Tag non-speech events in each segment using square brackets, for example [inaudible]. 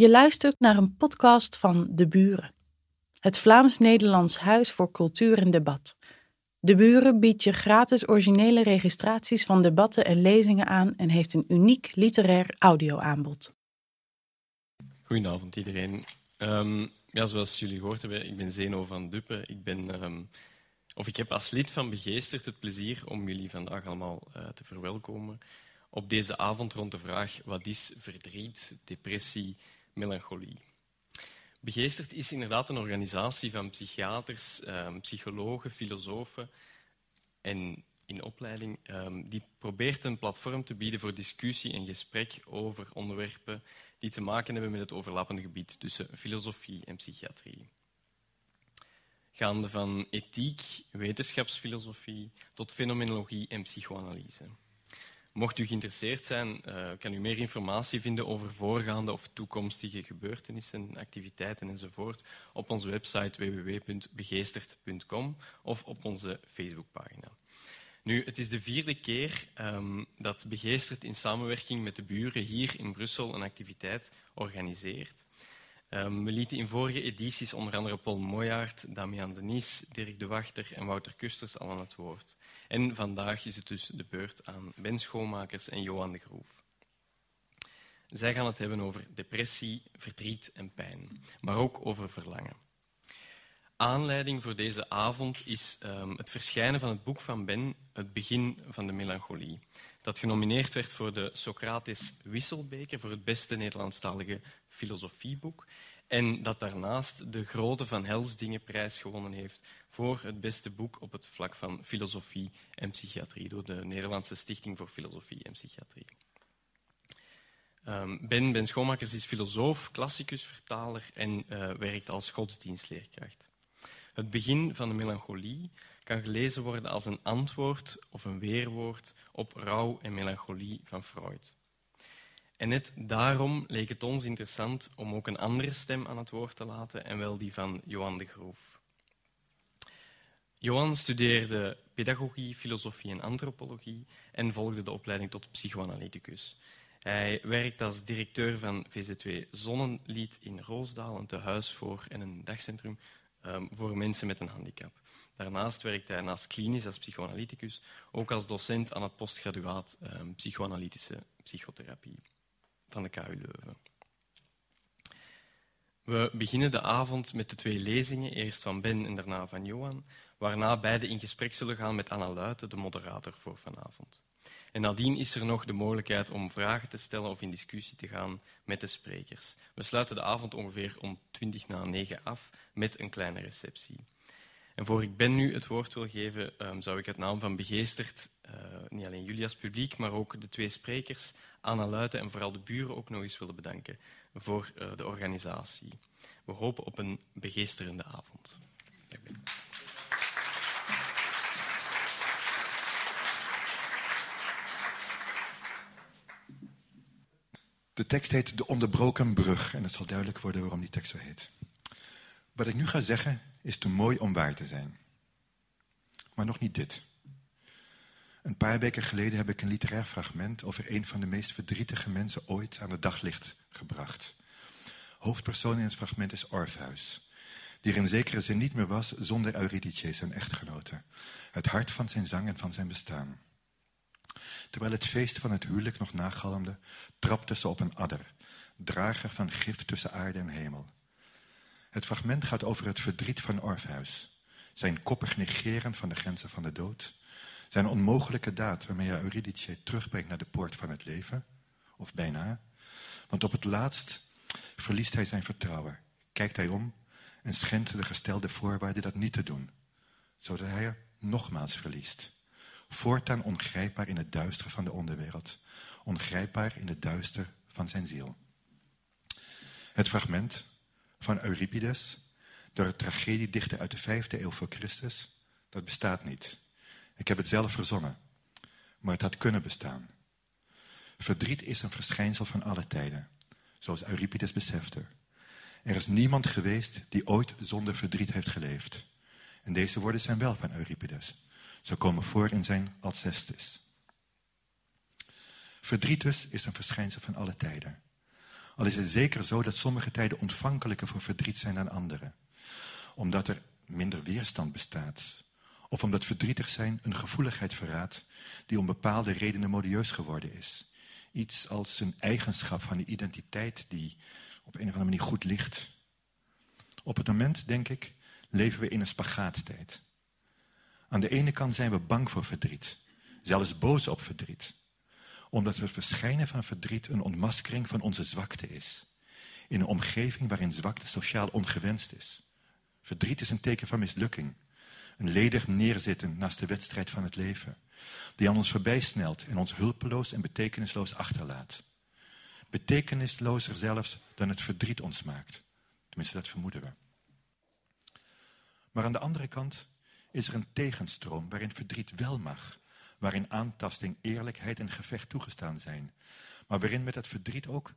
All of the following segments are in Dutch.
Je luistert naar een podcast van De Buren, het Vlaams-Nederlands Huis voor Cultuur en Debat. De Buren biedt je gratis originele registraties van debatten en lezingen aan en heeft een uniek literair audioaanbod. Goedenavond iedereen. Um, ja, zoals jullie gehoord hebben, ik ben Zeno van Duppe. Ik, ben, um, of ik heb als lid van Begeesterd het plezier om jullie vandaag allemaal uh, te verwelkomen op deze avond rond de vraag wat is verdriet, depressie, melancholie. Begeesterd is inderdaad een organisatie van psychiaters, um, psychologen, filosofen en in opleiding um, die probeert een platform te bieden voor discussie en gesprek over onderwerpen die te maken hebben met het overlappende gebied tussen filosofie en psychiatrie. Gaande van ethiek, wetenschapsfilosofie tot fenomenologie en psychoanalyse. Mocht u geïnteresseerd zijn, uh, kan u meer informatie vinden over voorgaande of toekomstige gebeurtenissen, activiteiten enzovoort op onze website www.begeesterd.com of op onze Facebookpagina. Nu, het is de vierde keer um, dat Begeesterd in samenwerking met de buren hier in Brussel een activiteit organiseert. Um, we lieten in vorige edities onder andere Paul Moyaert, Damian Denis, Dirk de Wachter en Wouter Kusters al aan het woord. En vandaag is het dus de beurt aan Ben Schoonmakers en Johan de Groef. Zij gaan het hebben over depressie, verdriet en pijn, maar ook over verlangen. Aanleiding voor deze avond is um, het verschijnen van het boek van Ben, Het begin van de melancholie, dat genomineerd werd voor de Socrates Wisselbeker voor het beste Nederlandstalige filosofieboek en dat daarnaast de Grote van Helsdingenprijs gewonnen heeft voor het beste boek op het vlak van filosofie en psychiatrie door de Nederlandse Stichting voor Filosofie en Psychiatrie. Um, ben, ben Schoonmakers is filosoof, klassicus, vertaler en uh, werkt als godsdienstleerkracht. Het begin van de melancholie kan gelezen worden als een antwoord of een weerwoord op rouw en melancholie van Freud. En net daarom leek het ons interessant om ook een andere stem aan het woord te laten, en wel die van Johan de Groef. Johan studeerde pedagogie, filosofie en antropologie en volgde de opleiding tot psychoanalyticus. Hij werkt als directeur van VZW Zonnenlied in Roosdaal, een tehuis voor en een dagcentrum um, voor mensen met een handicap. Daarnaast werkt hij naast klinisch als psychoanalyticus ook als docent aan het postgraduaat um, psychoanalytische psychotherapie van de KU Leuven. We beginnen de avond met de twee lezingen, eerst van Ben en daarna van Johan, waarna beide in gesprek zullen gaan met Anna Luiten, de moderator voor vanavond. En nadien is er nog de mogelijkheid om vragen te stellen of in discussie te gaan met de sprekers. We sluiten de avond ongeveer om 20 na 9 af met een kleine receptie. En voor ik Ben nu het woord wil geven, um, zou ik het naam van Begeesterd, uh, niet alleen jullie als publiek, maar ook de twee sprekers, Anna Luiten en vooral de buren ook nog eens willen bedanken voor uh, de organisatie. We hopen op een begeesterende avond. De tekst heet De Onderbroken Brug en het zal duidelijk worden waarom die tekst zo heet. Wat ik nu ga zeggen is te mooi om waar te zijn. Maar nog niet dit. Een paar weken geleden heb ik een literair fragment over een van de meest verdrietige mensen ooit aan het daglicht gebracht. Hoofdpersoon in het fragment is Orpheus, die er in zekere zin niet meer was zonder Eurydice, zijn echtgenote. Het hart van zijn zang en van zijn bestaan. Terwijl het feest van het huwelijk nog nagalmde, trapte ze op een adder, drager van gif tussen aarde en hemel. Het fragment gaat over het verdriet van Orpheus, zijn koppig negeren van de grenzen van de dood, zijn onmogelijke daad waarmee hij Eurydice terugbrengt naar de poort van het leven, of bijna, want op het laatst verliest hij zijn vertrouwen, kijkt hij om en schendt de gestelde voorwaarden dat niet te doen, zodat hij er nogmaals verliest voortaan ongrijpbaar in het duister van de onderwereld, ongrijpbaar in het duister van zijn ziel. Het fragment van Euripides, door een tragediedichter uit de vijfde eeuw voor Christus, dat bestaat niet. Ik heb het zelf verzonnen, maar het had kunnen bestaan. Verdriet is een verschijnsel van alle tijden, zoals Euripides besefte. Er is niemand geweest die ooit zonder verdriet heeft geleefd. En deze woorden zijn wel van Euripides. Ze komen voor in zijn Alcestis. Verdriet dus is een verschijnsel van alle tijden. Al is het zeker zo dat sommige tijden ontvankelijker voor verdriet zijn dan andere. Omdat er minder weerstand bestaat. Of omdat verdrietig zijn een gevoeligheid verraadt die om bepaalde redenen modieus geworden is. Iets als een eigenschap van de identiteit die op een of andere manier goed ligt. Op het moment, denk ik, leven we in een spagaattijd. Aan de ene kant zijn we bang voor verdriet, zelfs boos op verdriet. Omdat het verschijnen van verdriet een ontmaskering van onze zwakte is. In een omgeving waarin zwakte sociaal ongewenst is. Verdriet is een teken van mislukking. Een ledig neerzitten naast de wedstrijd van het leven. Die aan ons voorbij snelt en ons hulpeloos en betekenisloos achterlaat. Betekenislozer zelfs dan het verdriet ons maakt. Tenminste, dat vermoeden we. Maar aan de andere kant is er een tegenstroom waarin verdriet wel mag. Waarin aantasting, eerlijkheid en gevecht toegestaan zijn. Maar waarin met het verdriet ook,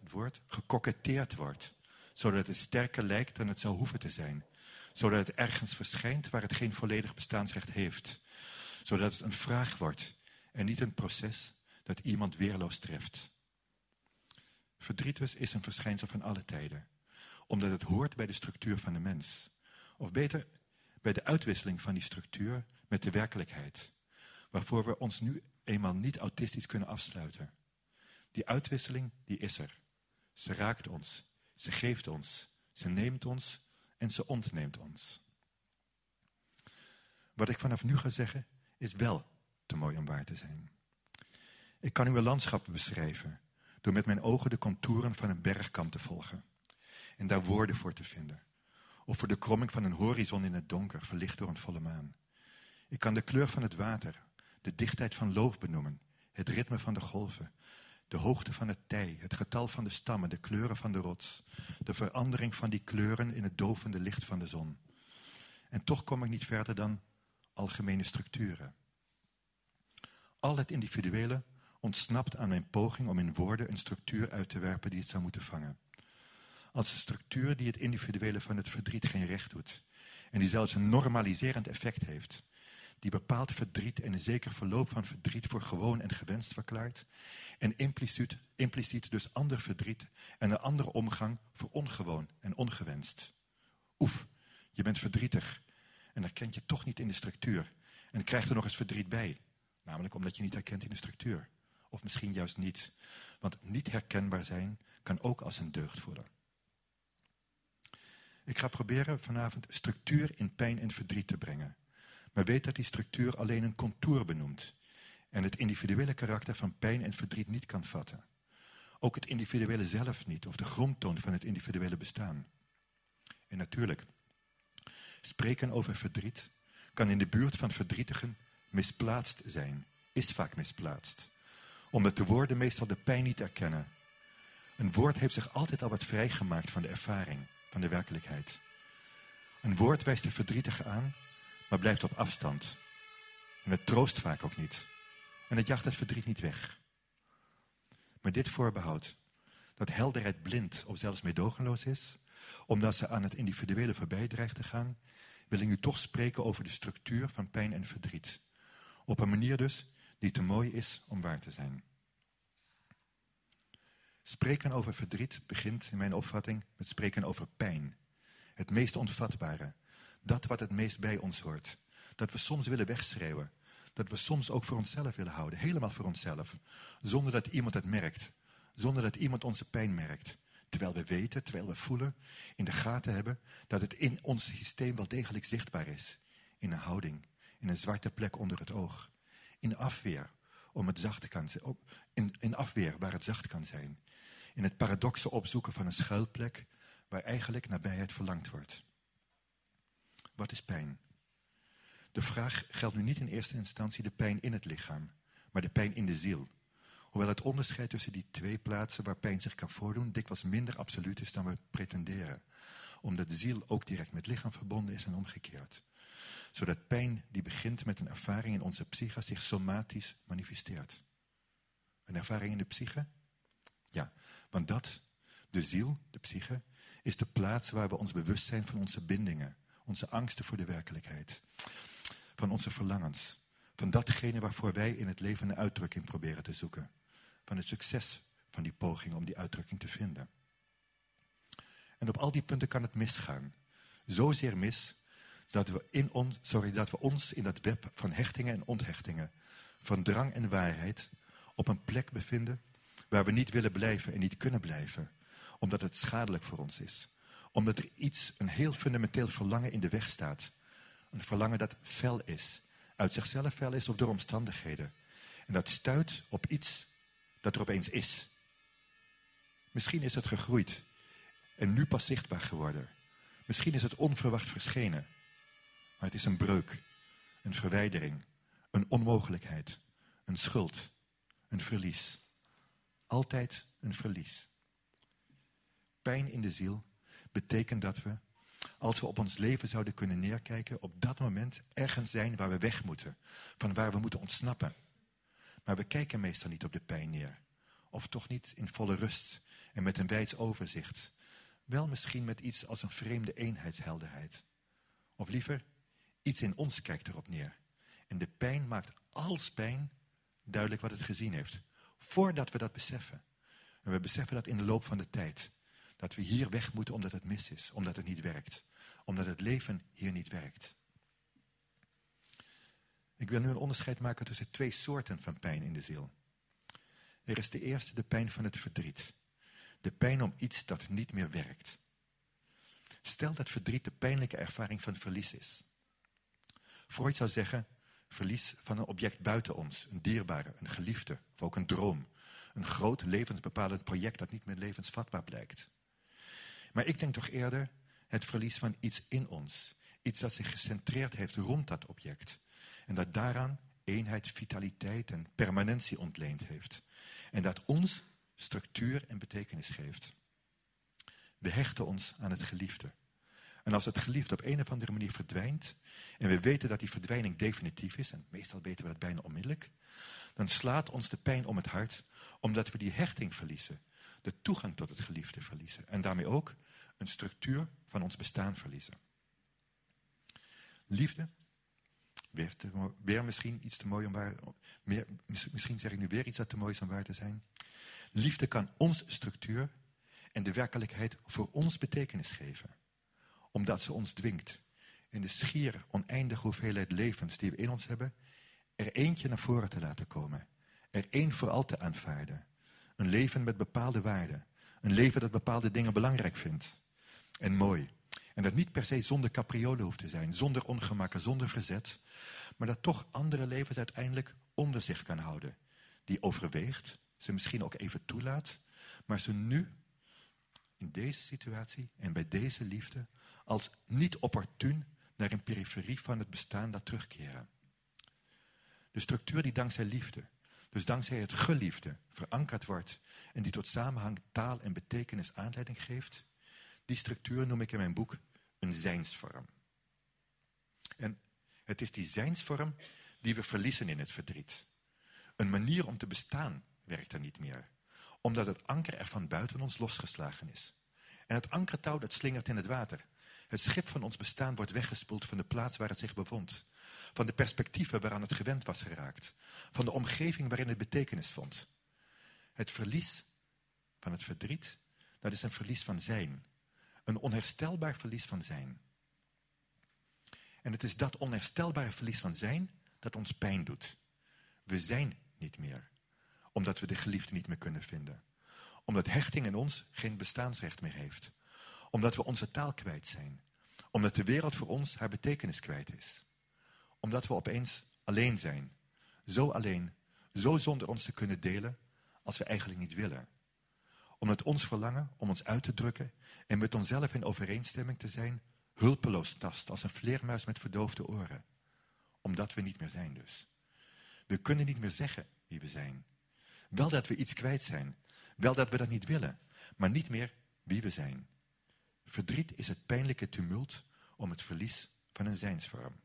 het woord, gekoketteerd wordt. Zodat het sterker lijkt dan het zou hoeven te zijn. Zodat het ergens verschijnt waar het geen volledig bestaansrecht heeft. Zodat het een vraag wordt en niet een proces dat iemand weerloos treft. Verdriet dus is een verschijnsel van alle tijden. Omdat het hoort bij de structuur van de mens. Of beter, bij de uitwisseling van die structuur met de werkelijkheid. Waarvoor we ons nu eenmaal niet autistisch kunnen afsluiten. Die uitwisseling, die is er. Ze raakt ons. Ze geeft ons. Ze neemt ons en ze ontneemt ons. Wat ik vanaf nu ga zeggen, is wel te mooi om waar te zijn. Ik kan uw landschappen beschrijven door met mijn ogen de contouren van een bergkant te volgen en daar woorden voor te vinden. Of voor de kromming van een horizon in het donker, verlicht door een volle maan. Ik kan de kleur van het water, de dichtheid van loof benoemen, het ritme van de golven, de hoogte van het tij, het getal van de stammen, de kleuren van de rots, de verandering van die kleuren in het dovende licht van de zon. En toch kom ik niet verder dan algemene structuren. Al het individuele ontsnapt aan mijn poging om in woorden een structuur uit te werpen die het zou moeten vangen. Als een structuur die het individuele van het verdriet geen recht doet. En die zelfs een normaliserend effect heeft. Die bepaald verdriet en een zeker verloop van verdriet voor gewoon en gewenst verklaart. En impliciet, impliciet dus ander verdriet en een andere omgang voor ongewoon en ongewenst. Oef, je bent verdrietig. En herkent je toch niet in de structuur. En krijgt er nog eens verdriet bij. Namelijk omdat je niet herkent in de structuur. Of misschien juist niet. Want niet herkenbaar zijn kan ook als een deugd voelen. Ik ga proberen vanavond structuur in pijn en verdriet te brengen. Maar weet dat die structuur alleen een contour benoemt. En het individuele karakter van pijn en verdriet niet kan vatten. Ook het individuele zelf niet, of de grondtoon van het individuele bestaan. En natuurlijk, spreken over verdriet kan in de buurt van verdrietigen misplaatst zijn, is vaak misplaatst. Omdat de woorden meestal de pijn niet erkennen. Een woord heeft zich altijd al wat vrijgemaakt van de ervaring van de werkelijkheid. Een woord wijst de verdrietige aan, maar blijft op afstand. En het troost vaak ook niet. En het jacht het verdriet niet weg. Maar dit voorbehoud, dat helderheid blind of zelfs meedogenloos is, omdat ze aan het individuele voorbij dreigt te gaan, wil ik u toch spreken over de structuur van pijn en verdriet. Op een manier dus die te mooi is om waar te zijn. Spreken over verdriet begint in mijn opvatting met spreken over pijn. Het meest onvatbare. Dat wat het meest bij ons hoort. Dat we soms willen wegschreeuwen. Dat we soms ook voor onszelf willen houden. Helemaal voor onszelf. Zonder dat iemand het merkt. Zonder dat iemand onze pijn merkt. Terwijl we weten, terwijl we voelen, in de gaten hebben dat het in ons systeem wel degelijk zichtbaar is. In een houding, in een zwarte plek onder het oog. In afweer, om het zacht kan zijn. In, in afweer waar het zacht kan zijn in het paradoxe opzoeken van een schuilplek waar eigenlijk nabijheid verlangd wordt. Wat is pijn? De vraag geldt nu niet in eerste instantie de pijn in het lichaam, maar de pijn in de ziel. Hoewel het onderscheid tussen die twee plaatsen waar pijn zich kan voordoen dikwijls minder absoluut is dan we pretenderen. Omdat de ziel ook direct met lichaam verbonden is en omgekeerd. Zodat pijn die begint met een ervaring in onze psyche zich somatisch manifesteert. Een ervaring in de psyche? Ja, want dat, de ziel, de psyche, is de plaats waar we ons bewust zijn van onze bindingen, onze angsten voor de werkelijkheid, van onze verlangens, van datgene waarvoor wij in het leven een uitdrukking proberen te zoeken, van het succes van die poging om die uitdrukking te vinden. En op al die punten kan het misgaan. Zozeer mis dat we, in ons, sorry, dat we ons in dat web van hechtingen en onthechtingen, van drang en waarheid, op een plek bevinden waar we niet willen blijven en niet kunnen blijven, omdat het schadelijk voor ons is. Omdat er iets, een heel fundamenteel verlangen in de weg staat. Een verlangen dat fel is, uit zichzelf fel is of door omstandigheden. En dat stuit op iets dat er opeens is. Misschien is het gegroeid en nu pas zichtbaar geworden. Misschien is het onverwacht verschenen. Maar het is een breuk, een verwijdering, een onmogelijkheid, een schuld, een verlies. Altijd een verlies. Pijn in de ziel betekent dat we, als we op ons leven zouden kunnen neerkijken, op dat moment ergens zijn waar we weg moeten, van waar we moeten ontsnappen. Maar we kijken meestal niet op de pijn neer. Of toch niet in volle rust en met een wijds overzicht. Wel misschien met iets als een vreemde eenheidshelderheid. Of liever, iets in ons kijkt erop neer. En de pijn maakt als pijn duidelijk wat het gezien heeft. Voordat we dat beseffen. En we beseffen dat in de loop van de tijd. Dat we hier weg moeten omdat het mis is. Omdat het niet werkt. Omdat het leven hier niet werkt. Ik wil nu een onderscheid maken tussen twee soorten van pijn in de ziel. Er is de eerste de pijn van het verdriet. De pijn om iets dat niet meer werkt. Stel dat verdriet de pijnlijke ervaring van verlies is. Freud zou zeggen, verlies van een object buiten ons, een dierbare, een geliefde, of ook een droom. Een groot levensbepalend project dat niet meer levensvatbaar blijkt. Maar ik denk toch eerder het verlies van iets in ons. Iets dat zich gecentreerd heeft rond dat object. En dat daaraan eenheid, vitaliteit en permanentie ontleend heeft. En dat ons structuur en betekenis geeft. We hechten ons aan het geliefde. En als het geliefde op een of andere manier verdwijnt, en we weten dat die verdwijning definitief is, en meestal weten we dat bijna onmiddellijk, dan slaat ons de pijn om het hart, omdat we die hechting verliezen, de toegang tot het geliefde verliezen, en daarmee ook een structuur van ons bestaan verliezen. Liefde, weer, weer misschien iets te mooi om waar, meer, misschien zeg ik nu weer iets dat te mooi is om waar te zijn. Liefde kan ons structuur en de werkelijkheid voor ons betekenis geven omdat ze ons dwingt in de schier oneindige hoeveelheid levens die we in ons hebben, er eentje naar voren te laten komen. Er één voor al te aanvaarden. Een leven met bepaalde waarden. Een leven dat bepaalde dingen belangrijk vindt. En mooi. En dat niet per se zonder capriolen hoeft te zijn, zonder ongemakken, zonder verzet. Maar dat toch andere levens uiteindelijk onder zich kan houden. Die overweegt, ze misschien ook even toelaat, maar ze nu in deze situatie en bij deze liefde als niet opportun naar een periferie van het bestaan dat terugkeren. De structuur die dankzij liefde, dus dankzij het geliefde, verankerd wordt en die tot samenhang, taal en betekenis aanleiding geeft, die structuur noem ik in mijn boek een zijnsvorm. En het is die zijnsvorm die we verliezen in het verdriet. Een manier om te bestaan werkt er niet meer, omdat het anker er van buiten ons losgeslagen is. En het ankertouw dat slingert in het water. Het schip van ons bestaan wordt weggespoeld van de plaats waar het zich bevond. Van de perspectieven waaraan het gewend was geraakt. Van de omgeving waarin het betekenis vond. Het verlies van het verdriet, dat is een verlies van zijn. Een onherstelbaar verlies van zijn. En het is dat onherstelbare verlies van zijn dat ons pijn doet. We zijn niet meer, omdat we de geliefde niet meer kunnen vinden. Omdat hechting in ons geen bestaansrecht meer heeft omdat we onze taal kwijt zijn. Omdat de wereld voor ons haar betekenis kwijt is. Omdat we opeens alleen zijn. Zo alleen, zo zonder ons te kunnen delen als we eigenlijk niet willen. Omdat ons verlangen om ons uit te drukken en met onszelf in overeenstemming te zijn, hulpeloos tast als een vleermuis met verdoofde oren. Omdat we niet meer zijn dus. We kunnen niet meer zeggen wie we zijn. Wel dat we iets kwijt zijn. Wel dat we dat niet willen. Maar niet meer wie we zijn. Verdriet is het pijnlijke tumult om het verlies van een zijnsvorm.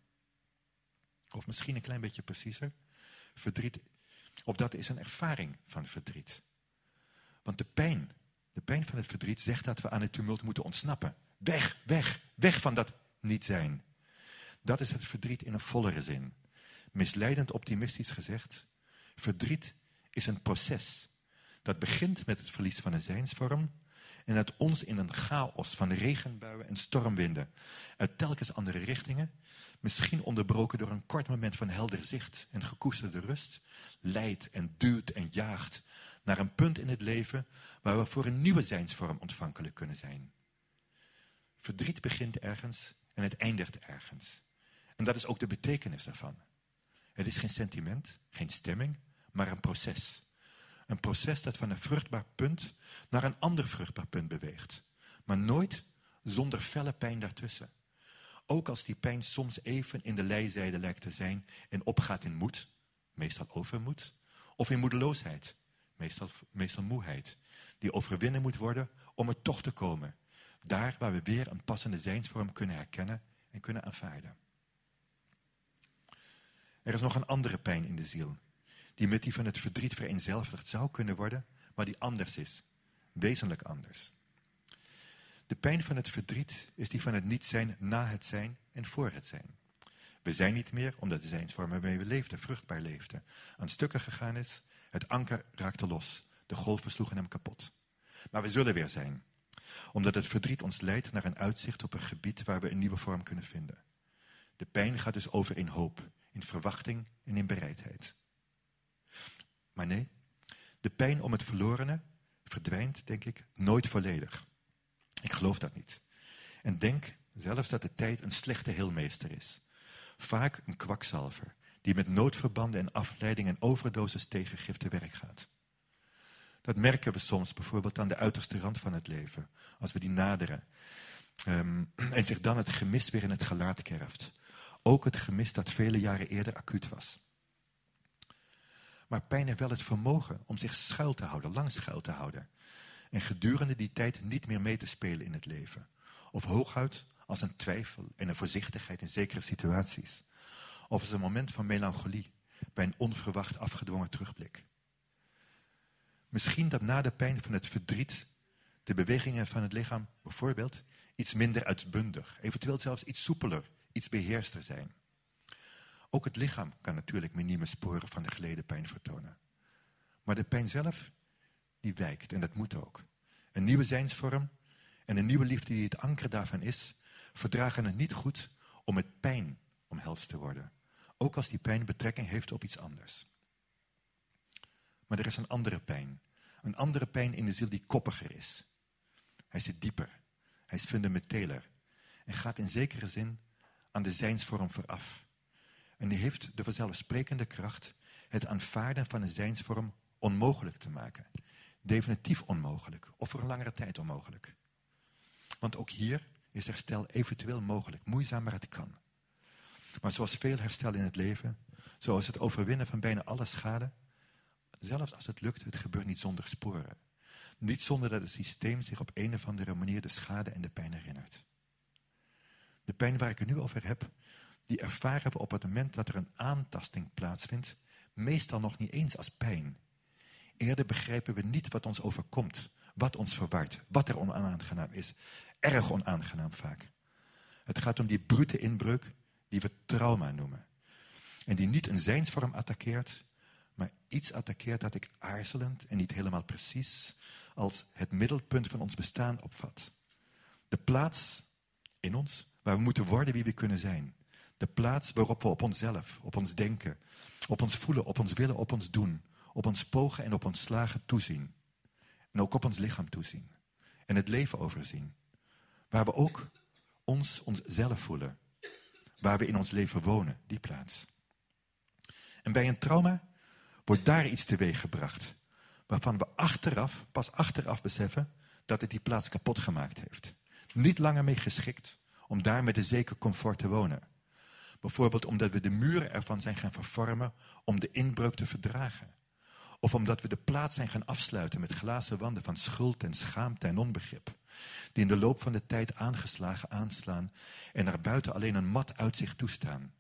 Of misschien een klein beetje preciezer. Verdriet, of dat is een ervaring van verdriet. Want de pijn, de pijn van het verdriet zegt dat we aan het tumult moeten ontsnappen. Weg, weg, weg van dat niet zijn. Dat is het verdriet in een vollere zin. Misleidend optimistisch gezegd, verdriet is een proces Dat begint met het verlies van een zijnsvorm en dat ons in een chaos van regenbuien en stormwinden uit telkens andere richtingen, misschien onderbroken door een kort moment van helder zicht en gekoesterde rust, leidt en duwt en jaagt naar een punt in het leven waar we voor een nieuwe zijnsvorm ontvankelijk kunnen zijn. Verdriet begint ergens en het eindigt ergens. En dat is ook de betekenis daarvan. Het is geen sentiment, geen stemming, maar een proces. Een proces dat van een vruchtbaar punt naar een ander vruchtbaar punt beweegt. Maar nooit zonder felle pijn daartussen. Ook als die pijn soms even in de lijzijde lijkt te zijn en opgaat in moed, meestal overmoed, of in moedeloosheid, meestal, meestal moeheid, die overwinnen moet worden om er toch te komen. Daar waar we weer een passende zijnsvorm kunnen herkennen en kunnen aanvaarden. Er is nog een andere pijn in de ziel, die met die van het verdriet vereenzelvigd zou kunnen worden, maar die anders is, wezenlijk anders. De pijn van het verdriet is die van het niet zijn na het zijn en voor het zijn. We zijn niet meer omdat de zijnsvorm waarmee we leefden, vruchtbaar leefden, aan stukken gegaan is. Het anker raakte los. De golven sloegen hem kapot. Maar we zullen weer zijn. Omdat het verdriet ons leidt naar een uitzicht op een gebied waar we een nieuwe vorm kunnen vinden. De pijn gaat dus over in hoop, in verwachting en in bereidheid. Maar nee, de pijn om het verlorene verdwijnt, denk ik, nooit volledig. Ik geloof dat niet. En denk zelfs dat de tijd een slechte heelmeester is. Vaak een kwakzalver, die met noodverbanden en afleiding en overdosis tegengif te werk gaat. Dat merken we soms bijvoorbeeld aan de uiterste rand van het leven, als we die naderen. Um, en zich dan het gemis weer in het gelaat kerft. Ook het gemis dat vele jaren eerder acuut was. Maar pijn heeft wel het vermogen om zich schuil te houden, lang schuil te houden. En gedurende die tijd niet meer mee te spelen in het leven. Of hooguit als een twijfel en een voorzichtigheid in zekere situaties. Of als een moment van melancholie bij een onverwacht afgedwongen terugblik. Misschien dat na de pijn van het verdriet de bewegingen van het lichaam bijvoorbeeld iets minder uitbundig, eventueel zelfs iets soepeler, iets beheerster zijn. Ook het lichaam kan natuurlijk minieme sporen van de geleden pijn vertonen. Maar de pijn zelf, die wijkt en dat moet ook. Een nieuwe zijnsvorm en een nieuwe liefde die het anker daarvan is, verdragen het niet goed om met pijn omhelst te worden. Ook als die pijn betrekking heeft op iets anders. Maar er is een andere pijn. Een andere pijn in de ziel die koppiger is. Hij zit dieper. Hij is fundamenteler. En gaat in zekere zin aan de zijnsvorm vooraf. En die heeft de vanzelfsprekende kracht het aanvaarden van een zijnsvorm onmogelijk te maken. Definitief onmogelijk, of voor een langere tijd onmogelijk. Want ook hier is herstel eventueel mogelijk, moeizaam maar het kan. Maar zoals veel herstel in het leven, zoals het overwinnen van bijna alle schade, zelfs als het lukt, het gebeurt niet zonder sporen. Niet zonder dat het systeem zich op een of andere manier de schade en de pijn herinnert. De pijn waar ik het nu over heb, die ervaren we op het moment dat er een aantasting plaatsvindt, meestal nog niet eens als pijn. Eerder begrijpen we niet wat ons overkomt, wat ons verwart, wat er onaangenaam is. Erg onaangenaam vaak. Het gaat om die brute inbreuk die we trauma noemen. En die niet een zijnsvorm attaqueert, maar iets attaqueert dat ik aarzelend en niet helemaal precies als het middelpunt van ons bestaan opvat. De plaats in ons waar we moeten worden wie we kunnen zijn. De plaats waarop we op onszelf, op ons denken, op ons voelen, op ons willen, op ons doen, op ons pogen en op ons slagen toezien. En ook op ons lichaam toezien. En het leven overzien. Waar we ook ons onszelf voelen. Waar we in ons leven wonen, die plaats. En bij een trauma wordt daar iets teweeg gebracht. Waarvan we achteraf, pas achteraf beseffen dat het die plaats kapot gemaakt heeft. Niet langer mee geschikt om daar met een zeker comfort te wonen. Bijvoorbeeld omdat we de muren ervan zijn gaan vervormen om de inbreuk te verdragen. Of omdat we de plaats zijn gaan afsluiten met glazen wanden van schuld en schaamte en onbegrip. Die in de loop van de tijd aangeslagen aanslaan en naar buiten alleen een mat uitzicht toestaan.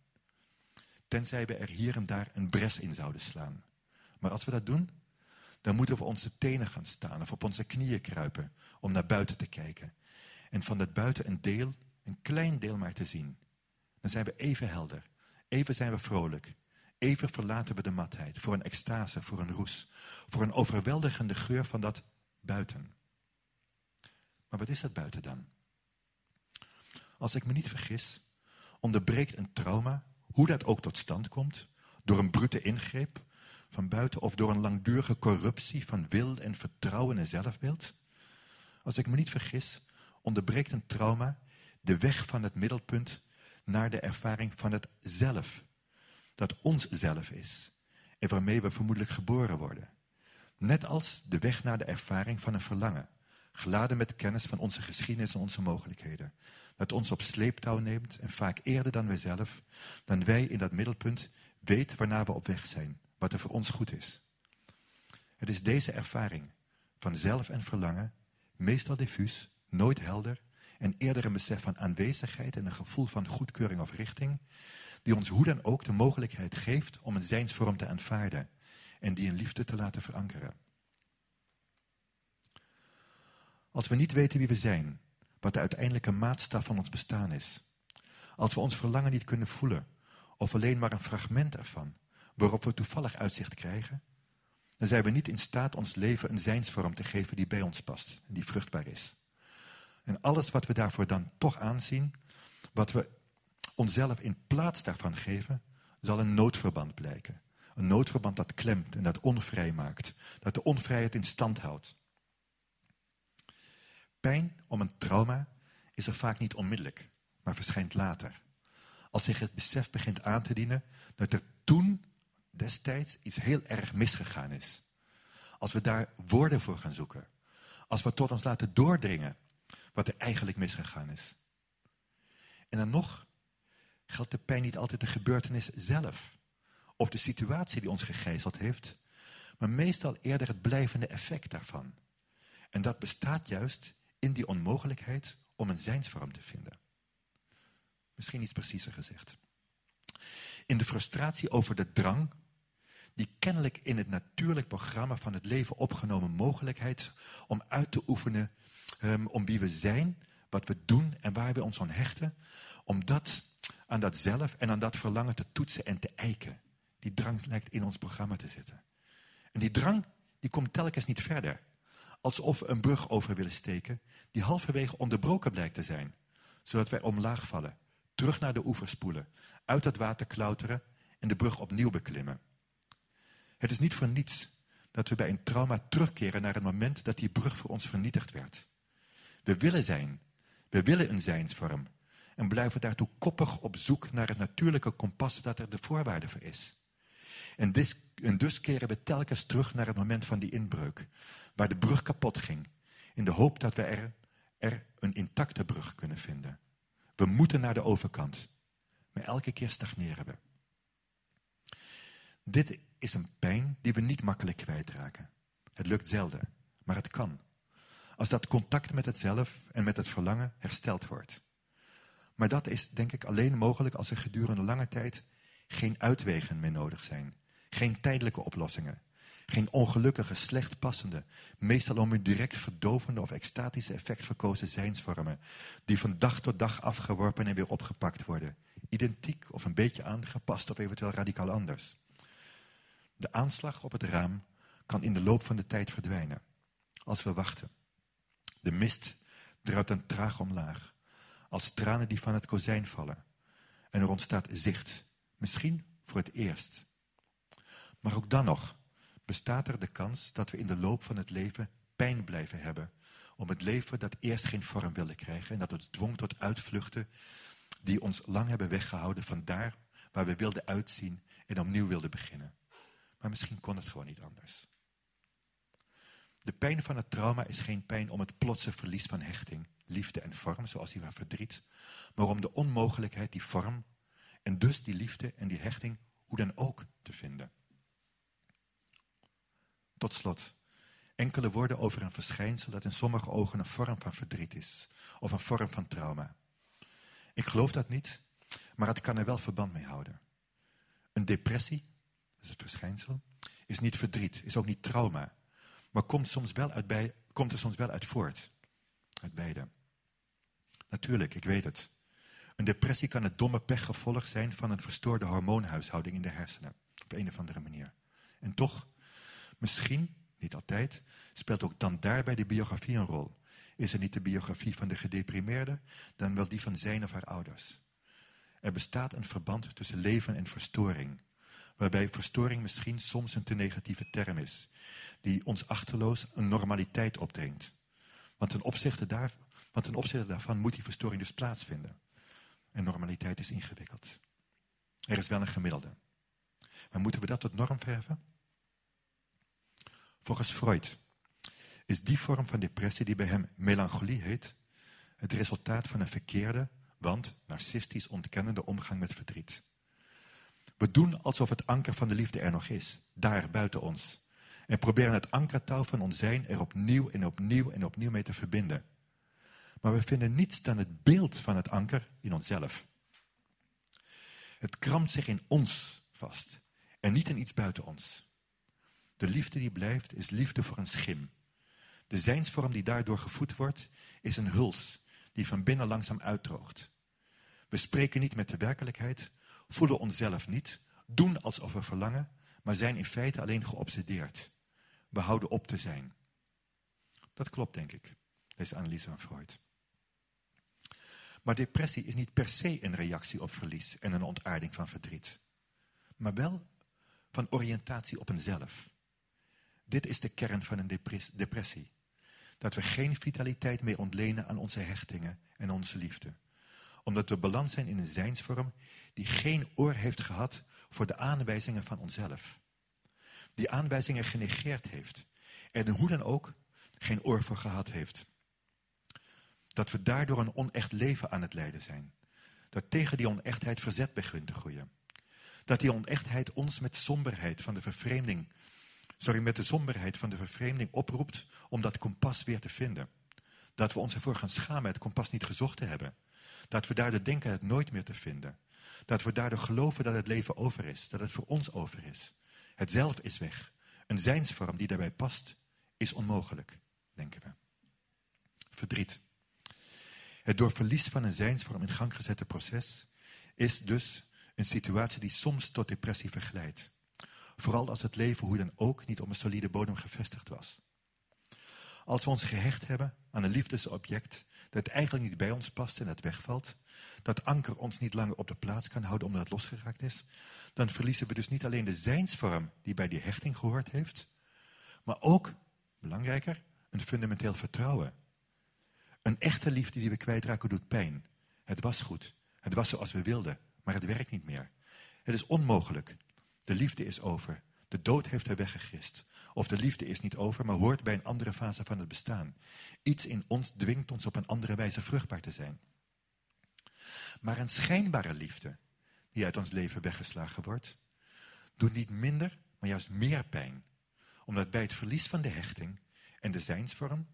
Tenzij we er hier en daar een bres in zouden slaan. Maar als we dat doen, dan moeten we onze tenen gaan staan of op onze knieën kruipen om naar buiten te kijken. En van dat buiten een deel, een klein deel maar te zien. Dan zijn we even helder, even zijn we vrolijk, Even verlaten we de matheid voor een extase, voor een roes, voor een overweldigende geur van dat buiten. Maar wat is dat buiten dan? Als ik me niet vergis, onderbreekt een trauma, hoe dat ook tot stand komt, door een brute ingreep van buiten of door een langdurige corruptie van wil en vertrouwen en zelfbeeld. Als ik me niet vergis, onderbreekt een trauma de weg van het middelpunt naar de ervaring van het zelf. Dat ons zelf is en waarmee we vermoedelijk geboren worden. Net als de weg naar de ervaring van een verlangen. Geladen met kennis van onze geschiedenis en onze mogelijkheden. Dat ons op sleeptouw neemt en vaak eerder dan wij zelf, dan wij in dat middelpunt weten waarnaar we op weg zijn. Wat er voor ons goed is. Het is deze ervaring van zelf en verlangen, meestal diffuus, nooit helder en eerder een besef van aanwezigheid en een gevoel van goedkeuring of richting, die ons hoe dan ook de mogelijkheid geeft om een zijnsvorm te aanvaarden en die in liefde te laten verankeren. Als we niet weten wie we zijn, wat de uiteindelijke maatstaf van ons bestaan is, als we ons verlangen niet kunnen voelen, of alleen maar een fragment ervan, waarop we toevallig uitzicht krijgen, dan zijn we niet in staat ons leven een zijnsvorm te geven die bij ons past en die vruchtbaar is. En alles wat we daarvoor dan toch aanzien, wat we onszelf in plaats daarvan geven, zal een noodverband blijken. Een noodverband dat klemt en dat onvrij maakt, dat de onvrijheid in stand houdt. Pijn om een trauma is er vaak niet onmiddellijk, maar verschijnt later. Als zich het besef begint aan te dienen dat er toen destijds iets heel erg misgegaan is. Als we daar woorden voor gaan zoeken. Als we tot ons laten doordringen wat er eigenlijk misgegaan is. En dan nog geldt de pijn niet altijd de gebeurtenis zelf. Of de situatie die ons gegijzeld heeft. Maar meestal eerder het blijvende effect daarvan. En dat bestaat juist in die onmogelijkheid om een zijnsvorm te vinden. Misschien iets preciezer gezegd. In de frustratie over de drang, die kennelijk in het natuurlijk programma van het leven opgenomen mogelijkheid om uit te oefenen um, om wie we zijn, wat we doen en waar we ons aan hechten, om dat aan dat zelf en aan dat verlangen te toetsen en te eiken. Die drang lijkt in ons programma te zitten. En die drang, die komt telkens niet verder. Alsof we een brug over willen steken, die halverwege onderbroken blijkt te zijn. Zodat wij omlaag vallen, terug naar de oever spoelen, uit het water klauteren en de brug opnieuw beklimmen. Het is niet voor niets dat we bij een trauma terugkeren naar het moment dat die brug voor ons vernietigd werd. We willen zijn. We willen een zijnsvorm. En blijven daartoe koppig op zoek naar het natuurlijke kompas dat er de voorwaarde voor is. En, en dus keren we telkens terug naar het moment van die inbreuk. Waar de brug kapot ging. In de hoop dat we er, er een intacte brug kunnen vinden. We moeten naar de overkant. Maar elke keer stagneren we. Dit is een pijn die we niet makkelijk kwijtraken. Het lukt zelden, maar het kan. Als dat contact met het zelf en met het verlangen hersteld wordt. Maar dat is denk ik alleen mogelijk als er gedurende lange tijd geen uitwegen meer nodig zijn. Geen tijdelijke oplossingen. Geen ongelukkige, slecht passende, meestal om een direct verdovende of extatische effect verkozen zijnsvormen, die van dag tot dag afgeworpen en weer opgepakt worden. Identiek of een beetje aangepast of eventueel radicaal anders. De aanslag op het raam kan in de loop van de tijd verdwijnen, als we wachten. De mist druipt dan traag omlaag, als tranen die van het kozijn vallen. En er ontstaat zicht, misschien voor het eerst. Maar ook dan nog bestaat er de kans dat we in de loop van het leven pijn blijven hebben. Om het leven dat eerst geen vorm wilde krijgen en dat ons dwong tot uitvluchten die ons lang hebben weggehouden van daar waar we wilden uitzien en opnieuw wilden beginnen. Maar misschien kon het gewoon niet anders. De pijn van het trauma is geen pijn om het plotse verlies van hechting, liefde en vorm, zoals die van verdriet, maar om de onmogelijkheid die vorm en dus die liefde en die hechting hoe dan ook te vinden. Tot slot, enkele woorden over een verschijnsel dat in sommige ogen een vorm van verdriet is, of een vorm van trauma. Ik geloof dat niet, maar het kan er wel verband mee houden. Een depressie, dat is het verschijnsel, is niet verdriet, is ook niet trauma, maar komt, soms wel uit bij, komt er soms wel uit voort. Uit beide. Natuurlijk, ik weet het. Een depressie kan het domme pechgevolg zijn van een verstoorde hormoonhuishouding in de hersenen. op een of andere manier. En toch, misschien, niet altijd, speelt ook dan daarbij de biografie een rol. Is er niet de biografie van de gedeprimeerde, dan wel die van zijn of haar ouders. Er bestaat een verband tussen leven en verstoring, waarbij verstoring misschien soms een te negatieve term is, die ons achterloos een normaliteit opdringt. Want ten opzichte, daar, want ten opzichte daarvan moet die verstoring dus plaatsvinden. En normaliteit is ingewikkeld. Er is wel een gemiddelde. Maar moeten we dat tot norm verheffen? Volgens Freud is die vorm van depressie die bij hem melancholie heet, het resultaat van een verkeerde, want narcistisch ontkennende omgang met verdriet. We doen alsof het anker van de liefde er nog is, daar buiten ons. En proberen het ankertouw van ons zijn er opnieuw en opnieuw en opnieuw mee te verbinden. Maar we vinden niets dan het beeld van het anker in onszelf. Het krampt zich in ons vast en niet in iets buiten ons. De liefde die blijft is liefde voor een schim. De zijnsvorm die daardoor gevoed wordt is een huls die van binnen langzaam uitdroogt. We spreken niet met de werkelijkheid, voelen onszelf niet, doen alsof we verlangen, maar zijn in feite alleen geobsedeerd. We houden op te zijn. Dat klopt, denk ik, deze analyse van Freud. Maar depressie is niet per se een reactie op verlies en een ontaarding van verdriet. Maar wel van oriëntatie op eenzelf. Dit is de kern van een depressie. Dat we geen vitaliteit meer ontlenen aan onze hechtingen en onze liefde. Omdat we beland zijn in een zijnsvorm die geen oor heeft gehad voor de aanwijzingen van onszelf. Die aanwijzingen genegeerd heeft. En hoe dan ook geen oor voor gehad heeft. Dat we daardoor een onecht leven aan het leiden zijn. Dat tegen die onechtheid verzet begint te groeien. Dat die onechtheid ons met somberheid van de vervreemding, sorry, met de somberheid van de vervreemding oproept om dat kompas weer te vinden. Dat we ons ervoor gaan schamen het kompas niet gezocht te hebben. Dat we daardoor denken het nooit meer te vinden. Dat we daardoor geloven dat het leven over is, dat het voor ons over is. Het zelf is weg. Een zijnsvorm die daarbij past, is onmogelijk, denken we. Verdriet. Het door verlies van een zijnsvorm in gang gezette proces is dus een situatie die soms tot depressie verglijdt. Vooral als het leven hoe dan ook niet op een solide bodem gevestigd was. Als we ons gehecht hebben aan een liefdesobject dat eigenlijk niet bij ons past en dat wegvalt, dat anker ons niet langer op de plaats kan houden omdat het losgeraakt is, dan verliezen we dus niet alleen de zijnsvorm die bij die hechting gehoord heeft, maar ook, belangrijker, een fundamenteel vertrouwen een echte liefde die we kwijtraken doet pijn. Het was goed. Het was zoals we wilden, maar het werkt niet meer. Het is onmogelijk. De liefde is over. De dood heeft haar weggegist. Of de liefde is niet over, maar hoort bij een andere fase van het bestaan. Iets in ons dwingt ons op een andere wijze vruchtbaar te zijn. Maar een schijnbare liefde, die uit ons leven weggeslagen wordt, doet niet minder, maar juist meer pijn. Omdat bij het verlies van de hechting en de zijnsvorm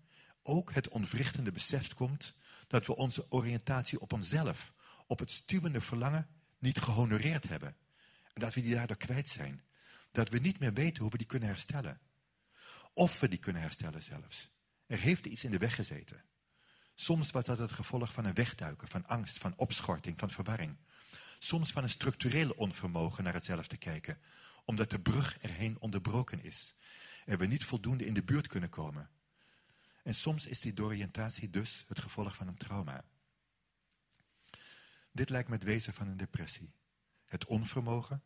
ook het onwrichtende besef komt dat we onze oriëntatie op onszelf, op het stuwende verlangen, niet gehonoreerd hebben. En dat we die daardoor kwijt zijn. Dat we niet meer weten hoe we die kunnen herstellen. Of we die kunnen herstellen zelfs. Er heeft iets in de weg gezeten. Soms was dat het gevolg van een wegduiken, van angst, van opschorting, van verwarring. Soms van een structurele onvermogen naar het zelf te kijken, omdat de brug erheen onderbroken is en we niet voldoende in de buurt kunnen komen. En soms is die doriëntatie dus het gevolg van een trauma. Dit lijkt me het wezen van een depressie. Het onvermogen,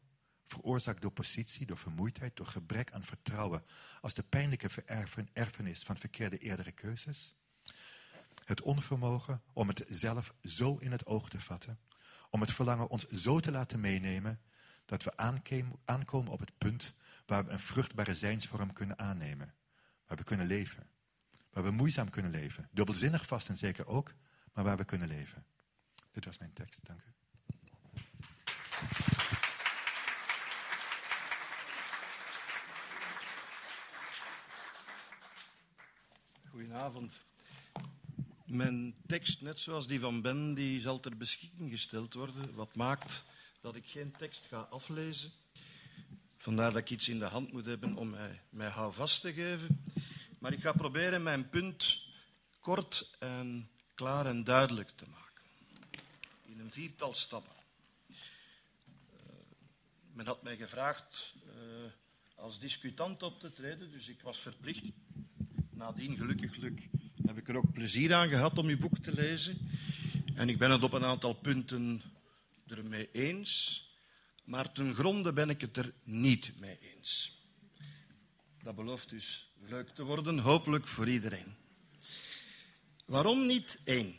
veroorzaakt door positie, door vermoeidheid, door gebrek aan vertrouwen, als de pijnlijke erfenis van verkeerde eerdere keuzes. Het onvermogen om het zelf zo in het oog te vatten, om het verlangen ons zo te laten meenemen, dat we aankomen op het punt waar we een vruchtbare zijnsvorm kunnen aannemen, waar we kunnen leven waar we moeizaam kunnen leven. Dubbelzinnig vast en zeker ook, maar waar we kunnen leven. Dit was mijn tekst, dank u. Goedenavond. Mijn tekst, net zoals die van Ben, die zal ter beschikking gesteld worden. Wat maakt dat ik geen tekst ga aflezen. Vandaar dat ik iets in de hand moet hebben om mij, mij houvast te geven. Maar ik ga proberen mijn punt kort en klaar en duidelijk te maken. In een viertal stappen. Eh, men had mij gevraagd uh, als discutant op te treden, dus ik was verplicht. Nadien, gelukkig heb ik er ook plezier aan gehad om uw boek te lezen. En ik ben het op een aantal punten ermee eens, maar ten gronde ben ik het er niet mee eens. Dat belooft dus leuk te worden, hopelijk voor iedereen. Waarom niet één?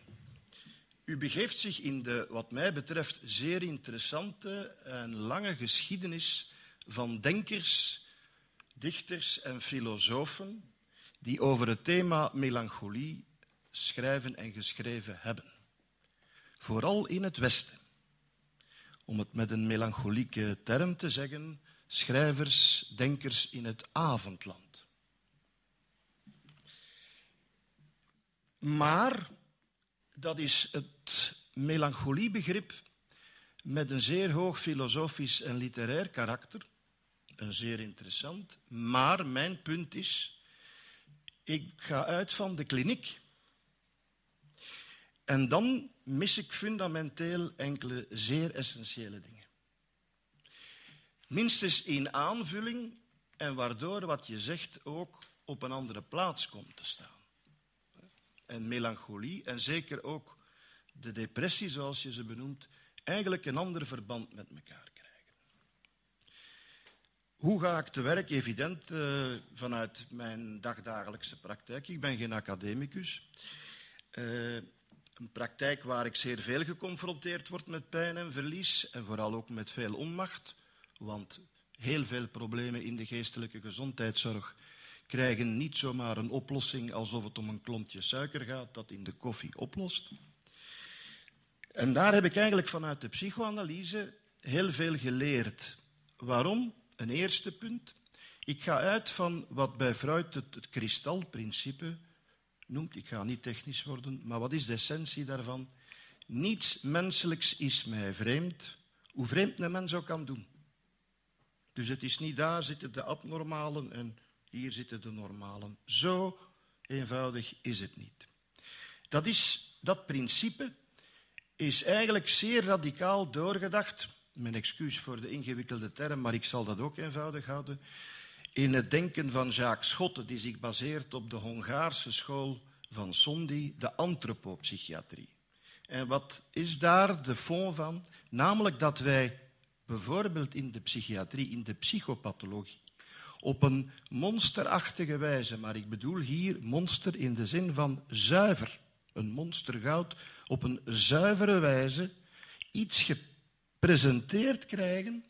U begeeft zich in de, wat mij betreft, zeer interessante en lange geschiedenis van denkers, dichters en filosofen die over het thema melancholie schrijven en geschreven hebben. Vooral in het Westen. Om het met een melancholieke term te zeggen, schrijvers, denkers in het avondland. Maar dat is het melancholiebegrip met een zeer hoog filosofisch en literair karakter. Een zeer interessant. Maar mijn punt is, ik ga uit van de kliniek. En dan mis ik fundamenteel enkele zeer essentiële dingen. Minstens in aanvulling en waardoor wat je zegt ook op een andere plaats komt te staan. En melancholie, en zeker ook de depressie, zoals je ze benoemt, eigenlijk een ander verband met elkaar. Hoe ga ik te werk? Evident uh, vanuit mijn dagdagelijkse praktijk. Ik ben geen academicus. Uh, een praktijk waar ik zeer veel geconfronteerd word met pijn en verlies en vooral ook met veel onmacht, want heel veel problemen in de geestelijke gezondheidszorg krijgen niet zomaar een oplossing alsof het om een klontje suiker gaat dat in de koffie oplost. En daar heb ik eigenlijk vanuit de psychoanalyse heel veel geleerd. Waarom? Een eerste punt. Ik ga uit van wat bij Freud het, kristalprincipe noemt. Ik ga niet technisch worden, maar wat is de essentie daarvan? Niets menselijks is mij vreemd, hoe vreemd een mens ook kan doen. Dus het is niet daar zitten de abnormalen en hier zitten de normalen. Zo eenvoudig is het niet. Dat, is, dat principe is eigenlijk zeer radicaal doorgedacht. Mijn excuus voor de ingewikkelde term, maar ik zal dat ook eenvoudig houden in het denken van Jacques Schotte, die zich baseert op de Hongaarse school van Sondi, de antropopsychiatrie. En wat is daar de fond van? Namelijk dat wij bijvoorbeeld in de psychiatrie, in de psychopathologie, op een monsterachtige wijze, maar ik bedoel hier monster in de zin van zuiver, een monstergoud, op een zuivere wijze iets gepresenteerd krijgen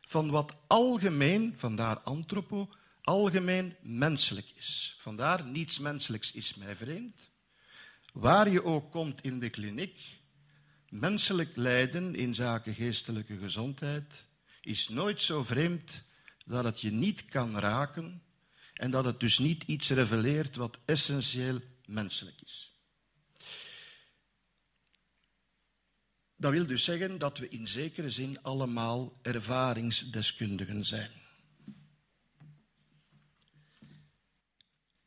van wat algemeen, vandaar antropo, algemeen menselijk is. Vandaar niets menselijks is mij vreemd. Waar je ook komt in de kliniek, menselijk lijden in zaken geestelijke gezondheid is nooit zo vreemd dat het je niet kan raken en dat het dus niet iets reveleert wat essentieel menselijk is. Dat wil dus zeggen dat we in zekere zin allemaal ervaringsdeskundigen zijn.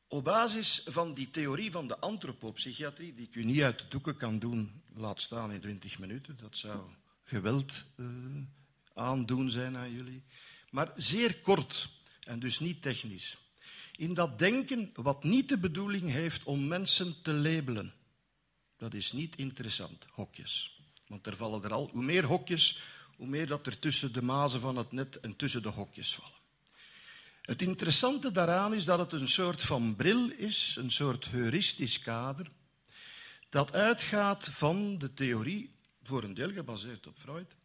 Op basis van die theorie van de antropopsychiatrie, die ik u niet uit de doeken kan doen, laat staan in 20 minuten, dat zou geweld uh, aandoen zijn aan jullie, maar zeer kort en dus niet technisch. In dat denken wat niet de bedoeling heeft om mensen te labelen. Dat is niet interessant, hokjes. Want er vallen er al, hoe meer hokjes, hoe meer dat er tussen de mazen van het net en tussen de hokjes vallen. Het interessante daaraan is dat het een soort van bril is, een soort heuristisch kader, dat uitgaat van de theorie, voor een deel gebaseerd op Freud,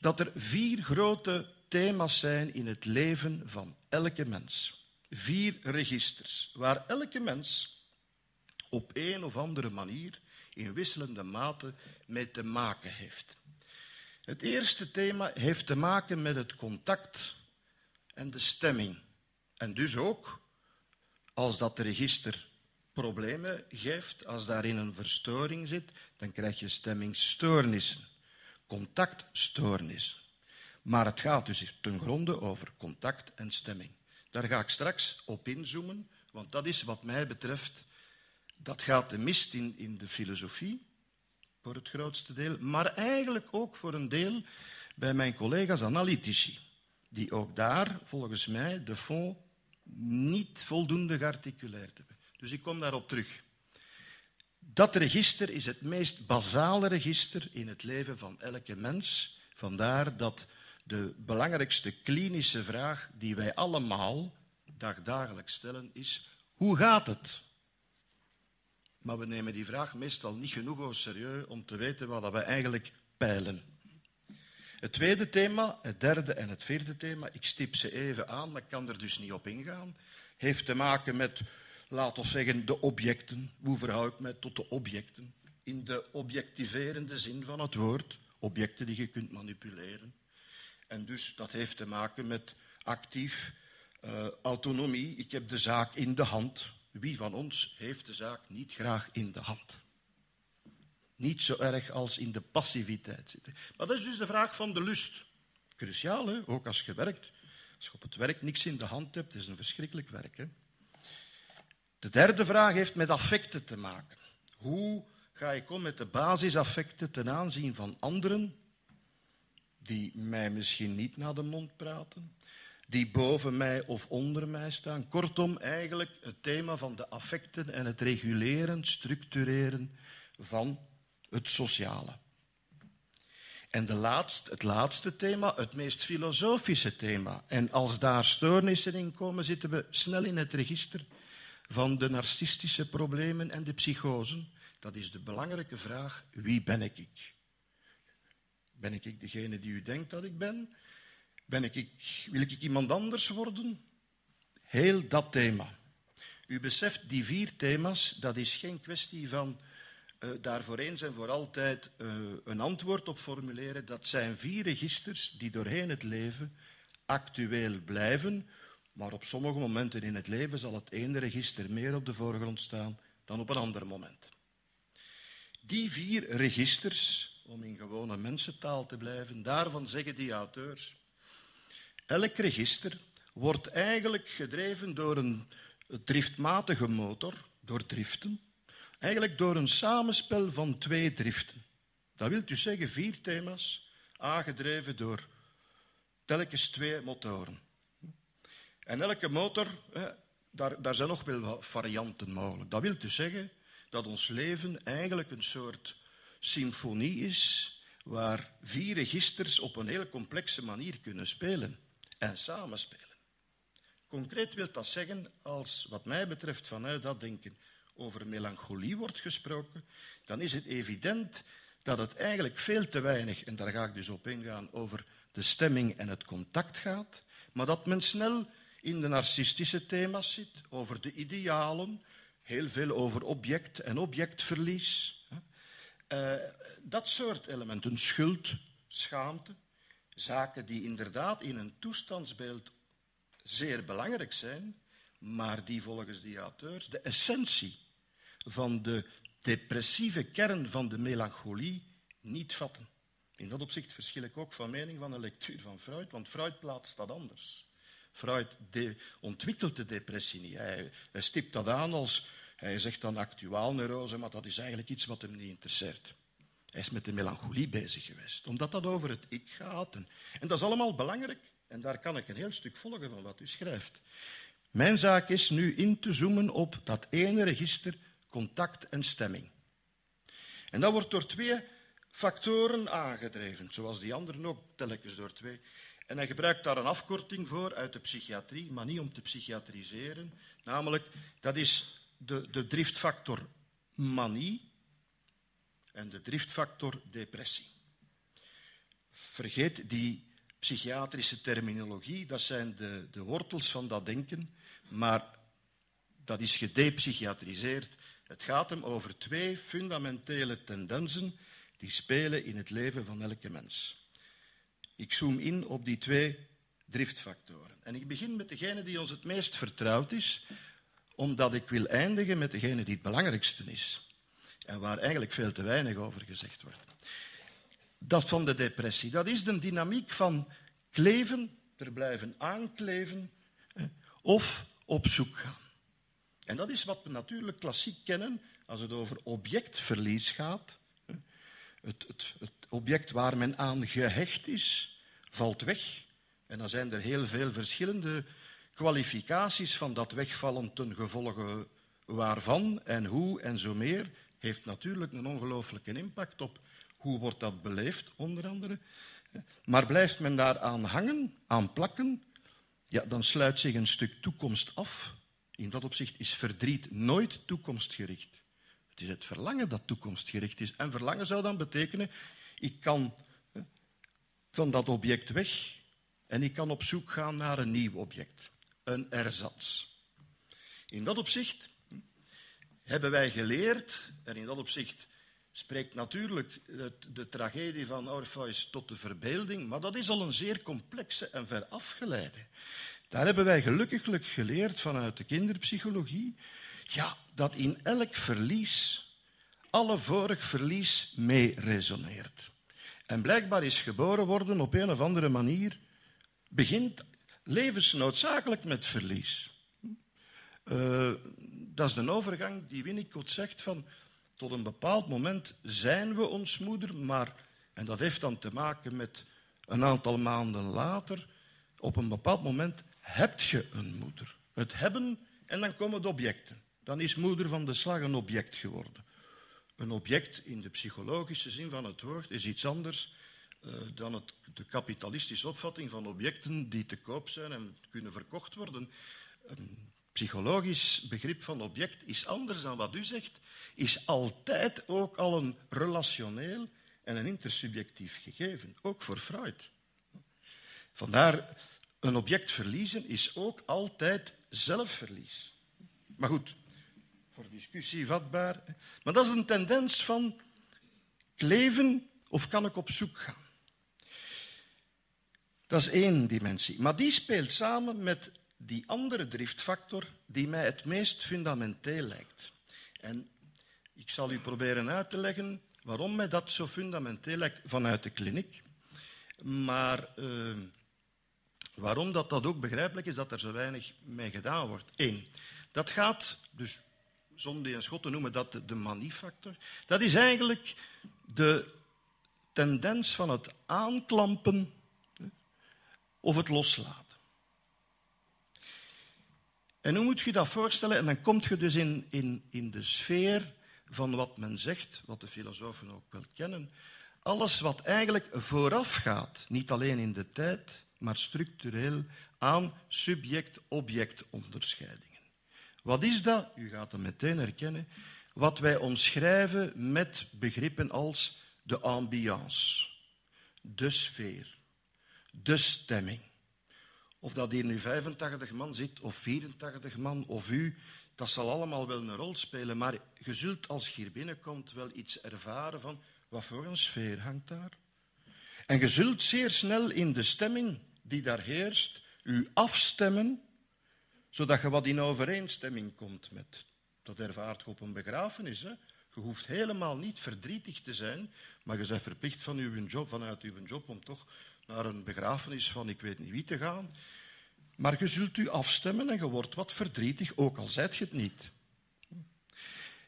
dat er vier grote thema's zijn in het leven van elke mens. Vier registers, waar elke mens op een of andere manier in wisselende mate mee te maken heeft. Het eerste thema heeft te maken met het contact en de stemming. En dus ook, als dat register problemen geeft, als daarin een verstoring zit, dan krijg je stemmingstoornissen, contactstoornissen. Maar het gaat dus ten gronde over contact en stemming. Daar ga ik straks op inzoomen, want dat is wat mij betreft dat gaat de mist in, in de filosofie, voor het grootste deel, maar eigenlijk ook voor een deel bij mijn collega's analytici. die ook daar, volgens mij, de fond niet voldoende gearticuleerd hebben. Dus ik kom daarop terug. Dat register is het meest basale register in het leven van elke mens. Vandaar dat de belangrijkste klinische vraag die wij allemaal dagdagelijks stellen is: hoe gaat het? Maar we nemen die vraag meestal niet genoeg serieus om te weten wat we eigenlijk peilen. Het tweede thema, het derde en het vierde thema, ik stip ze even aan, maar ik kan er dus niet op ingaan, heeft te maken met, laten we zeggen, de objecten. Hoe verhoud ik mij tot de objecten? In de objectiverende zin van het woord, objecten die je kunt manipuleren. En dus dat heeft te maken met actief uh, autonomie. Ik heb de zaak in de hand. Wie van ons heeft de zaak niet graag in de hand? Niet zo erg als in de passiviteit zitten. Maar dat is dus de vraag van de lust. Cruciaal, hè? ook als je werkt. Als je op het werk niks in de hand hebt, is een verschrikkelijk werk. Hè? De derde vraag heeft met affecten te maken. Hoe ga ik om met de basisaffecten ten aanzien van anderen die mij misschien niet naar de mond praten, die boven mij of onder mij staan. Kortom, eigenlijk het thema van de affecten en het reguleren, structureren van het sociale. En de laatste, het laatste thema, het meest filosofische thema. En als daar stoornissen in komen, zitten we snel in het register van de narcistische problemen en de psychosen. Dat is de belangrijke vraag, wie ben ik? Ben ik degene die u denkt dat ik ben? Ben ik, wil ik iemand anders worden? Heel dat thema. U beseft, die vier thema's, dat is geen kwestie van uh, daar eens en voor altijd uh, een antwoord op formuleren. Dat zijn vier registers die doorheen het leven actueel blijven, maar op sommige momenten in het leven zal het ene register meer op de voorgrond staan dan op een ander moment. Die vier registers, om in gewone mensentaal te blijven, daarvan zeggen die auteurs. Elk register wordt eigenlijk gedreven door een driftmatige motor, door driften, eigenlijk door een samenspel van twee driften. Dat wil dus zeggen vier thema's, aangedreven door telkens twee motoren. En elke motor, daar, daar zijn nog wel varianten mogelijk. Dat wil dus zeggen dat ons leven eigenlijk een soort symfonie is waar vier registers op een heel complexe manier kunnen spelen en samenspelen. Concreet wil dat zeggen, als wat mij betreft vanuit dat denken over melancholie wordt gesproken, dan is het evident dat het eigenlijk veel te weinig, en daar ga ik dus op ingaan, over de stemming en het contact gaat, maar dat men snel in de narcistische thema's zit, over de idealen, heel veel over object en objectverlies. Uh, dat soort elementen, schuld, schaamte, zaken die inderdaad in een toestandsbeeld zeer belangrijk zijn, maar die volgens die auteurs de essentie van de depressieve kern van de melancholie niet vatten. In dat opzicht verschil ik ook van mening van een lectuur van Freud, want Freud plaatst dat anders. Freud ontwikkelt de depressie niet. Hij, hij stipt dat aan als, hij zegt dan actuaal neurose, maar dat is eigenlijk iets wat hem niet interesseert. Hij is met de melancholie bezig geweest, omdat dat over het ik gaat. En, dat is allemaal belangrijk. En daar kan ik een heel stuk volgen van wat u schrijft. Mijn zaak is nu in te zoomen op dat ene register contact en stemming. En dat wordt door twee factoren aangedreven, zoals die anderen ook telkens door twee. En hij gebruikt daar een afkorting voor uit de psychiatrie, maar niet om te psychiatriseren. Namelijk, dat is de, de driftfactor manie en de driftfactor depressie. Vergeet die psychiatrische terminologie, dat zijn de, de wortels van dat denken, maar dat is gedepsychiatriseerd. Het gaat hem over twee fundamentele tendensen die spelen in het leven van elke mens. Ik zoom in op die twee driftfactoren. En ik begin met degene die ons het meest vertrouwd is, omdat ik wil eindigen met degene die het belangrijkste is en waar eigenlijk veel te weinig over gezegd wordt. Dat van de depressie, dat is de dynamiek van kleven, er blijven aankleven of op zoek gaan. En dat is wat we natuurlijk klassiek kennen als het over objectverlies gaat. Het, het, het object waar men aan gehecht is, valt weg. En dan zijn er heel veel verschillende kwalificaties van dat wegvallen ten gevolge waarvan en hoe en zo meer, heeft natuurlijk een ongelooflijke impact op hoe wordt dat beleefd, onder andere. Maar blijft men daar aan hangen, aan plakken, ja, dan sluit zich een stuk toekomst af. In dat opzicht is verdriet nooit toekomstgericht. Het is het verlangen dat toekomstgericht is. En verlangen zou dan betekenen, ik kan van dat object weg en ik kan op zoek gaan naar een nieuw object, een erzats. In dat opzicht hebben wij geleerd, en in dat opzicht spreekt natuurlijk de tragedie van Orpheus tot de verbeelding, maar dat is al een zeer complexe en ver afgeleide. Daar hebben wij gelukkiglijk geleerd vanuit de kinderpsychologie, ja, dat in elk verlies alle vorig verlies mee resoneert. En blijkbaar is geboren worden op een of andere manier, begint levensnoodzakelijk met verlies. Uh, dat is de overgang die Winnicott zegt van tot een bepaald moment zijn we ons moeder, maar, en dat heeft dan te maken met een aantal maanden later, op een bepaald moment heb je een moeder. Het hebben en dan komen de objecten. Dan is moeder van de slag een object geworden. Een object in de psychologische zin van het woord is iets anders uh, dan het, de kapitalistische opvatting van objecten die te koop zijn en kunnen verkocht worden. Een psychologisch begrip van object is anders dan wat u zegt, is altijd ook al een relationeel en een intersubjectief gegeven, ook voor Freud. Vandaar, een object verliezen is ook altijd zelfverlies. Maar goed, voor discussie vatbaar. Maar dat is een tendens van kleven of kan ik op zoek gaan? Dat is één dimensie. Maar die speelt samen met die andere driftfactor die mij het meest fundamenteel lijkt. En ik zal u proberen uit te leggen waarom mij dat zo fundamenteel lijkt vanuit de kliniek. Maar uh, waarom dat, dat ook begrijpelijk is dat er zo weinig mee gedaan wordt. Eén, dat gaat, dus Zonde en Schotten noemen dat de, de maniefactor. Dat is eigenlijk de tendens van het aanklampen of het loslaten. En hoe moet je dat voorstellen? En dan kom je dus in, in, in de sfeer van wat men zegt, wat de filosofen ook wel kennen. Alles wat eigenlijk voorafgaat, niet alleen in de tijd, maar structureel aan subject-object-onderscheidingen. Wat is dat? U gaat het meteen herkennen. Wat wij omschrijven met begrippen als de ambiance, de sfeer, de stemming. Of dat hier nu 85 man zit, of 84 man, of u, dat zal allemaal wel een rol spelen. Maar je zult als je hier binnenkomt wel iets ervaren van wat voor een sfeer hangt daar. En je zult zeer snel in de stemming die daar heerst, u afstemmen, zodat je wat in overeenstemming komt met. Dat ervaart je op een begrafenis. Hè? Je hoeft helemaal niet verdrietig te zijn, maar je bent verplicht van uw job, vanuit uw job om toch naar een begrafenis van ik weet niet wie te gaan. Maar je zult u afstemmen en je wordt wat verdrietig, ook al zijt je het niet.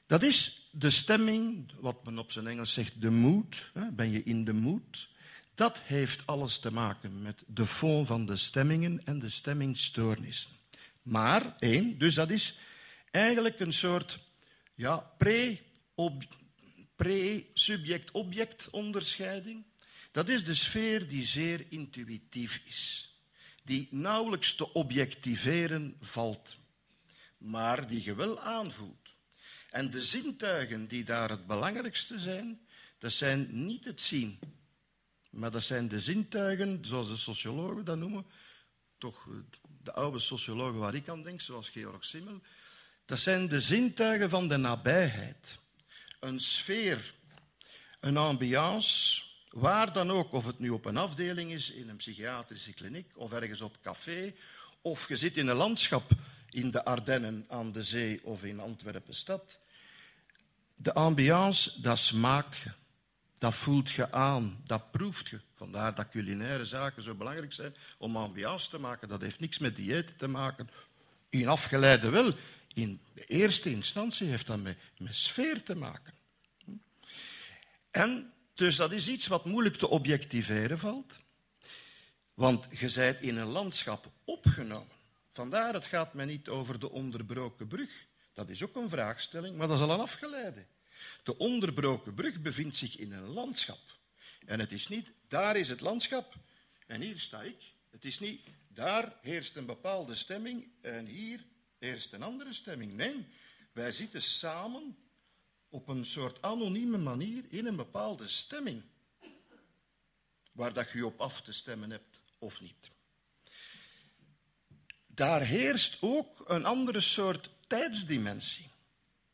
Dat is de stemming, wat men op zijn Engels zegt, de mood. Ben je in de mood? Dat heeft alles te maken met de fond van de stemmingen en de stemmingstoornissen. Maar één, dus dat is eigenlijk een soort ja, pre-subject-object onderscheiding. Dat is de sfeer die zeer intuïtief is, die nauwelijks te objectiveren valt, maar die je wel aanvoelt. En de zintuigen die daar het belangrijkste zijn, dat zijn niet het zien, maar dat zijn de zintuigen, zoals de sociologen dat noemen, toch de oude sociologen waar ik aan denk, zoals Georg Simmel, dat zijn de zintuigen van de nabijheid. Een sfeer, een ambiance, Waar dan ook, of het nu op een afdeling is, in een psychiatrische kliniek of ergens op café, of je zit in een landschap in de Ardennen aan de zee of in Antwerpen stad. De ambiance, dat smaakt je. Dat voelt je aan, dat proeft je. Vandaar dat culinaire zaken zo belangrijk zijn om ambiance te maken. Dat heeft niks met dieet te maken. In afgeleide wel. In de eerste instantie heeft dat met, met sfeer te maken. En dus dat is iets wat moeilijk te objectiveren valt. Want je zijt in een landschap opgenomen. Vandaar, het gaat mij niet over de onderbroken brug. Dat is ook een vraagstelling, maar dat is al een afgeleide. De onderbroken brug bevindt zich in een landschap. En het is niet, daar is het landschap en hier sta ik. Het is niet, daar heerst een bepaalde stemming en hier heerst een andere stemming. Nee, wij zitten samen op een soort anonieme manier in een bepaalde stemming. Waar dat je op af te stemmen hebt of niet. Daar heerst ook een andere soort tijdsdimensie.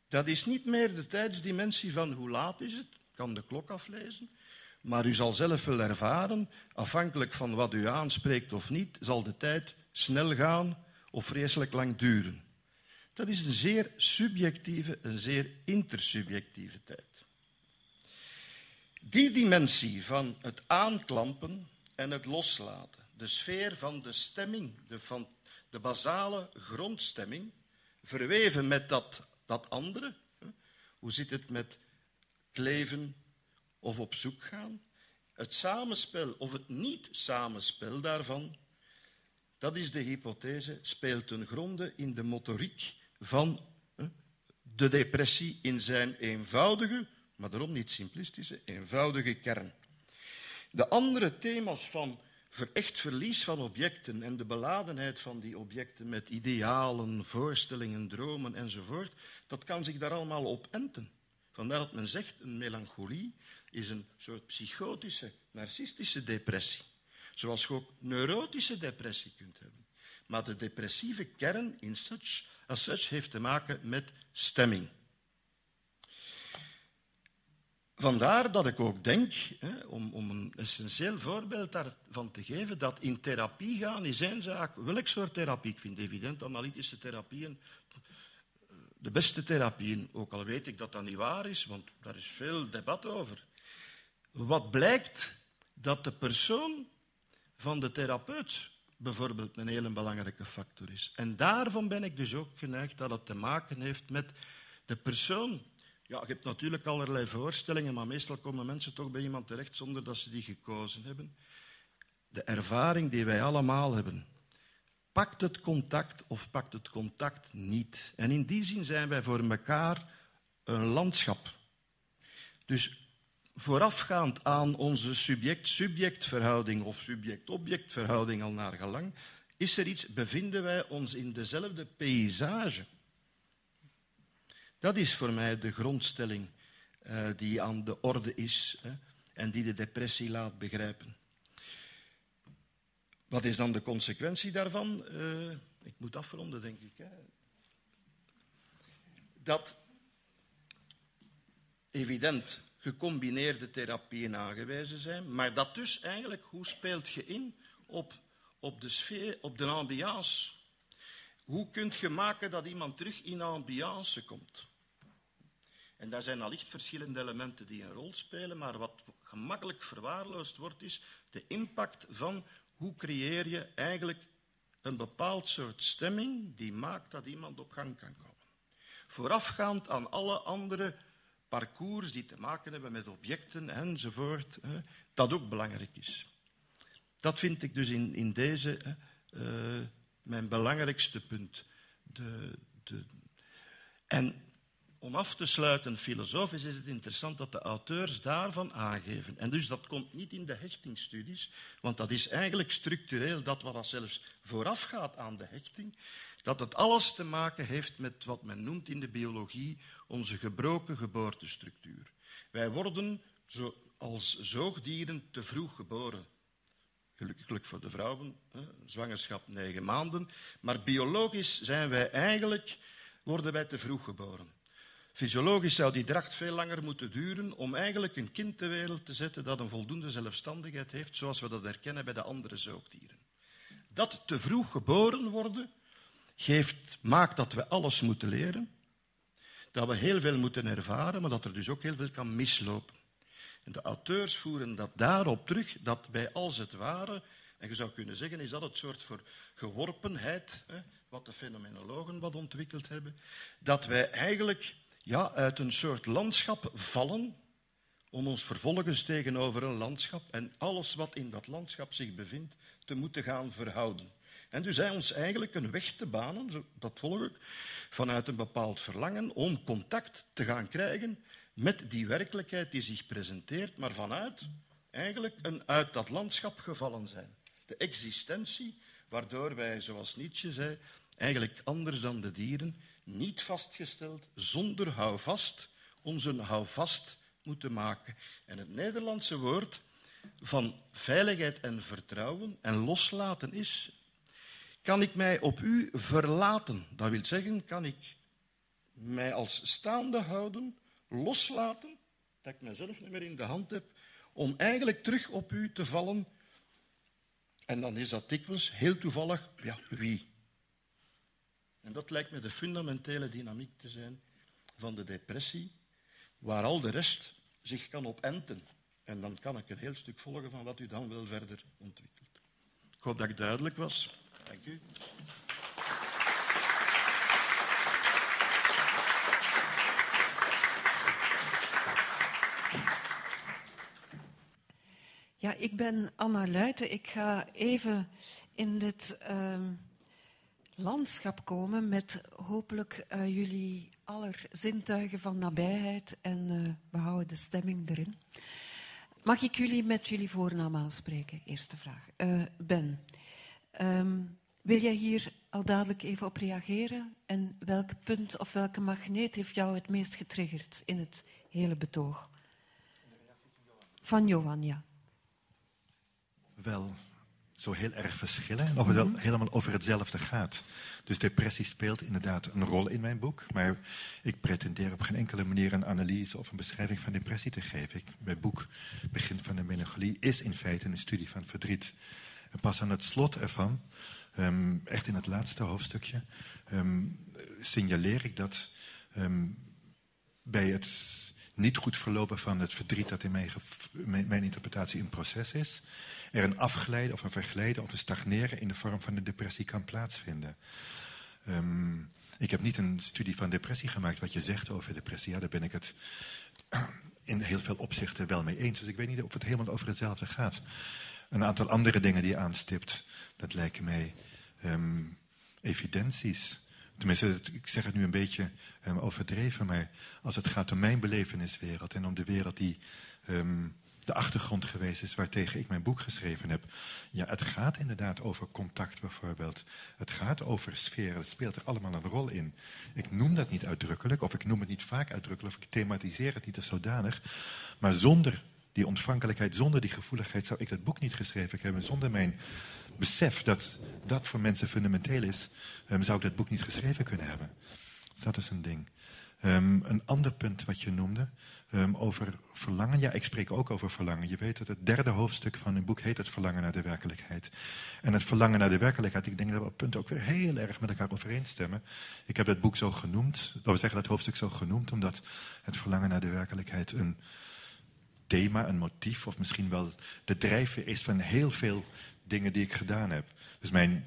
Dat is niet meer de tijdsdimensie van hoe laat is het, kan de klok aflezen, maar u zal zelf wel ervaren, afhankelijk van wat u aanspreekt of niet, zal de tijd snel gaan of vreselijk lang duren. Dat is een zeer subjectieve, een zeer intersubjectieve tijd. Die dimensie van het aanklampen en het loslaten, de sfeer van de stemming, de, van de basale grondstemming, verweven met dat, dat andere. Hoe zit het met het leven of op zoek gaan? Het samenspel of het niet-samenspel daarvan, dat is de hypothese, speelt ten gronde in de motoriek van de depressie in zijn eenvoudige, maar daarom niet simplistische, eenvoudige kern. De andere thema's van echt verlies van objecten en de beladenheid van die objecten met idealen, voorstellingen, dromen enzovoort, dat kan zich daar allemaal op enten. Vandaar dat men zegt, een melancholie is een soort psychotische, narcistische depressie. Zoals je ook neurotische depressie kunt hebben. Maar de depressieve kern in such, such heeft te maken met stemming. Vandaar dat ik ook denk, hè, om, om, een essentieel voorbeeld daarvan te geven, dat in therapie gaan is één zaak. Welk soort therapie? Ik vind evident analytische therapieën eh, de beste therapieën, ook al weet ik dat dat niet waar is, want daar is veel debat over. Wat blijkt dat de persoon van de therapeut bijvoorbeeld een hele belangrijke factor is. En daarvan ben ik dus ook geneigd dat het te maken heeft met de persoon ja, je hebt natuurlijk allerlei voorstellingen, maar meestal komen mensen toch bij iemand terecht zonder dat ze die gekozen hebben. De ervaring die wij allemaal hebben. Pakt het contact of pakt het contact niet? En in die zin zijn wij voor elkaar een landschap. Dus voorafgaand aan onze subject-subject-verhouding of subject-object-verhouding al naar gelang, is er iets, bevinden wij ons in dezelfde paysage. Dat is voor mij de grondstelling uh, die aan de orde is hè, en die de depressie laat begrijpen. Wat is dan de consequentie daarvan? Uh, ik moet afronden, denk ik. Hè. Dat evident gecombineerde therapieën aangewezen zijn, maar dat dus eigenlijk, hoe speelt je in op, op de sfeer, op de ambiance? Hoe kunt je maken dat iemand terug in ambiance komt? En daar zijn allicht verschillende elementen die een rol spelen, maar wat gemakkelijk verwaarloosd wordt, is de impact van hoe creëer je eigenlijk een bepaald soort stemming die maakt dat iemand op gang kan komen. Voorafgaand aan alle andere parcours die te maken hebben met objecten enzovoort, dat ook belangrijk is. Dat vind ik dus in, in deze uh, mijn belangrijkste punt. De, de, en om af te sluiten filosofisch is het interessant dat de auteurs daarvan aangeven. En dus dat komt niet in de hechtingsstudies, want dat is eigenlijk structureel dat wat zelfs voorafgaat aan de hechting, dat het alles te maken heeft met wat men noemt in de biologie onze gebroken geboortestructuur. Wij worden zo, als zoogdieren te vroeg geboren. Gelukkig voor de vrouwen, zwangerschap negen maanden. Maar biologisch zijn wij eigenlijk, worden wij te vroeg geboren. Fysiologisch zou die dracht veel langer moeten duren om eigenlijk een kind ter wereld te zetten dat een voldoende zelfstandigheid heeft, zoals we dat herkennen bij de andere zoogdieren. Dat te vroeg geboren worden geeft, maakt dat we alles moeten leren, dat we heel veel moeten ervaren, maar dat er dus ook heel veel kan mislopen. En de auteurs voeren dat daarop terug, dat bij als het ware, en je zou kunnen zeggen, is dat het soort voor geworpenheid, hè, wat de fenomenologen wat ontwikkeld hebben, dat wij eigenlijk ja, uit een soort landschap vallen om ons vervolgens tegenover een landschap en alles wat in dat landschap zich bevindt te moeten gaan verhouden. En dus hij ons eigenlijk een weg te banen, dat volg ik, vanuit een bepaald verlangen om contact te gaan krijgen met die werkelijkheid die zich presenteert, maar vanuit eigenlijk een uit dat landschap gevallen zijn. De existentie, waardoor wij, zoals Nietzsche zei, eigenlijk anders dan de dieren, niet vastgesteld, zonder houvast, onze houvast moeten maken. En het Nederlandse woord van veiligheid en vertrouwen en loslaten is, kan ik mij op u verlaten? Dat wil zeggen, kan ik mij als staande houden, loslaten, dat ik mezelf niet meer in de hand heb, om eigenlijk terug op u te vallen. En dan is dat dikwijls heel toevallig, ja, wie? En dat lijkt me de fundamentele dynamiek te zijn van de depressie, waar al de rest zich kan op enten. En dan kan ik een heel stuk volgen van wat u dan wel verder ontwikkelt. Ik hoop dat ik duidelijk was. Dank u. Ja, ik ben Anna Luiten. Ik ga even in dit uh, landschap komen met hopelijk uh, jullie aller zintuigen van nabijheid en uh, we houden de stemming erin. Mag ik jullie met jullie voornaam aanspreken? Eerste vraag. Uh, ben, um, wil jij hier al dadelijk even op reageren? En welk punt of welke magneet heeft jou het meest getriggerd in het hele betoog? Van Johan, ja. Wel, zo heel erg verschillen. Of het wel helemaal over hetzelfde gaat. Dus depressie speelt inderdaad een rol in mijn boek. Maar ik pretendeer op geen enkele manier een analyse of een beschrijving van depressie te geven. Ik, mijn boek, Begin van de Melancholie, is in feite een studie van verdriet. En pas aan het slot ervan, um, echt in het laatste hoofdstukje, um, signaleer ik dat um, bij het niet goed verlopen van het verdriet dat in mijn, interpretatie een proces is, er een afglijden of een verglijden of een stagneren in de vorm van een depressie kan plaatsvinden. Ik heb niet een studie van depressie gemaakt. Wat je zegt over depressie, ja, daar ben ik het [clears throat] in heel veel opzichten wel mee eens. Dus ik weet niet of het helemaal over hetzelfde gaat. Een aantal andere dingen die je aanstipt, dat lijken mij um, evidenties. Tenminste, ik zeg het nu een beetje um, overdreven, maar als het gaat om mijn beleveniswereld en om de wereld die um, de achtergrond geweest is waartegen ik mijn boek geschreven heb. Ja, het gaat inderdaad over contact bijvoorbeeld. Het gaat over sfeer. Het speelt er allemaal een rol in. Ik noem dat niet uitdrukkelijk, of ik noem het niet vaak uitdrukkelijk, of ik thematiseer het niet als zodanig. Maar zonder die ontvankelijkheid, zonder die gevoeligheid zou ik dat boek niet geschreven hebben. Zonder mijn besef dat dat voor mensen fundamenteel is, um, zou ik dat boek niet geschreven kunnen hebben. Dus dat is een ding. Um, een ander punt wat je noemde, um, over verlangen. Ja, ik spreek ook over verlangen. Je weet dat het derde hoofdstuk van een boek heet het verlangen naar de werkelijkheid. En het verlangen naar de werkelijkheid, ik denk dat we op punten ook weer heel erg met elkaar overeenstemmen. Ik heb dat boek zo genoemd, of we zeggen dat hoofdstuk zo genoemd, omdat het verlangen naar de werkelijkheid een thema, een motief, of misschien wel de drijfveer is van heel veel dingen die ik gedaan heb. Dus mijn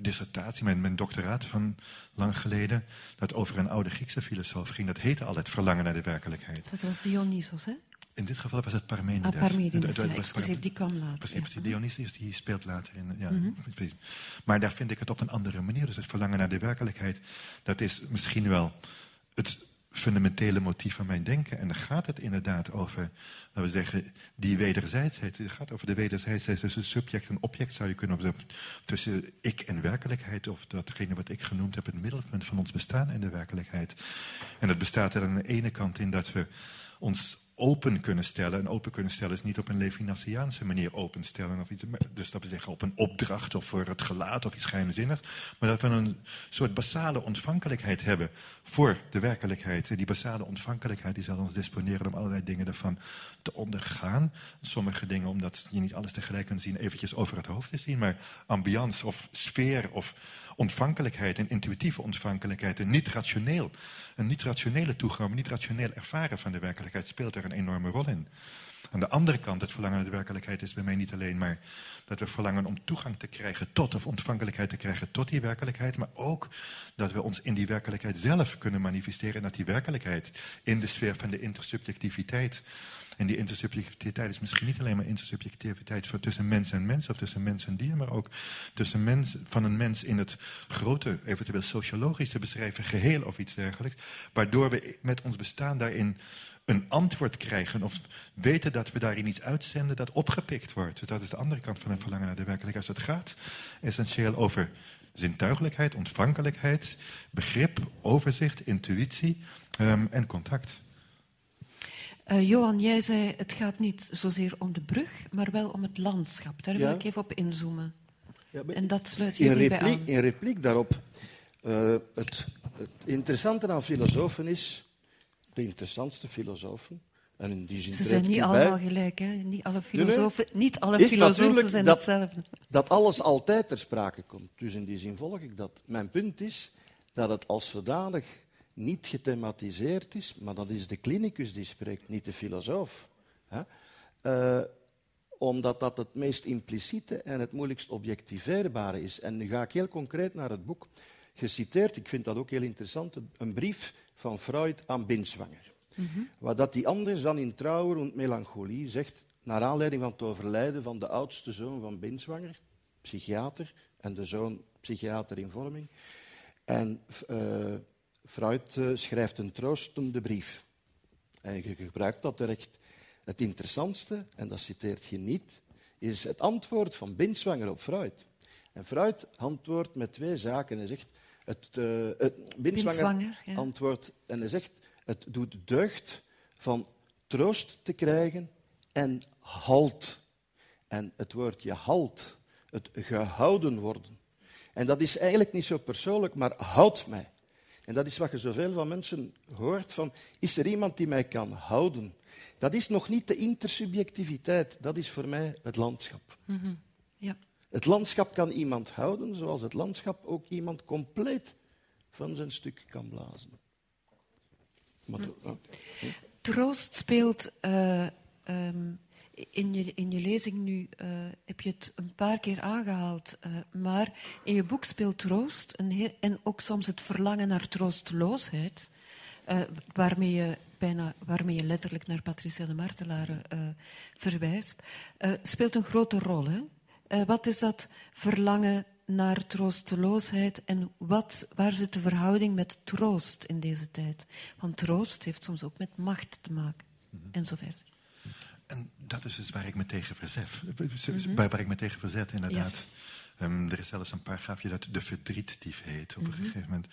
dissertatie, mijn, mijn doctoraat van lang geleden, dat over een oude Griekse filosoof ging. Dat heette al het verlangen naar de werkelijkheid. Dat was Dionysos, hè? In dit geval was het Parmenides. Ah, Parmenides, ja, excuseer, die kwam later. Precies, ja. Dionysius die speelt later in. Ja, mm -hmm. Maar daar vind ik het op een andere manier. Dus het verlangen naar de werkelijkheid, dat is misschien wel het fundamentele motief van mijn denken. En dan gaat het inderdaad over, laten we zeggen, die wederzijdsheid. Het gaat over de wederzijdsheid tussen subject en object, zou je kunnen zeggen. Tussen ik en werkelijkheid, of datgene wat ik genoemd heb, het middelpunt van ons bestaan en de werkelijkheid. En dat bestaat er aan de ene kant in dat we ons open kunnen stellen. En open kunnen stellen is niet op een Levinasiaanse manier openstellen. Of iets, dus dat we zeggen op een opdracht of voor het gelaat of iets geheimzinnigs. Maar dat we een soort basale ontvankelijkheid hebben voor de werkelijkheid. En die basale ontvankelijkheid die zal ons disponeren om allerlei dingen ervan te ondergaan. Sommige dingen, omdat je niet alles tegelijk kan zien, eventjes over het hoofd te zien. Maar ambiance of sfeer of ontvankelijkheid en intuïtieve ontvankelijkheid en niet rationeel. Een niet rationele toegang, niet rationeel ervaren van de werkelijkheid speelt er een enorme rol in. Aan de andere kant, het verlangen naar de werkelijkheid is bij mij niet alleen maar dat we verlangen om toegang te krijgen tot of ontvankelijkheid te krijgen tot die werkelijkheid, maar ook dat we ons in die werkelijkheid zelf kunnen manifesteren en dat die werkelijkheid in de sfeer van de intersubjectiviteit en die intersubjectiviteit is misschien niet alleen maar intersubjectiviteit tussen mens en mens of tussen mens en dier, maar ook tussen mens, van een mens in het grote, eventueel sociologische beschrijven geheel of iets dergelijks, waardoor we met ons bestaan daarin een antwoord krijgen of weten dat we daarin iets uitzenden dat opgepikt wordt. Dus dat is de andere kant van een verlangen naar de werkelijkheid. Dus het gaat essentieel over zintuigelijkheid, ontvankelijkheid, begrip, overzicht, intuïtie um, en contact. Uh, Johan, jij zei het gaat niet zozeer om de brug, maar wel om het landschap. Daar wil ik even op inzoomen. Ja, en dat sluit je bij aan. In repliek daarop, uh, het, het, interessante aan filosofen is, de interessantste filosofen, en in die zin Ze zijn niet allemaal gelijk, hè? Niet alle filosofen, niet alle filosofen zijn dat, hetzelfde. Dat alles altijd ter sprake komt. Dus in die zin volg ik dat. Mijn punt is dat het als zodanig niet gethematiseerd is, maar dat is de klinicus die spreekt, niet de filosoof. Hè? Uh, omdat dat het meest impliciete en het moeilijkst objectiveerbare is. En nu ga ik heel concreet naar het boek geciteerd, ik vind dat ook heel interessant, een brief van Freud aan Binswanger. Mm Waar dat hij anders dan in Trouwer en Melancholie zegt, naar aanleiding van het overlijden van de oudste zoon van Binswanger, psychiater, en de zoon psychiater in vorming. En uh, Freud uh, schrijft een troostende brief. En je gebruikt dat recht. Het interessantste, en dat citeert je niet, is het antwoord van Binswanger op Freud. En Freud antwoordt met twee zaken. Hij zegt, het, uh, het antwoordt en hij zegt, het doet deugd van troost te krijgen en halt. En het woordje halt, het gehouden worden. En dat is eigenlijk niet zo persoonlijk, maar houd mij. En dat is wat je zoveel van mensen hoort, van is er iemand die mij kan houden? Dat is nog niet de intersubjectiviteit, dat is voor mij het landschap. Mm -hmm. ja. Het landschap kan iemand houden, zoals het landschap ook iemand compleet van zijn stuk kan blazen. Maar, Troost speelt uh, um, in je, in je lezing nu uh, heb je het een paar keer aangehaald, uh, maar in je boek speelt troost een heel, en ook soms het verlangen naar troosteloosheid, waarmee, je bijna, waarmee je letterlijk naar Patricia de Martelare verwijst, speelt een grote rol. Hè? Wat is dat verlangen naar troosteloosheid en wat, waar zit de verhouding met troost in deze tijd? Want troost heeft soms ook met macht te maken, mm -hmm. en zo verder. En dat is dus waar ik me tegen verzet. Mm waar, ik me tegen verzet, inderdaad. Ja. Um, er is zelfs een paragraafje dat de verdrietdief heet op een mm -hmm. gegeven moment.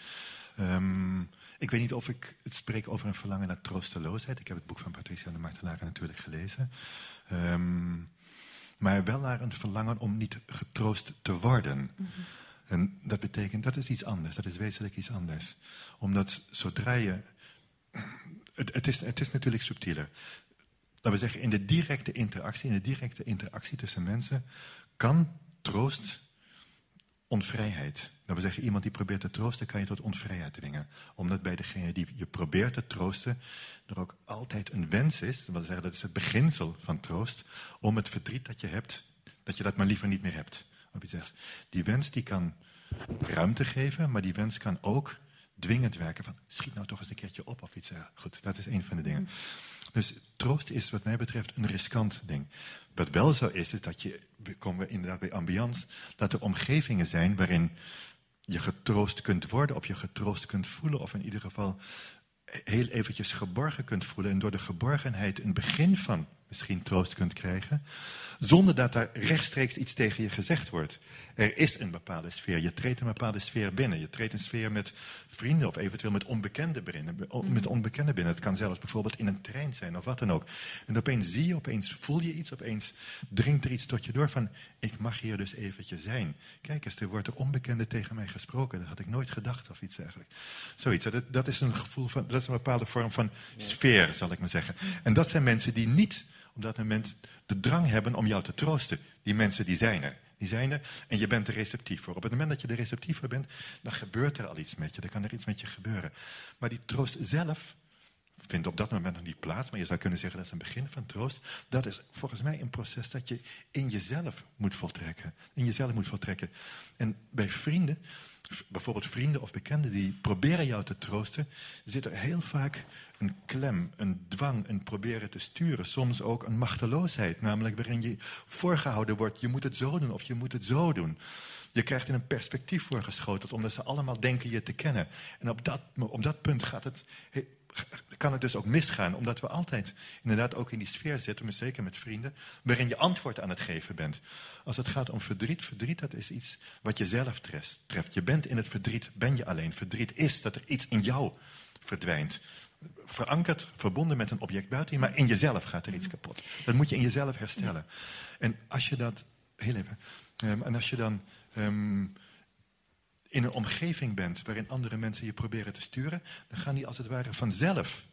Um, ik weet niet of ik het spreek over een verlangen naar troosteloosheid. Ik heb het boek van Patricia de Martelaar natuurlijk gelezen. Um, maar wel naar een verlangen om niet getroost te worden. Mm -hmm. En dat betekent, dat is iets anders. Dat is wezenlijk iets anders. Omdat zodra je... Het, het, is, het is natuurlijk subtieler laten we zeggen, in de directe interactie, in de directe interactie tussen mensen, kan troost onvrijheid. Dat we zeggen, iemand die probeert te troosten, kan je tot onvrijheid dwingen. Omdat bij degene die je probeert te troosten, er ook altijd een wens is, dat, zeggen, dat is het beginsel van troost, om het verdriet dat je hebt, dat je dat maar liever niet meer hebt. Of zegt. Die wens die kan ruimte geven, maar die wens kan ook dwingend werken van schiet nou toch eens een keertje op of iets. Goed, dat is een van de dingen. Dus troost is wat mij betreft een riskant ding. Wat wel zo is, is dat je, we komen inderdaad bij ambiance, dat er omgevingen zijn waarin je getroost kunt worden, of je getroost kunt voelen, of in ieder geval heel eventjes geborgen kunt voelen en door de geborgenheid een begin van misschien troost kunt krijgen, zonder dat daar rechtstreeks iets tegen je gezegd wordt. Er is een bepaalde sfeer, je treedt een bepaalde sfeer binnen. Je treedt een sfeer met vrienden of eventueel met onbekenden binnen. Mhm. Met onbekenden binnen. Het kan zelfs bijvoorbeeld in een trein zijn of wat dan ook. En opeens zie je, opeens voel je iets, opeens dringt er iets tot je door van, ik mag hier dus eventjes zijn. Kijk eens, er wordt er onbekende tegen mij gesproken. Dat had ik nooit gedacht of iets eigenlijk. Zoiets, dat, dat is een gevoel van, dat is een bepaalde vorm van sfeer, zal ik maar zeggen. En dat zijn mensen die niet omdat een mens de drang hebben om jou te troosten. Die mensen die zijn er. Die zijn er en je bent er receptief voor. Op het moment dat je er receptief voor bent, dan gebeurt er al iets met je. Dan kan er iets met je gebeuren. Maar die troost zelf vindt op dat moment nog niet plaats, maar je zou kunnen zeggen dat is een begin van troost. Dat is volgens mij een proces dat je in jezelf moet voltrekken. In jezelf moet voltrekken. En bij vrienden, bijvoorbeeld vrienden of bekenden die proberen jou te troosten, zit er heel vaak een klem, een dwang, een proberen te sturen. Soms ook een machteloosheid, namelijk waarin je voorgehouden wordt, je moet het zo doen of je moet het zo doen. Je krijgt in een perspectief voorgeschoteld, omdat ze allemaal denken je te kennen. En op dat, op dat punt gaat het, kan het dus ook misgaan, omdat we altijd inderdaad ook in die sfeer zitten, maar zeker met vrienden, waarin je antwoord aan het geven bent. Als het gaat om verdriet, verdriet dat is iets wat je zelf treft. Je bent in het verdriet, ben je alleen. Verdriet is dat er iets in jou verdwijnt verankerd, verbonden met een object buiten je, maar in jezelf gaat er iets kapot. Dat moet je in jezelf herstellen. En als je dat, heel even, um, en als je dan um, in een omgeving bent waarin andere mensen je proberen te sturen, dan gaan die als het ware vanzelf,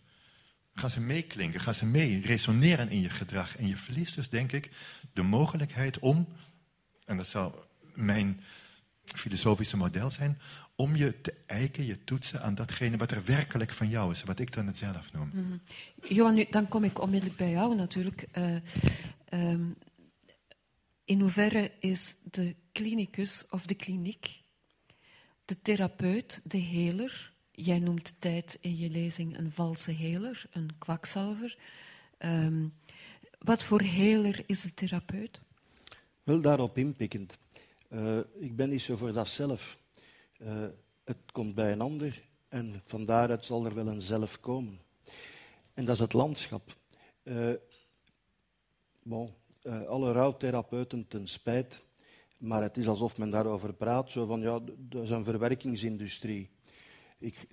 gaan ze meeklinken, gaan ze mee resoneren in je gedrag. En je verliest dus, denk ik, de mogelijkheid om, en dat zou mijn filosofische model zijn, om je te eiken, je toetsen aan datgene wat er werkelijk van jou is, wat ik dan het zelf noem. -hmm. Johan, dan kom ik onmiddellijk bij jou natuurlijk. Uh, um, in hoeverre is de klinicus of de kliniek de therapeut, de heler? Jij noemt tijd in je lezing een valse heler, een kwakzalver. Um, wat voor heler is de therapeut? Wel daarop inpikkend. Uh, ik ben niet zo voor dat zelf. Uh, het komt bij een ander en van daaruit zal er wel een zelf komen. En dat is het landschap. Uh, bon, alle rouwtherapeuten ten spijt, maar het is alsof men daarover praat, zo van ja, dat is een verwerkingsindustrie. Ik,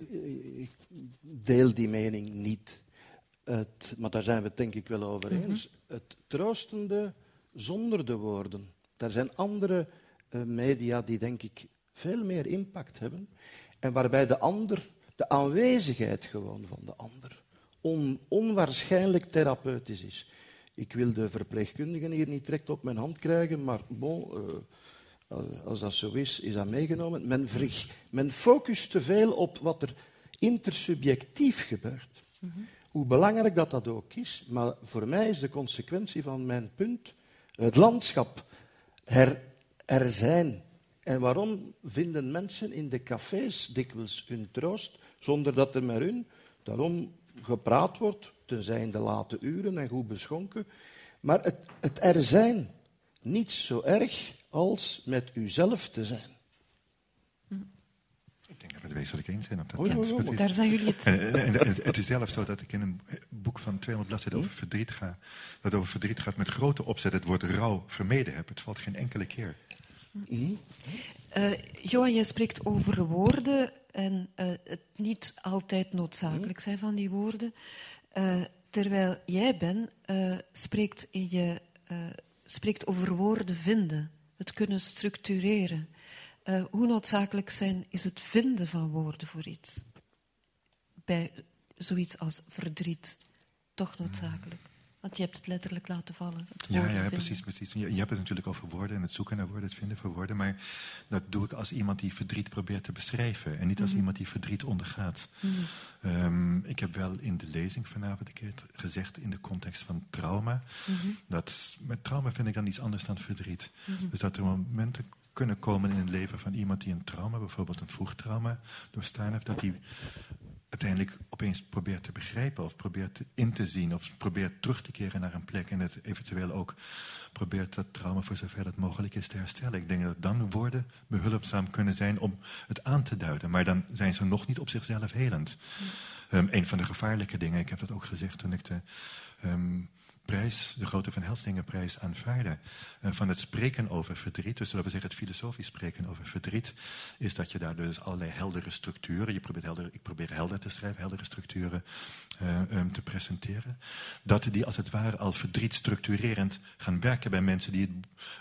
ik deel die mening niet. Het, maar daar zijn we het denk ik wel over eens. Mm -hmm. Het troostende zonder de woorden. Er zijn andere uh, media die denk ik veel meer impact hebben. En waarbij de ander, de aanwezigheid gewoon van de ander, on, onwaarschijnlijk therapeutisch is. Ik wil de verpleegkundigen hier niet direct op mijn hand krijgen, maar bon, uh, als dat zo is, is dat meegenomen. Men, focust te veel op wat er intersubjectief gebeurt. Mm -hmm. Hoe belangrijk dat dat ook is, maar voor mij is de consequentie van mijn punt het landschap her, er zijn. En waarom vinden mensen in de cafés dikwijls hun troost zonder dat er met hun daarom gepraat wordt, tenzij in de late uren en goed beschonken. Maar het, het er zijn, niet zo erg als met uzelf te zijn. Ik denk dat we het wezenlijk eens zijn op dat punt. Oh, oh, Daar zijn jullie het... [laughs] En, en, en, het is zelfs zo dat ik in een boek van 200 bladzijden over verdriet ga, dat over verdriet gaat met grote opzet het woord rouw vermeden heb. Het valt geen enkele keer. Mm. Uh, Johan, je spreekt over woorden en uh, het niet altijd noodzakelijk zijn van die woorden. Uh, terwijl jij, Ben, spreekt, in je, spreekt over woorden vinden, het kunnen structureren. hoe noodzakelijk zijn is het vinden van woorden voor iets? Bij zoiets als verdriet, toch noodzakelijk? Want je hebt het letterlijk laten vallen. Ja, ja precies. precies. Je, je, hebt het natuurlijk over woorden en het zoeken naar woorden, het vinden van woorden. Maar dat doe ik als iemand die verdriet probeert te beschrijven. En niet als mm. iemand die verdriet ondergaat. Mm. Um, ik heb wel in de lezing vanavond een keer gezegd in de context van trauma. Mm -hmm. Dat met trauma vind ik dan iets anders dan verdriet. -hmm. Dus dat er momenten kunnen komen in het leven van iemand die een trauma, bijvoorbeeld een vroeg trauma, doorstaan heeft, dat die uiteindelijk opeens probeert te begrijpen of probeert in te zien of probeert terug te keren naar een plek en het eventueel ook probeert dat trauma voor zover dat mogelijk is te herstellen. Ik denk dat dan woorden behulpzaam kunnen zijn om het aan te duiden, maar dan zijn ze nog niet op zichzelf helend. Um, een van de gevaarlijke dingen, ik heb dat ook gezegd toen ik de um, prijs, de Grote Van Helsdingenprijs aanvaarden. Uh, van het spreken over verdriet, dus dat we zeggen het filosofisch spreken over verdriet, is dat je daar dus allerlei heldere structuren, je probeert helder, ik probeer helder te schrijven, heldere structuren uh, um, te presenteren, dat die als het ware al verdriet structurerend gaan werken bij mensen die het,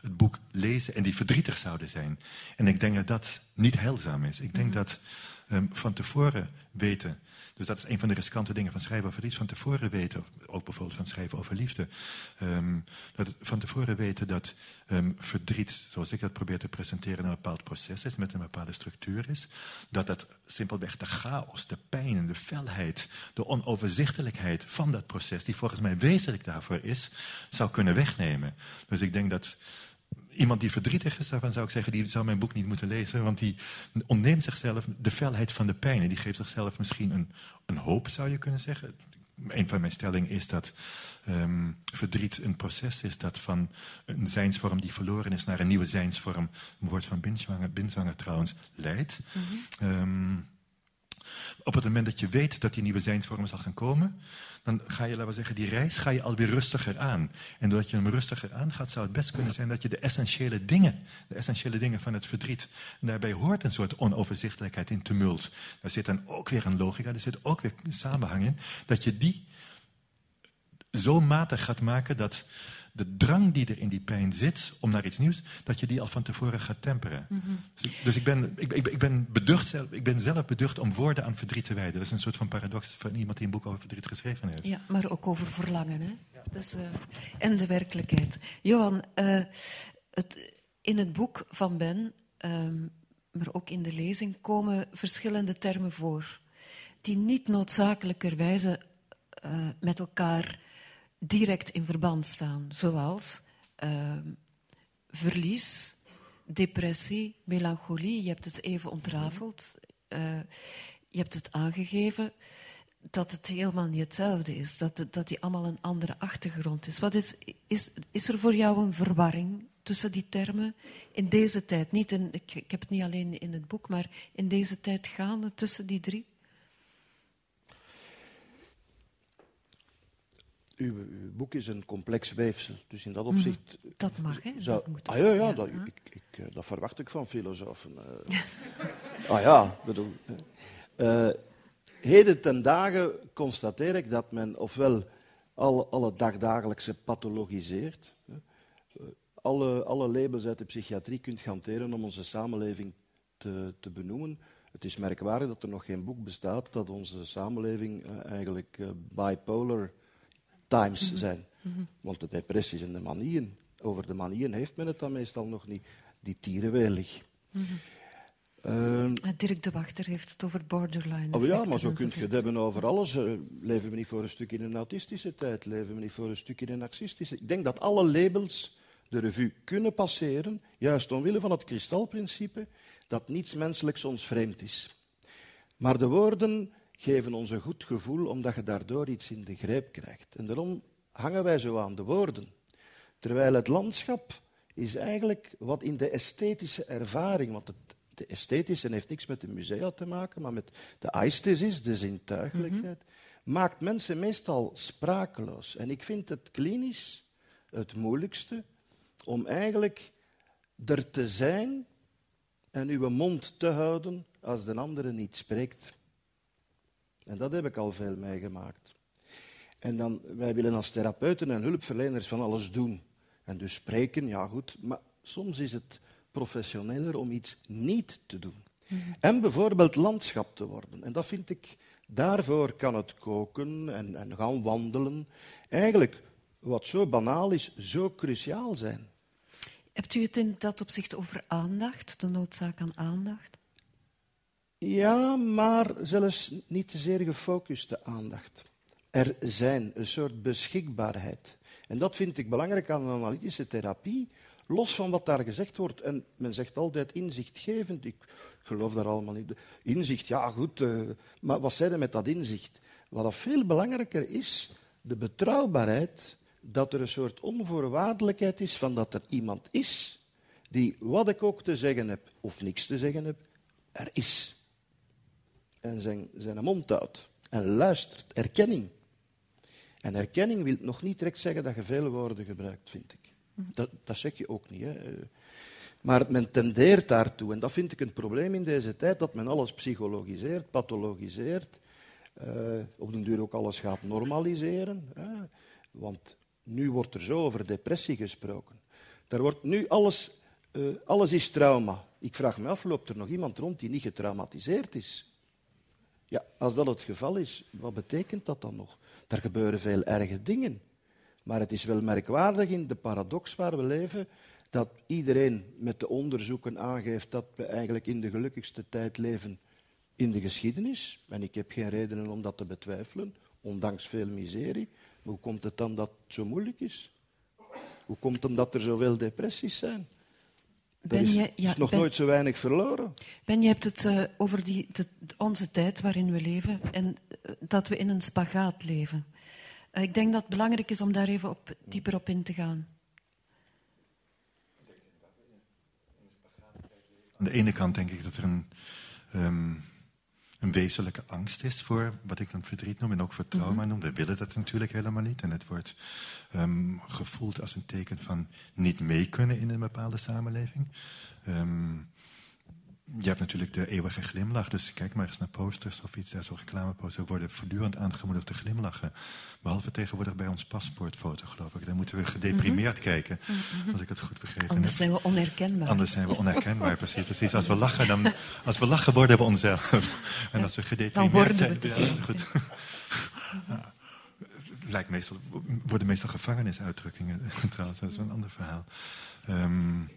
het, boek lezen en die verdrietig zouden zijn. En ik denk dat dat niet heilzaam is. Ik denk -hmm. dat ehm, van tevoren weten. Dus dat is een van de riskante dingen van schrijven over iets. Van tevoren weten, ook bijvoorbeeld van schrijven over liefde. Um, dat van tevoren weten dat um, verdriet, zoals ik dat probeer te presenteren, een bepaald proces is, met een bepaalde structuur is. Dat dat simpelweg de chaos, de pijn de felheid, de onoverzichtelijkheid van dat proces, die volgens mij wezenlijk daarvoor is, zou kunnen wegnemen. Dus ik denk dat iemand die verdrietig is, daarvan zou ik zeggen, die zou mijn boek niet moeten lezen. Want die ontneemt zichzelf de felheid van de pijn. En die geeft zichzelf misschien een, een hoop, zou je kunnen zeggen. Een van mijn stellingen is dat um, verdriet een proces is dat van een zijnsvorm die verloren is naar een nieuwe zijnsvorm, een woord van Binswanger, Binswanger trouwens, leidt. Mm -hmm. um, op het moment dat je weet dat die nieuwe zijnsvorm zal gaan komen, dan ga je, laten we zeggen, die reis ga je alweer rustiger aan. En doordat je hem rustiger aangaat, zou het best kunnen zijn dat je de essentiële dingen, de essentiële dingen van het verdriet, daarbij hoort een soort onoverzichtelijkheid in tumult. Daar zit dan ook weer een logica, er zit ook weer een samenhang in, dat je die zo matig gaat maken dat de drang die er in die pijn zit om naar iets nieuws, dat je die al van tevoren gaat temperen. Mm -hmm. Dus, dus, ik, ben, ik, ik, ik, ben beducht, ik ben zelf beducht om woorden aan verdriet te wijden. Dat is een soort van paradox van iemand die een boek over verdriet geschreven heeft. Ja, maar ook over verlangen. Hè? Ja. Dus, uh, en de werkelijkheid. Johan, uh, het, in het boek van Ben, um, maar ook in de lezing, komen verschillende termen voor. Die niet noodzakelijkerwijze uh, met elkaar direct in verband staan, zoals uh, verlies, depressie, melancholie. Je hebt het even ontrafeld, uh, je hebt het aangegeven dat het helemaal niet hetzelfde is, dat, dat die allemaal een andere achtergrond is. Wat is, is. Is er voor jou een verwarring tussen die termen in deze tijd? Niet in, ik, ik heb het niet alleen in het boek, maar in deze tijd gaande tussen die drie? Uw, uw, boek is een complex weefsel. Dus in dat opzicht. Mm, dat mag, hè? Zou, dat moet ah ja, ja, dat, ik, ik, dat, verwacht ik van filosofen. [laughs] Uh, ah ja, bedoel. Uh, heden ten dagen constateer ik dat men ofwel alle, alle dagdagelijkse pathologiseert, alle, alle labels uit de psychiatrie kunt hanteren om onze samenleving te, te benoemen. Het is merkwaardig dat er nog geen boek bestaat dat onze samenleving eigenlijk bipolar times mm -hmm. zijn. Mm -hmm. Want de depressies en de manieën, over de manieën heeft men het dan meestal nog niet. Die tierenwelig. Mm -hmm. uh, Dirk de Wachter heeft het over borderline. Oh ja, maar zo kun je het hebben over alles. Uh, leven we niet voor een stuk in een autistische tijd? Leven we niet voor een stuk in een narcistische? Ik denk dat alle labels de revue kunnen passeren, juist omwille van het kristalprincipe dat niets menselijks ons vreemd is. Maar de woorden geven ons een goed gevoel omdat je daardoor iets in de greep krijgt. En daarom hangen wij zo aan de woorden. Terwijl het landschap is eigenlijk wat in de esthetische ervaring, want het, de esthetische heeft niks met de musea te maken, maar met de aesthesis, de zintuigelijkheid, mm -hmm. maakt mensen meestal sprakeloos. En ik vind het klinisch het moeilijkste om eigenlijk er te zijn en uw mond te houden als de andere niet spreekt. En dat heb ik al veel meegemaakt. En dan, wij willen als therapeuten en hulpverleners van alles doen. En dus spreken, ja goed, maar soms is het professioneler om iets niet te doen. Mm -hmm. En bijvoorbeeld landschap te worden. En dat vind ik, daarvoor kan het koken en, en gaan wandelen. Eigenlijk, wat zo banaal is, zo cruciaal zijn. Hebt u het in dat opzicht over aandacht, de noodzaak aan aandacht? Ja, maar zelfs niet te zeer gefocuste aandacht. Er zijn een soort beschikbaarheid. En dat vind ik belangrijk aan een analytische therapie, los van wat daar gezegd wordt. En men zegt altijd inzichtgevend. Ik geloof daar allemaal niet. Inzicht, ja goed, uh, maar wat zei je met dat inzicht? Wat veel belangrijker is, de betrouwbaarheid, dat er een soort onvoorwaardelijkheid is van dat er iemand is die, wat ik ook te zeggen heb, of niks te zeggen heb, er is en zijn, zijn mond houdt en luistert. Erkenning. En erkenning wil nog niet direct zeggen dat je veel woorden gebruikt, vind ik. Dat, dat zeg je ook niet. Hè. Maar men tendeert daartoe. En dat vind ik een probleem in deze tijd, dat men alles psychologiseert, pathologiseert. Uh, op den duur ook alles gaat normaliseren. Hè. Want nu wordt er zo over depressie gesproken. Daar wordt nu alles, uh, alles is trauma. Ik vraag me af, loopt er nog iemand rond die niet getraumatiseerd is? Ja, als dat het geval is, wat betekent dat dan nog? Er gebeuren veel erge dingen. Maar het is wel merkwaardig in de paradox waar we leven, dat iedereen met de onderzoeken aangeeft dat we eigenlijk in de gelukkigste tijd leven in de geschiedenis. En ik heb geen redenen om dat te betwijfelen, ondanks veel miserie. Maar hoe komt het dan dat het zo moeilijk is? Hoe komt het dat er zoveel depressies zijn? Er is, je, ja, is nog nooit zo weinig verloren. Ben, je hebt het uh, over die, de, onze tijd waarin we leven en uh, dat we in een spagaat leven. Uh, ik denk dat het belangrijk is om daar even op, dieper op in te gaan. Aan de ene kant denk ik dat er een, um, een wezenlijke angst is voor wat ik dan verdriet noem en ook voor trauma mm noem. We willen dat natuurlijk helemaal niet. En het wordt um, gevoeld als een teken van niet mee kunnen in een bepaalde samenleving. Um, je hebt natuurlijk de eeuwige glimlach. Dus kijk maar eens naar posters of iets, zo'n reclameposters. worden voortdurend aangemoedigd te glimlachen. Behalve tegenwoordig bij ons paspoortfoto, geloof ik. Dan moeten we gedeprimeerd mhm. kijken, mhm. als ik het goed begrepen Anders heb. zijn we onherkenbaar. Anders zijn we onherkenbaar, precies. precies. Als, we lachen, dan, als we lachen, worden we onszelf. [laughs] en als we gedeprimeerd zijn... We ja, goed. [laughs] ja. Lijkt meestal, worden meestal gevangenisuitdrukkingen, [laughs] trouwens. Dat is een ander verhaal. Um,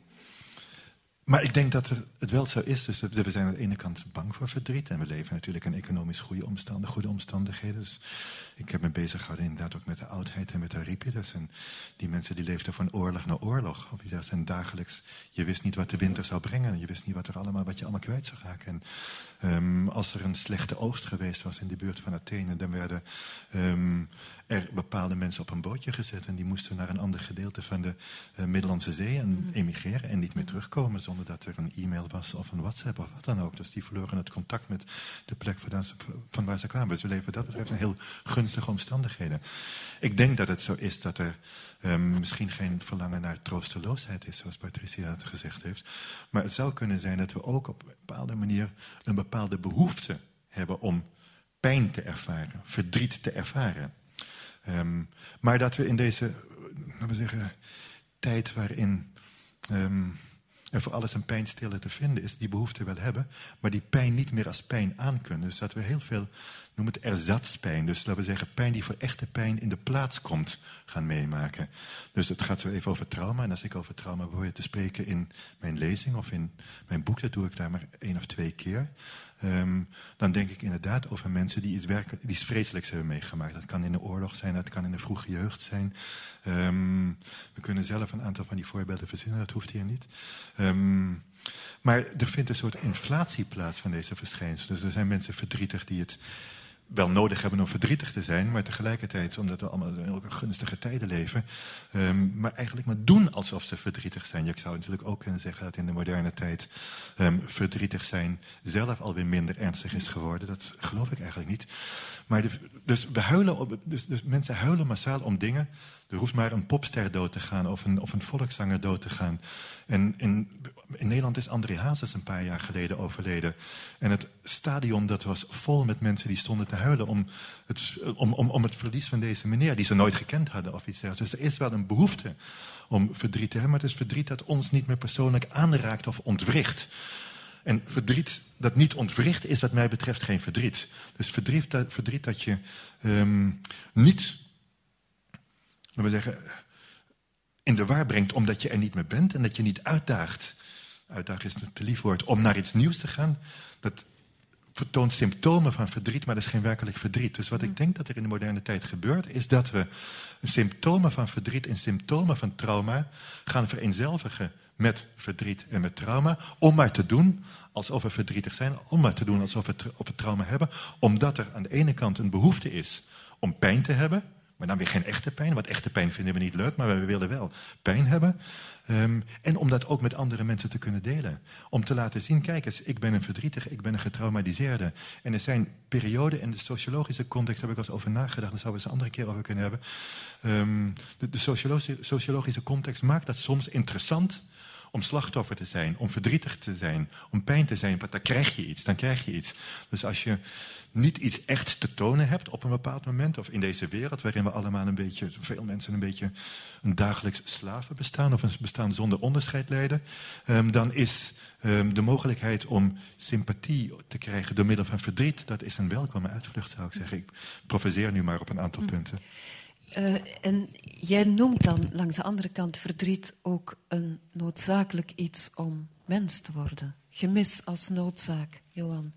maar ik denk dat het wel zo is. Dus we zijn aan de ene kant bang voor verdriet. En we leven natuurlijk in economisch goede, omstandigheden, goede omstandigheden. Dus ik heb me bezig gehouden inderdaad ook met de oudheid en met de Euripides. En die mensen die leefden van oorlog naar oorlog. Of die zijn dagelijks, je wist niet wat de winter zou brengen. Je wist niet wat, er allemaal, wat je allemaal kwijt zou raken. En um, als er een slechte oogst geweest was in de buurt van Athene, dan werden um, er bepaalde mensen op een bootje gezet. En die moesten naar een ander gedeelte van de uh, Middellandse Zee en mm. emigreren en niet meer terugkomen zonder dat er een e-mail was of een WhatsApp of wat dan ook. Dus die verloren het contact met de plek van waar ze kwamen. Dus we leven dat betreft een heel gunstige omstandigheden. Ik denk dat het zo is dat er um, misschien geen verlangen naar troosteloosheid is, zoals Patricia het gezegd heeft. Maar het zou kunnen zijn dat we ook op een bepaalde manier een bepaalde behoefte hebben om pijn te ervaren, verdriet te ervaren. Um, maar dat we in deze, laten we zeggen, tijd waarin um, er voor alles een pijnstiller te vinden is, die behoefte wel hebben, maar die pijn niet meer als pijn aankunnen. Dus dat we heel veel, noem het erzatspijn, dus laten we zeggen pijn die voor echte pijn in de plaats komt, gaan meemaken. Dus het gaat zo even over trauma. En als ik over trauma probeer te spreken in mijn lezing of in mijn boek, dat doe ik daar maar één of twee keer. Um, dan denk ik inderdaad over mensen die iets, werken, die vreselijks hebben meegemaakt. Dat kan in de oorlog zijn, dat kan in de vroege jeugd zijn. Um, we kunnen zelf een aantal van die voorbeelden verzinnen, dat hoeft hier niet. Um, maar er vindt een soort inflatie plaats van deze verschijnselen. Dus er zijn mensen verdrietig die het wel nodig hebben om verdrietig te zijn, maar tegelijkertijd, omdat we allemaal in gunstige tijden leven, um, maar eigenlijk maar doen alsof ze verdrietig zijn. Je zou natuurlijk ook kunnen zeggen dat in de moderne tijd um, verdrietig zijn zelf alweer minder ernstig is geworden. Dat geloof ik eigenlijk niet. Maar dus, we huilen op, dus, dus mensen huilen massaal om dingen er hoeft maar een popster dood te gaan of een, of een volkszanger dood te gaan. En in, in Nederland is André Hazes een paar jaar geleden overleden. En het stadion dat was vol met mensen die stonden te huilen om het, om, om, om het verlies van deze meneer, die ze nooit gekend hadden of iets. Dus er is wel een behoefte om verdriet te hebben, maar het is verdriet dat ons niet meer persoonlijk aanraakt of ontwricht. En verdriet dat niet ontwricht is wat mij betreft geen verdriet. Dus verdriet dat, verdriet dat je um, niet we zeggen, in de war brengt omdat je er niet meer bent en dat je niet uitdaagt. Uitdagen is een te lief woord om naar iets nieuws te gaan. Dat vertoont symptomen van verdriet, maar dat is geen werkelijk verdriet. Dus wat ik denk dat er in de moderne tijd gebeurt, is dat we symptomen van verdriet en symptomen van trauma gaan vereenzelvigen met verdriet en met trauma, om maar te doen alsof we verdrietig zijn, om maar te doen alsof we, of we trauma hebben, omdat er aan de ene kant een behoefte is om pijn te hebben, maar dan weer geen echte pijn, want echte pijn vinden we niet leuk, maar we willen wel pijn hebben. Um, en om dat ook met andere mensen te kunnen delen. Om te laten zien, kijk eens, ik ben een verdrietige, ik ben een getraumatiseerde. En er zijn perioden in de sociologische context, heb ik wel eens over nagedacht, daar zouden we eens een andere keer over kunnen hebben. Um, de, sociologische context maakt dat soms interessant om slachtoffer te zijn, om verdrietig te zijn, om pijn te zijn, dan krijg je iets, dan krijg je iets. Dus als je niet iets echts te tonen hebt op een bepaald moment, of in deze wereld waarin we allemaal een beetje, veel mensen een beetje een dagelijks slavenbestaan of een bestaan zonder onderscheid leiden, um, dan is um, de mogelijkheid om sympathie te krijgen door middel van verdriet, dat is een welkome uitvlucht, zou ik zeggen. Ik profeseer nu maar op een aantal hm. punten. Uh, en jij noemt dan langs de andere kant verdriet ook een noodzakelijk iets om mens te worden. Gemis als noodzaak, Johan.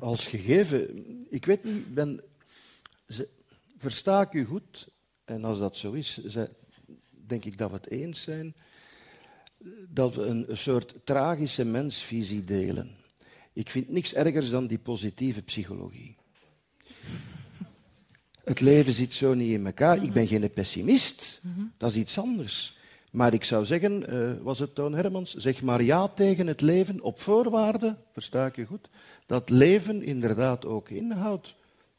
Als gegeven, ik weet niet, ben, versta ik u goed? En als dat zo is, denk ik dat we het eens zijn dat we een, een soort tragische mensvisie delen. Ik vind niks ergers dan die positieve psychologie. Het leven zit zo niet in elkaar. Ik ben geen pessimist. Dat is iets anders. Maar ik zou zeggen, uh, was het Toon Hermans, zeg maar ja tegen het leven op voorwaarde, versta ik je goed, dat leven inderdaad ook inhoudt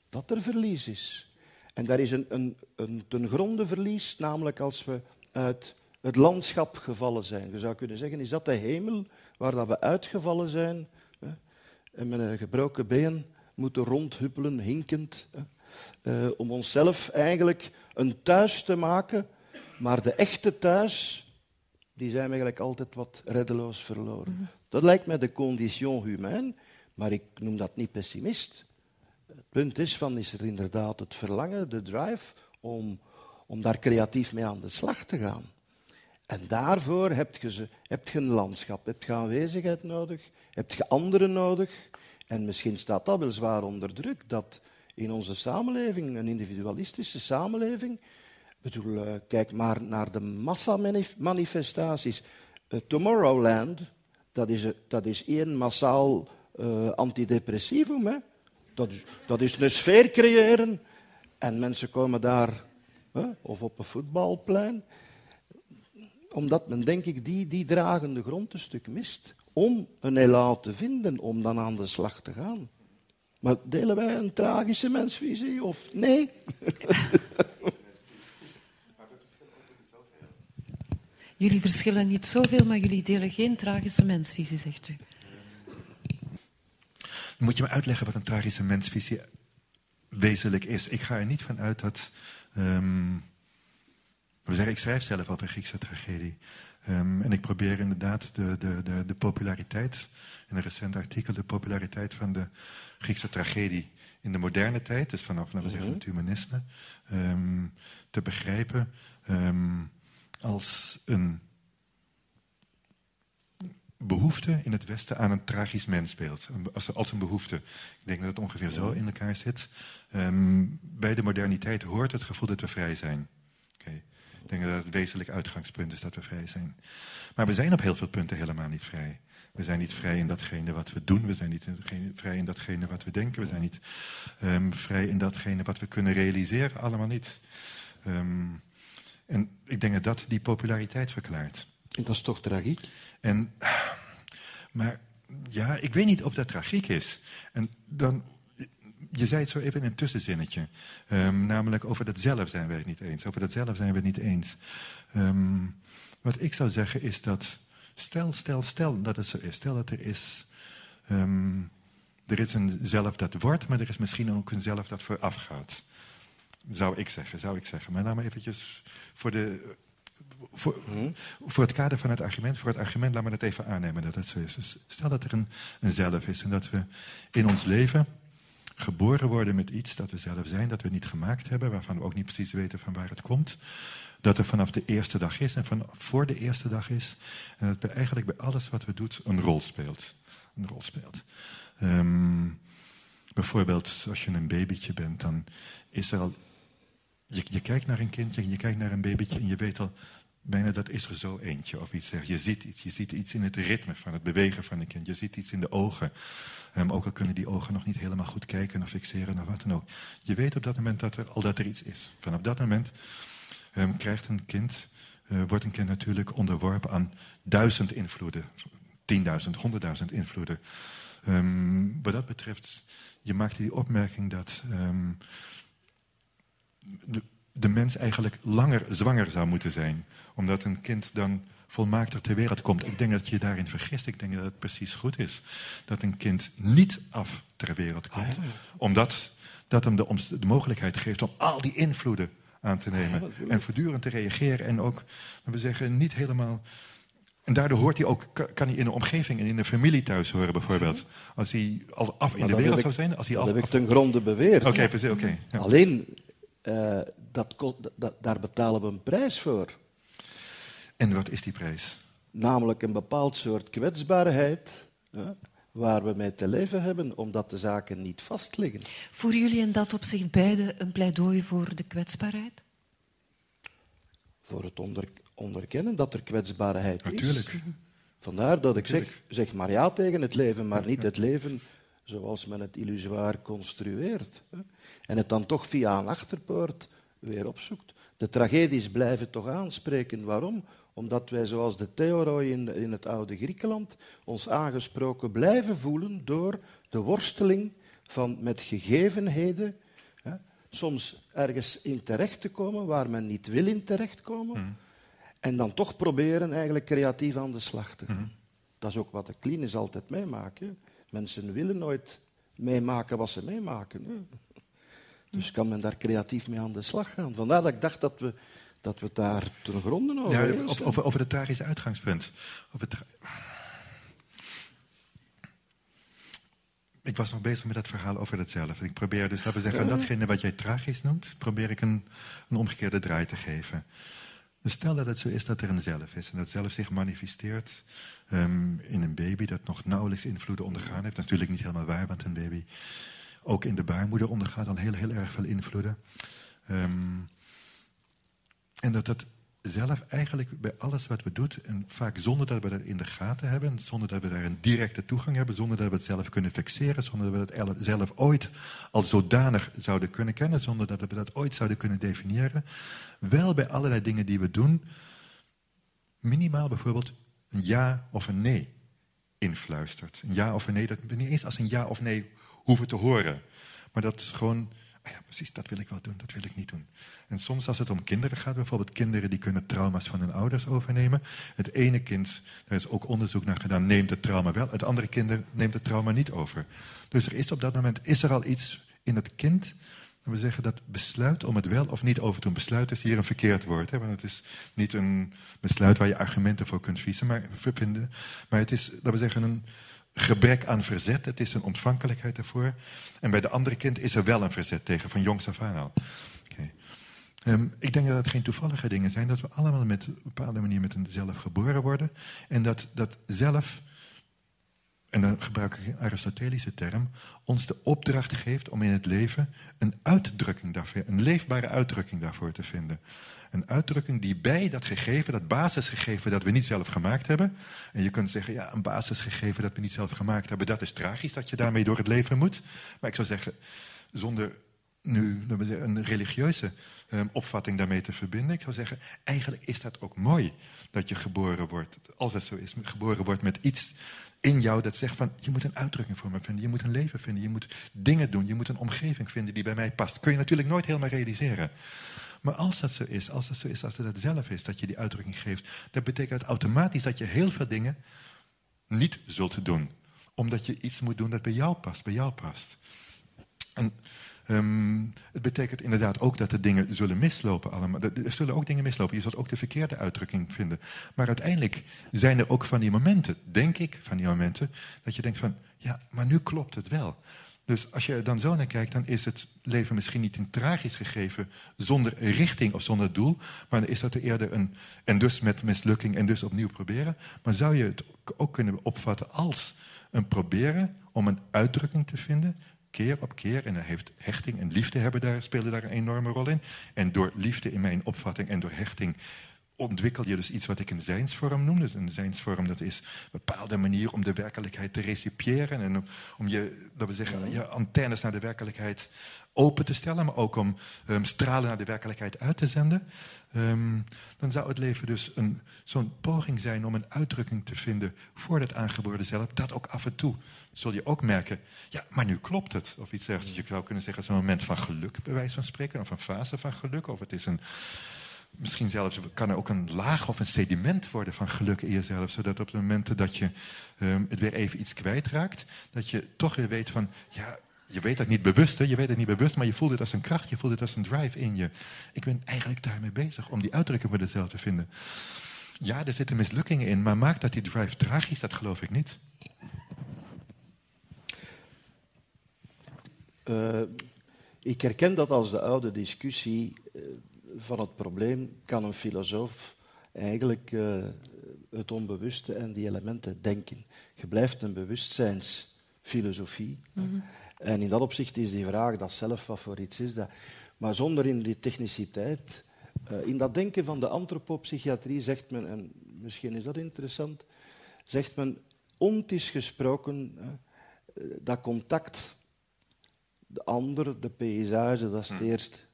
dat er verlies is. En daar is een, een, een ten gronde verlies, namelijk als we uit het landschap gevallen zijn. Je zou kunnen zeggen, is dat de hemel waar dat we uitgevallen zijn hè? en met een gebroken been moeten rondhuppelen, hinkend, hè? Uh, om onszelf eigenlijk een thuis te maken, maar de echte thuis, die zijn we eigenlijk altijd wat reddeloos verloren. Mhm. Dat lijkt mij de condition humaine, maar ik noem dat niet pessimist. Het punt is van, is er inderdaad het verlangen, de drive, om, om daar creatief mee aan de slag te gaan. En daarvoor heb je, heb je een landschap, heb je aanwezigheid nodig, heb je anderen nodig. En misschien staat dat wel zwaar onder druk, dat in onze samenleving, een individualistische samenleving, bedoel, uh, kijk maar naar de massamanifestaties. Uh, Tomorrowland, dat is, dat is één massaal uh, antidepressivum. Hè? Dat, is, dat is een sfeer creëren en mensen komen daar, of op een voetbalplein, omdat men, denk ik, die, die dragende grond een stuk mist om een elan te vinden, om dan aan de slag te gaan. Maar delen wij een tragische mensvisie of nee? Jullie verschillen niet zoveel, maar jullie delen geen tragische mensvisie, zegt u. Moet je me uitleggen wat een tragische mensvisie wezenlijk is? Ik ga er niet van uit dat um, we zeggen, ik schrijf zelf over Griekse tragedie. Um, en ik probeer inderdaad de, de, de, de, populariteit, in een recent artikel, de populariteit van de Griekse tragedie in de moderne tijd, dus vanaf laten we zeggen, mhm. het humanisme, um, te begrijpen um, als een behoefte in het Westen aan een tragisch mensbeeld. Als, als een behoefte. Ik denk dat het ongeveer zo in elkaar zit. bij de moderniteit hoort het gevoel dat we vrij zijn. Denk dat het wezenlijk uitgangspunt is dat we vrij zijn. Maar we zijn op heel veel punten helemaal niet vrij. We zijn niet vrij in datgene wat we doen. We zijn niet vrij in datgene wat we denken. We zijn niet um, vrij in datgene wat we kunnen realiseren. Allemaal niet. Um, en ik denk dat dat die populariteit verklaart. En dat is toch tragiek? En, maar ja, ik weet niet of dat tragiek is. En dan je zei het zo even in een tussenzinnetje. Um, namelijk over dat zelf zijn we het niet eens. Over dat zelf zijn we het niet eens. Um, wat ik zou zeggen is dat, stel, stel, stel dat het zo is. Stel dat er is, um, er is een zelf dat wordt, maar er is misschien ook een zelf dat vooraf gaat. Zou ik zeggen, zou ik zeggen. Maar laat me eventjes voor de... Voor, voor, het kader van het argument, voor het argument, laat me dat even aannemen dat het zo is. Dus stel dat er een, een zelf is en dat we in ons leven geboren worden met iets dat we zelf zijn, dat we niet gemaakt hebben, waarvan we ook niet precies weten van waar het komt. Dat er vanaf de eerste dag is en van voor de eerste dag is. En dat er eigenlijk bij alles wat we doen een rol speelt. Een rol speelt. Um, bijvoorbeeld als je een babytje bent, dan is er al. Je, je kijkt naar een kindje, je kijkt naar een babytje en je weet al, bijna dat is er zo eentje of iets. Je ziet iets, je ziet iets in het ritme van het bewegen van een kind. Je ziet iets in de ogen. Um, ook al kunnen die ogen nog niet helemaal goed kijken of fixeren of wat dan ook. Je weet op dat moment dat er, al dat er iets is. Vanaf dat moment um, krijgt een kind, uh, wordt een kind natuurlijk onderworpen aan duizend invloeden. Tienduizend, honderdduizend invloeden. Um, wat dat betreft, je maakte die opmerking dat de mens eigenlijk langer zwanger zou moeten zijn. Omdat een kind dan volmaakter ter wereld komt. Ik denk dat je daarin vergist. Ik denk dat het precies goed is dat een kind niet af ter wereld komt. Omdat dat hem de, de mogelijkheid geeft om al die invloeden aan te nemen. en voortdurend te reageren en ook, we zeggen, niet helemaal... En daardoor hoort hij ook, kan hij in de omgeving en in de familie thuis horen bijvoorbeeld. Als hij al af in de wereld zou zijn. Als hij dat al, heb ik ten gronde beweerd. Oké, precies, ja. Alleen, eh, dat, dat- daar betalen we een prijs voor. En wat is die prijs? Namelijk een bepaald soort kwetsbaarheid hè, waar we mee te leven hebben, omdat de zaken niet vastliggen. Voeren jullie in dat opzicht beide een pleidooi voor de kwetsbaarheid? Voor het onder- onderkennen dat er kwetsbaarheid Natuurlijk. is. Vandaar dat ik zeg, zeg maar ja tegen het leven, maar niet het leven zoals men het illusoir construeert. En het dan toch via een achterpoort weer opzoekt. De tragedies blijven toch aanspreken. Waarom? Omdat wij, zoals de theoroi in, in het oude Griekenland, ons aangesproken blijven voelen door de worsteling van met gegevenheden. Hè, soms ergens in terecht te komen waar men niet wil in terechtkomen. En dan toch proberen eigenlijk creatief aan de slag te gaan. Dat is ook wat de klinisch altijd meemaken. Mensen willen nooit meemaken wat ze meemaken. hè. Dus kan men daar creatief mee aan de slag gaan. Vandaar dat ik dacht dat we, dat we het daar ten gronde over Ja, eens over, over, het tragische uitgangspunt. Over het tra- ik was nog bezig met dat verhaal over het zelf. Ik probeer dus, laten we zeggen, aan datgene wat jij tragisch noemt, probeer ik een, een omgekeerde draai te geven. Dus stel dat het zo is dat er een zelf is en dat zelf zich manifesteert ehm, in een baby dat nog nauwelijks invloeden ondergaan heeft. Dat is natuurlijk niet helemaal waar, want een baby ook in de baarmoeder ondergaat al heel, heel erg veel invloeden. Ehm, en dat dat zelf eigenlijk bij alles wat we doen, en vaak zonder dat we dat in de gaten hebben, zonder dat we daar een directe toegang hebben, zonder dat we het zelf kunnen fixeren, zonder dat we het el- zelf ooit al zodanig zouden kunnen kennen, zonder dat we dat ooit zouden kunnen definiëren, wel bij allerlei dingen die we doen, minimaal bijvoorbeeld een ja of een nee influistert. Een ja of een nee, dat niet eens als een ja of nee hoeven te horen. Maar dat gewoon, ah ja, precies, dat wil ik wel doen, dat wil ik niet doen. En soms als het om kinderen gaat, bijvoorbeeld kinderen die kunnen trauma's van hun ouders overnemen. Het ene kind, daar is ook onderzoek naar gedaan, neemt het trauma wel. Het andere kind neemt het trauma niet over. Dus er is op dat moment, is er al iets in het kind we zeggen dat besluit om het wel of niet over te doen. Besluit is hier een verkeerd woord. Hè? Want het is niet een besluit waar je argumenten voor kunt vissen, maar, vinden. Maar het is, dat we zeggen, een gebrek aan verzet. Het is een ontvankelijkheid ervoor. En bij de andere kind is er wel een verzet tegen, van jongs af aan al. Ehm, ik denk dat het geen toevallige dingen zijn. Dat we allemaal met, op een bepaalde manier met een zelf geboren worden. En dat dat zelf en dan gebruik ik een Aristotelische term, ons de opdracht geeft om in het leven een uitdrukking daarvoor, een leefbare uitdrukking daarvoor te vinden. Een uitdrukking die bij dat gegeven, dat basisgegeven dat we niet zelf gemaakt hebben. En je kunt zeggen, ja, een basisgegeven dat we niet zelf gemaakt hebben, dat is tragisch dat je daarmee door het leven moet. Maar ik zou zeggen, zonder nu een religieuze um, opvatting daarmee te verbinden. Ik zou zeggen, eigenlijk is dat ook mooi dat je geboren wordt, als het zo is, geboren wordt met iets in jou dat zegt van, je moet een uitdrukking voor me vinden, je moet een leven vinden, je moet dingen doen, je moet een omgeving vinden die bij mij past. Kun je natuurlijk nooit helemaal realiseren. Maar als dat zo is, als dat zo is, als het zelf is dat je die uitdrukking geeft, dat betekent automatisch dat je heel veel dingen niet zult doen. Omdat je iets moet doen dat bij jou past, bij jou past. En um, het betekent inderdaad ook dat de dingen zullen mislopen allemaal. Er zullen ook dingen mislopen. Je zult ook de verkeerde uitdrukking vinden. Maar uiteindelijk zijn er ook van die momenten, denk ik, van die momenten, dat je denkt van, ja, maar nu klopt het wel. Dus als je er dan zo naar kijkt, dan is het leven misschien niet een tragisch gegeven zonder richting of zonder doel, maar dan is dat er eerder een, en dus met mislukking en dus opnieuw proberen. Maar zou je het ook kunnen opvatten als een proberen om een uitdrukking te vinden keer op keer. En dan heeft hechting en liefde hebben daar, spelen daar een enorme rol in. En door liefde in mijn opvatting en door hechting ontwikkel je dus iets wat ik een zijnsvorm noem. Dus een zijnsvorm dat is een bepaalde manier om de werkelijkheid te recipiëren en om, om je, dat we zeggen, je antennes naar de werkelijkheid open te stellen, maar ook om um, stralen naar de werkelijkheid uit te zenden. Um, dan zou het leven dus zo'n poging zijn om een uitdrukking te vinden voor dat aangeboren zelf. Dat ook af en toe zul je ook merken, ja, maar nu klopt het. Of iets dergelijks. Je zou kunnen zeggen, zo'n moment van geluk, bij wijze van spreken, of een fase van geluk. Of het is een, misschien zelfs kan er ook een laag of een sediment worden van geluk in jezelf. Zodat op de momenten dat je um, het weer even iets kwijtraakt, dat je toch weer weet van, ja, je weet het niet bewust, hè? je weet het niet bewust, maar je voelt het als een kracht, je voelt het als een drive in je. Ik ben eigenlijk daarmee bezig om die uitdrukking voor jezelf te vinden. Ja, er zitten mislukkingen in, maar maakt dat die drive tragisch, dat geloof ik niet. Uh, ik herken dat als de oude discussie uh, van het probleem, kan een filosoof eigenlijk uh, het onbewuste en die elementen denken. Je blijft een bewustzijnsfilosofie. Mm -hmm. En in dat opzicht is die vraag dat zelf wat voor iets is. Dat, maar zonder in die techniciteit. Uh, in dat denken van de antropopsychiatrie zegt men, en misschien is dat interessant, zegt men, ontisch gesproken, uh, dat contact, de ander, de paysage, dat is het eerst.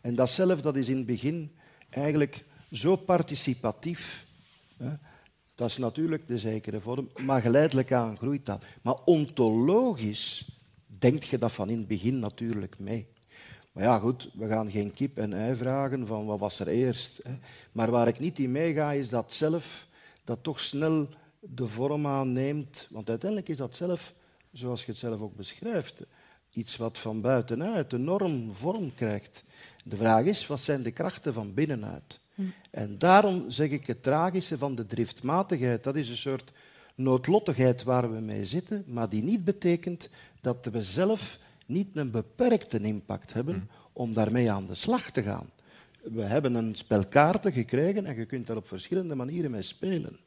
En dat zelf, dat is in het begin eigenlijk zo participatief. Dat is natuurlijk de zekere vorm, maar geleidelijk aan groeit dat. Maar ontologisch denkt je dat van in het begin natuurlijk mee. Maar ja, goed, we gaan geen kip en ei vragen van wat was er eerst. Hè. Maar waar ik niet in meega, is dat zelf dat toch snel de vorm aanneemt. Want uiteindelijk is dat zelf, zoals je het zelf ook beschrijft, iets wat van buitenuit de norm vorm krijgt. De vraag is, wat zijn de krachten van binnenuit? Hm. En daarom zeg ik het tragische van de driftmatigheid. Dat is een soort noodlottigheid waar we mee zitten, maar die niet betekent dat we zelf niet een beperkte impact hebben hmm. om daarmee aan de slag te gaan. We hebben een spel kaarten gekregen en je kunt daar op verschillende manieren mee spelen.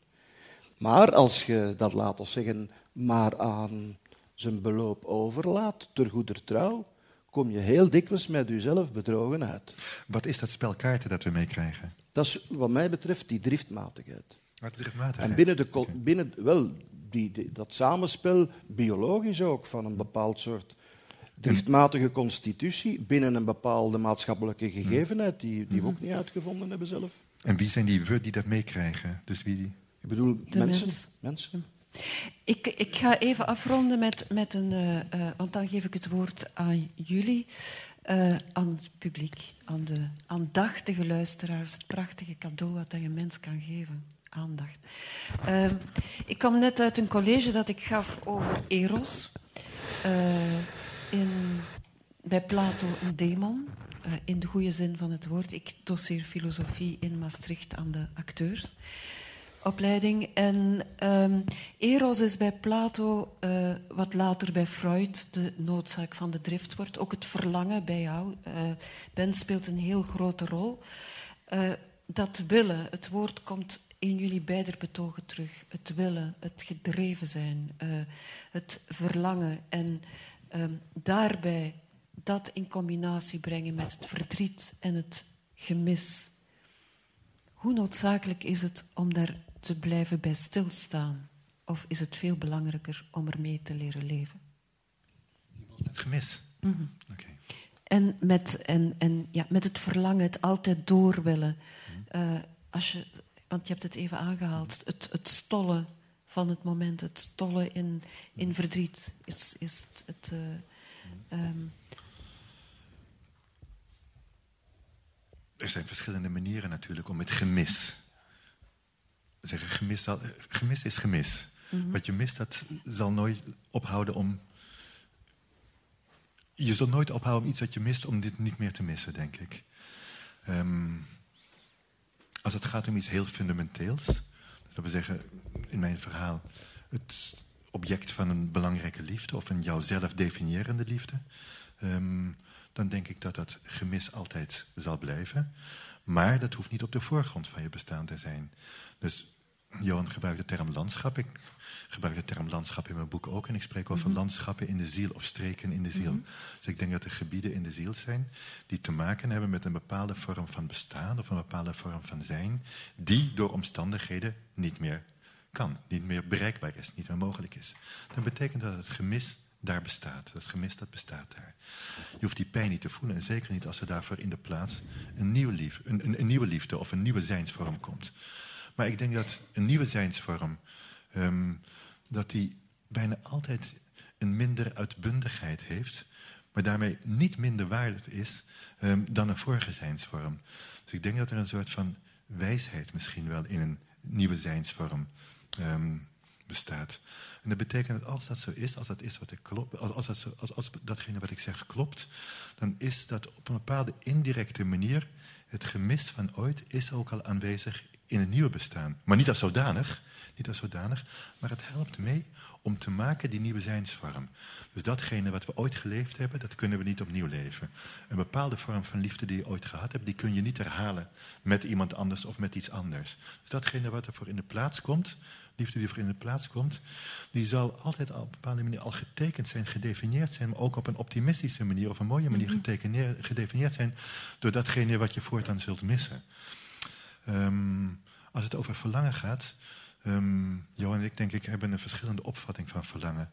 Maar als je dat, laat ons zeggen, maar aan zijn beloop overlaat, ter goeder trouw, kom je heel dikwijls met jezelf bedrogen uit. Wat is dat spel kaarten dat we meekrijgen? Dat is wat mij betreft die driftmatigheid. Wat driftmatigheid? En binnen, de, binnen wel, die, dat samenspel, biologisch ook, van een bepaald soort driftmatige constitutie binnen een bepaalde maatschappelijke hmm. gegevenheid, die, die we ook niet uitgevonden hebben zelf. En wie zijn die we die dat meekrijgen? Dus wie die... Ik bedoel, mensen. mensen. Ik, ik, ga even afronden met, met een, uh, uh, want dan geef ik het woord aan jullie, uh, aan het publiek, aan de aandachtige luisteraars, het prachtige cadeau wat je een mens kan geven aandacht. Uh, ik kwam net uit een college dat ik gaf over Eros. In, bij Plato een demon, in de goede zin van het woord. Ik doseer filosofie in Maastricht aan de acteursopleiding. En um, Eros is bij Plato, uh, wat later bij Freud, de noodzaak van de drift wordt. Ook het verlangen bij jou. ben speelt een heel grote rol. dat willen, het woord komt in jullie beider betogen terug. Het willen, het gedreven zijn, uh, het verlangen. En um, daarbij dat in combinatie brengen met het verdriet en het gemis. Hoe noodzakelijk is het om daar te blijven bij stilstaan? Of is het veel belangrijker om ermee te leren leven? Het gemis. Mm -hmm. okay. En, met, en, en ja, met het verlangen, het altijd door willen. Uh, als je want je hebt het even aangehaald, het, het stollen van het moment, het stollen in, in verdriet, is, is het. Uh, um... Er zijn verschillende manieren natuurlijk om het gemis. Zeggen, gemis, zal, gemis is gemis. Mm -hmm. Wat je mist, dat zal nooit ophouden om. Je zult nooit ophouden om iets dat je mist, om dit niet meer te missen, denk ik. Um, als het gaat om iets heel fundamenteels, dat wil zeggen, in mijn verhaal, het object van een belangrijke liefde of een jouzelf definiërende liefde, um, dan denk ik dat dat gemis altijd zal blijven. Maar dat hoeft niet op de voorgrond van je bestaan te zijn. Dus Johan gebruikt de term landschap. Ik gebruik de term landschap in mijn boek ook. En ik spreek over Mhm. landschappen in de ziel of streken in de ziel. Dus ik denk dat er gebieden in de ziel zijn die te maken hebben met een bepaalde vorm van bestaan of een bepaalde vorm van zijn, die door omstandigheden niet meer kan, niet meer bereikbaar is, niet meer mogelijk is. Dan betekent dat het gemis daar bestaat. Dat gemis dat bestaat daar. Je hoeft die pijn niet te voelen en zeker niet als er daarvoor in de plaats een nieuwe, lief, een, een, een nieuwe liefde of een nieuwe zijnsvorm komt. Maar ik denk dat een nieuwe zijnsvorm, ehm, dat die bijna altijd een minder uitbundigheid heeft, maar daarmee niet minder waard is ehm, dan een vorige zijnsvorm. Dus ik denk dat er een soort van wijsheid misschien wel in een nieuwe zijnsvorm ehm, bestaat. En dat betekent dat als dat zo is, als dat is wat ik klopt, als, dat als, als datgene wat ik zeg klopt, dan is dat op een bepaalde indirecte manier het gemis van ooit is ook al aanwezig in het nieuwe bestaan. Maar niet als zodanig, niet als zodanig, maar het helpt mee om te maken die nieuwe zijnsvorm. Dus datgene wat we ooit geleefd hebben, dat kunnen we niet opnieuw leven. Een bepaalde vorm van liefde die je ooit gehad hebt, die kun je niet herhalen met iemand anders of met iets anders. Dus datgene wat er voor in de plaats komt, liefde die voor in de plaats komt, die zal altijd op een bepaalde manier al getekend zijn, gedefinieerd zijn, maar ook op een optimistische manier of een mooie manier getekeneer- gedefinieerd zijn door datgene wat je voortaan zult missen. Ehm, als het over verlangen gaat, ehm Johan en ik denk ik hebben een verschillende opvatting van verlangen.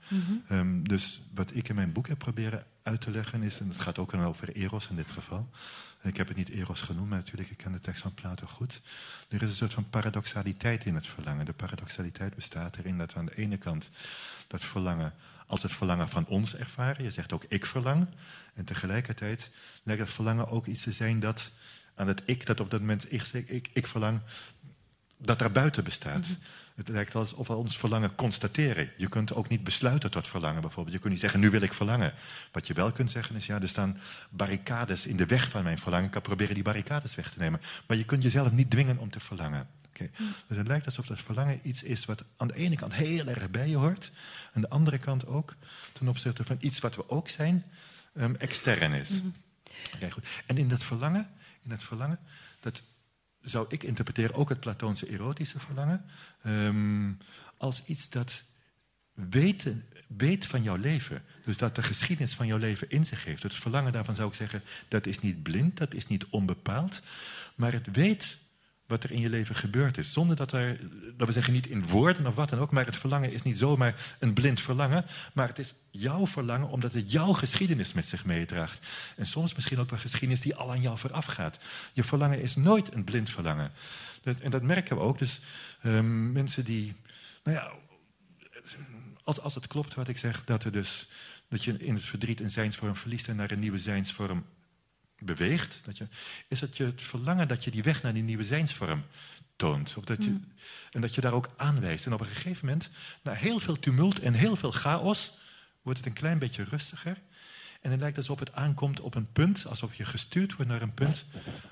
Ehm, dus wat ik in mijn boek heb proberen uit te leggen is, en het gaat ook over eros in dit geval. Ik heb het niet eros genoemd, maar natuurlijk, ik ken de tekst van Plato goed. Er is een soort van paradoxaliteit in het verlangen. De paradoxaliteit bestaat erin dat we aan de ene kant dat verlangen als het verlangen van ons ervaren. Je zegt ook ik verlang. En tegelijkertijd lijkt dat verlangen ook iets te zijn dat aan het ik, dat op dat moment ik, ik, ik verlang, dat daar buiten bestaat. Het lijkt alsof we ons verlangen constateren. Je kunt ook niet besluiten tot verlangen bijvoorbeeld. Je kunt niet zeggen, nu wil ik verlangen. Wat je wel kunt zeggen is, ja, er staan barricades in de weg van mijn verlangen. Ik kan proberen die barricades weg te nemen. Maar je kunt jezelf niet dwingen om te verlangen. Oké. Dus het lijkt alsof dat verlangen iets is wat aan de ene kant heel erg bij je hoort. Aan de andere kant ook ten opzichte van iets wat we ook zijn, ehm, extern is. Oké, goed. En in dat verlangen, in dat verlangen, dat zou ik interpreteren ook het Platoonse erotische verlangen, ehm, als iets dat weten, weet van jouw leven. Dus dat de geschiedenis van jouw leven in zich heeft. Het verlangen daarvan zou ik zeggen, dat is niet blind, dat is niet onbepaald, maar het weet wat er in je leven gebeurd is. Zonder dat er, dat we zeggen niet in woorden of wat dan ook, maar het verlangen is niet zomaar een blind verlangen, maar het is jouw verlangen omdat het jouw geschiedenis met zich meedraagt. En soms misschien ook wel geschiedenis die al aan jou vooraf gaat. Je verlangen is nooit een blind verlangen. En dat merken we ook. Dus ehm, mensen die, nou ja, als, als het klopt wat ik zeg, dat, er dus, dat je in het verdriet een zijnsvorm verliest en naar een nieuwe zijnsvorm beweegt, dat je, is het je het verlangen dat je die weg naar die nieuwe zijnsvorm toont. Of dat je, En dat je daar ook aanwijst. En op een gegeven moment, na heel veel tumult en heel veel chaos, wordt het een klein beetje rustiger. En het lijkt alsof het aankomt op een punt, alsof je gestuurd wordt naar een punt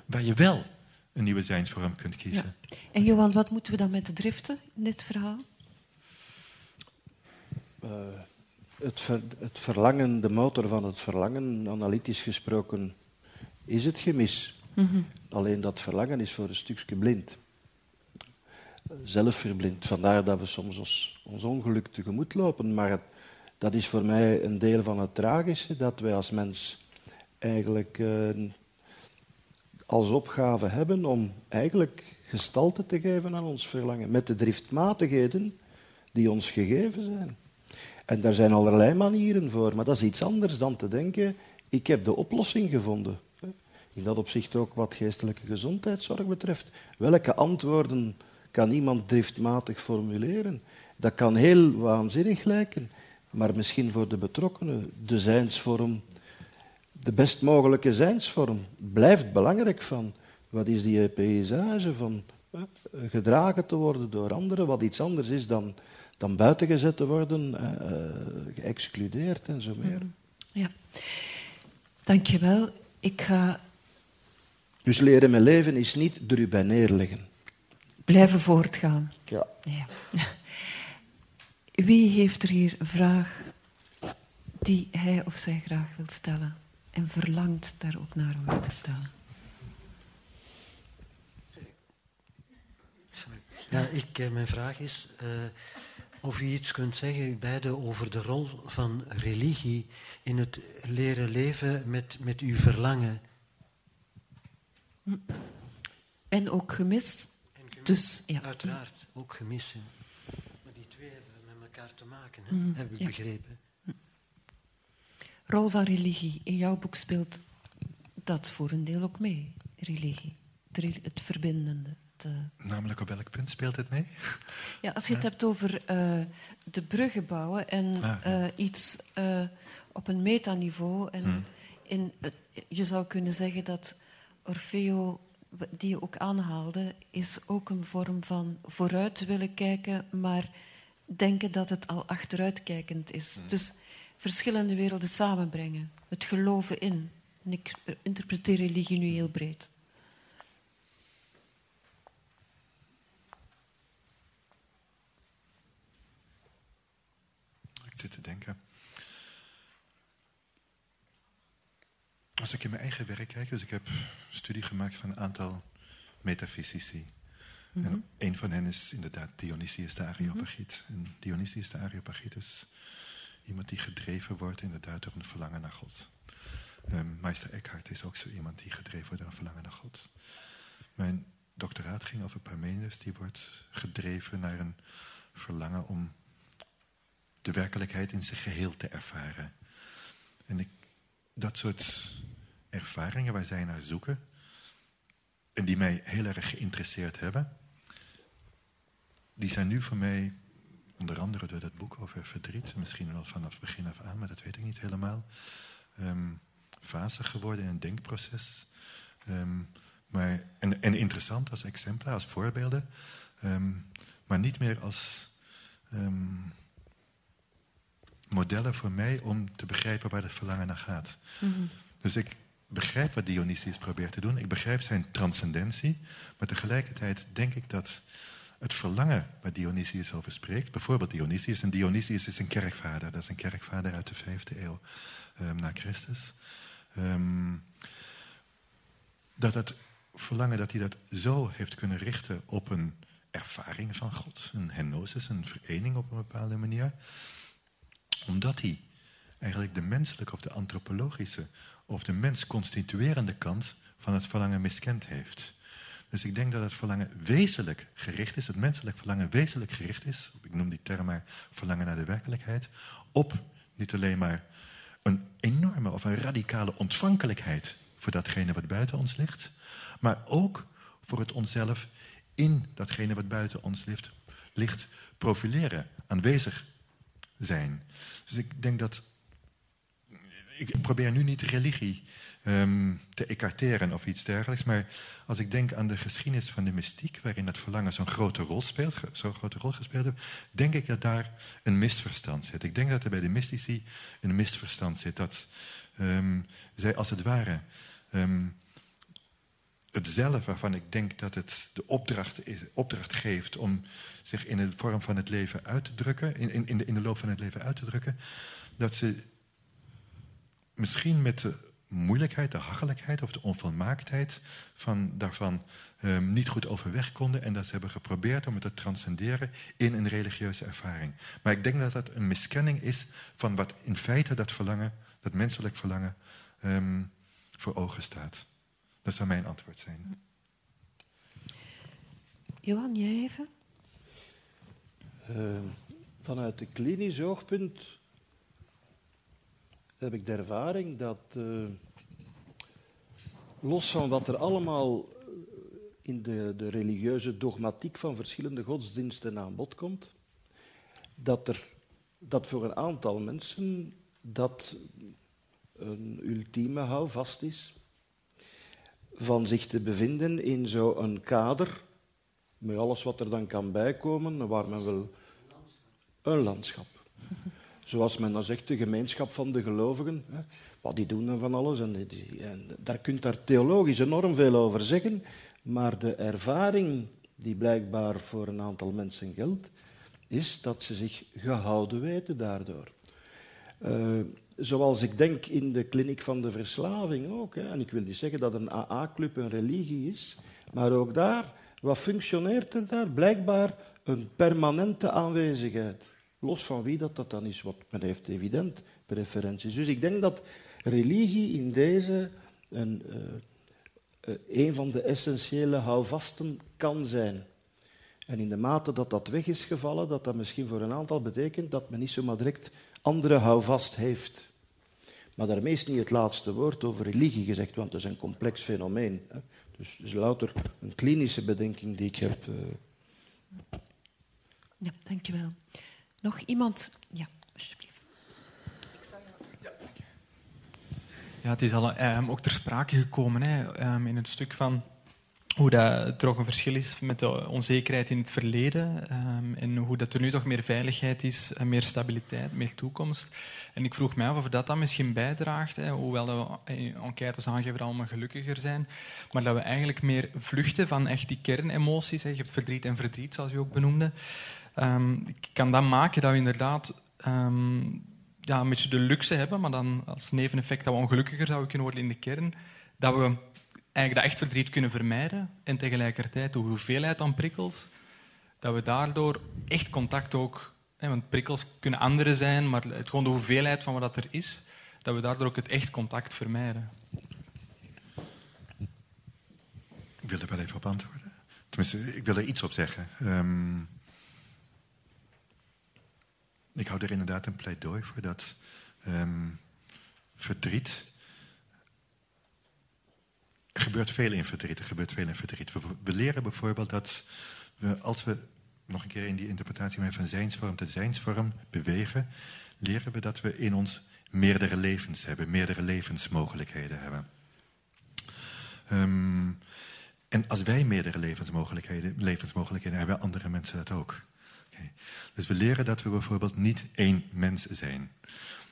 waar je wel een nieuwe zijnsvorm kunt kiezen. En Johan, wat moeten we dan met de driften in dit verhaal? Eh, het, ver- het verlangen, de motor van het verlangen, analytisch gesproken, is het gemis. Alleen dat verlangen is voor een stukje blind. Zelf verblind. Vandaar dat we soms ons, ons ongeluk tegemoet lopen. Maar dat is voor mij een deel van het tragische, dat wij als mens eigenlijk eh, als opgave hebben om eigenlijk gestalte te geven aan ons verlangen. Met de driftmatigheden die ons gegeven zijn. En daar zijn allerlei manieren voor, maar dat is iets anders dan te denken, ik heb de oplossing gevonden. In dat opzicht ook wat geestelijke gezondheidszorg betreft. Welke antwoorden kan iemand driftmatig formuleren? Dat kan heel waanzinnig lijken, maar misschien voor de betrokkenen de zijnsvorm, de best mogelijke zijnsvorm, blijft belangrijk van. Wat is die paysage van gedragen te worden door anderen, wat iets anders is dan, dan buitengezet te worden, eh, geëxcludeerd en zo meer. Ja. Dankjewel. Ik ga Dus leren met leven is niet er u bij neerleggen. blijven voortgaan. Ja. Ja. Wie heeft er hier een vraag die hij of zij graag wil stellen en verlangt daar ook naar om die te stellen? Ja, ik, eh, mijn vraag is uh, of u iets kunt zeggen, u beiden, over de rol van religie in het leren leven met, met uw verlangen. En ook gemis. Dus, ja. Uiteraard, ook gemissen. Maar die twee hebben met elkaar te maken, hè? Mm, heb ik ja. begrepen. Rol van religie. In jouw boek speelt dat voor een deel ook mee, religie. Het verbindende. Het, Namelijk op welk punt speelt het mee? [laughs] Ja, als je het hebt over uh, de bruggen bouwen en ah, uh, iets uh, op een metaniveau. En hmm. in, je zou kunnen zeggen dat Orfeo, die je ook aanhaalde, is ook een vorm van vooruit willen kijken, maar denken dat het al achteruitkijkend is. Hmm. Dus verschillende werelden samenbrengen. Het geloven in. En ik interpreteer religie nu heel breed. Ik zit te denken. Als ik in mijn eigen werk kijk, dus ik heb studie gemaakt van een aantal metafysici. En mhm. een van hen is inderdaad Dionysius de Areopagiet. Mm En Dionysius de Areopagiet is iemand die gedreven wordt inderdaad door een verlangen naar God. Um, Meister Eckhart is ook zo iemand die gedreven wordt door een verlangen naar God. Mijn doctoraat ging over Parmenides, die wordt gedreven naar een verlangen om de werkelijkheid in zijn geheel te ervaren. En ik, dat soort ervaringen waar zij naar zoeken, en die mij heel erg geïnteresseerd hebben, die zijn nu voor mij onder andere door dat boek over verdriet, misschien wel vanaf begin af aan, maar dat weet ik niet helemaal, um, geworden in een denkproces. Um, maar, en, interessant als exempla, als voorbeelden, um, maar niet meer als modellen voor mij om te begrijpen waar het verlangen naar gaat. Mm -hmm. Dus ik begrijp wat Dionysius probeert te doen, ik begrijp zijn transcendentie, maar tegelijkertijd denk ik dat het verlangen waar Dionysius over spreekt. Bijvoorbeeld Dionysius. En Dionysius is een kerkvader. Dat is een kerkvader uit de vijfde eeuw um, na Christus. Um, dat het verlangen dat hij dat zo heeft kunnen richten op een ervaring van God. Een henosis, een verening op een bepaalde manier. Omdat hij eigenlijk de menselijke of de antropologische of de mens constituerende kant van het verlangen miskend heeft. Dus ik denk dat het verlangen wezenlijk gericht is, het menselijk verlangen wezenlijk gericht is, ik noem die term maar verlangen naar de werkelijkheid, op niet alleen maar een enorme of een radicale ontvankelijkheid voor datgene wat buiten ons ligt, maar ook voor het onszelf in datgene wat buiten ons ligt, ligt profileren, aanwezig zijn. Dus ik denk dat. Ik probeer nu niet religie um, te ecarteren of iets dergelijks. Maar als ik denk aan de geschiedenis van de mystiek, waarin het verlangen zo'n grote rol speelt, zo'n grote rol gespeeld heeft, denk ik dat daar een misverstand zit. Ik denk dat er bij de mystici een misverstand zit. Dat um, zij als het ware um, het zelf waarvan ik denk dat het de opdracht, is, opdracht geeft om zich in de vorm van het leven uit te drukken, in, in, in, de, in de loop van het leven uit te drukken, dat ze misschien met de moeilijkheid, de hachelijkheid of de onvolmaaktheid van, daarvan um, niet goed overweg konden. En dat ze hebben geprobeerd om het te transcenderen in een religieuze ervaring. Maar ik denk dat dat een miskenning is van wat in feite dat verlangen, dat menselijk verlangen, um, voor ogen staat. Dat zou mijn antwoord zijn. Johan, jij even? Uh, vanuit de klinisch oogpunt heb ik de ervaring dat, uh, los van wat er allemaal in de, de religieuze dogmatiek van verschillende godsdiensten aan bod komt, dat, er, dat voor een aantal mensen dat een ultieme houvast is van zich te bevinden in zo'n kader, met alles wat er dan kan bijkomen, waar men wil een landschap [laughs] zoals men dan zegt, de gemeenschap van de gelovigen. Hè. Die doen dan van alles. En, en daar kunt daar theologisch enorm veel over zeggen. Maar de ervaring die blijkbaar voor een aantal mensen geldt, is dat ze zich gehouden weten daardoor. Uh, zoals ik denk in de kliniek van de verslaving ook. Hè. En ik wil niet zeggen dat een AA-club een religie is, maar ook daar Wat functioneert er daar? Blijkbaar een permanente aanwezigheid. Los van wie dat, dat dan is, wat men heeft evident preferenties. Dus ik denk dat religie in deze een, uh, een van de essentiële houvasten kan zijn. En in de mate dat dat weg is gevallen, dat dat misschien voor een aantal betekent dat men niet zomaar direct andere houvast heeft. Maar daarmee is niet het laatste woord over religie gezegd, want het is een complex fenomeen. Hè. Dus het is louter een klinische bedenking die ik heb. Uh... Ja, dankjewel. Nog iemand? Ja, alsjeblieft. Ja, het is al um, ook ter sprake gekomen hè, um, in het stuk van hoe dat toch een verschil is met de onzekerheid in het verleden um, en hoe dat er nu toch meer veiligheid is, en meer stabiliteit, meer toekomst. En ik vroeg mij af of dat dan misschien bijdraagt, hè, hoewel we in enquêtes aangeven dat we gelukkiger zijn, maar dat we eigenlijk meer vluchten van echt die kernemoties. Hè. Je hebt verdriet en verdriet, zoals u ook benoemde. Um, kan dat maken dat we inderdaad um, ja, een beetje de luxe hebben, maar dan als neveneffect dat we ongelukkiger zouden kunnen worden in de kern, dat we eigenlijk dat echt verdriet kunnen vermijden en tegelijkertijd de hoeveelheid aan prikkels, dat we daardoor echt contact ook, hè, want prikkels kunnen andere zijn, maar het, gewoon de hoeveelheid van wat er is, dat we daardoor ook het echt contact vermijden. Ik wil er wel even op antwoorden. Tenminste, ik wil er iets op zeggen. Um, ik hou er inderdaad een pleidooi voor dat um, verdriet. Er gebeurt veel in verdriet. Er gebeurt veel in. We, leren bijvoorbeeld dat als we nog een keer in die interpretatie van zijnsvorm tot zijnsvorm bewegen, leren we dat we in ons meerdere levens hebben, meerdere levensmogelijkheden hebben. Um, en als wij meerdere levensmogelijkheden, levensmogelijkheden hebben, andere mensen dat ook. Dus we leren dat we bijvoorbeeld niet één mens zijn.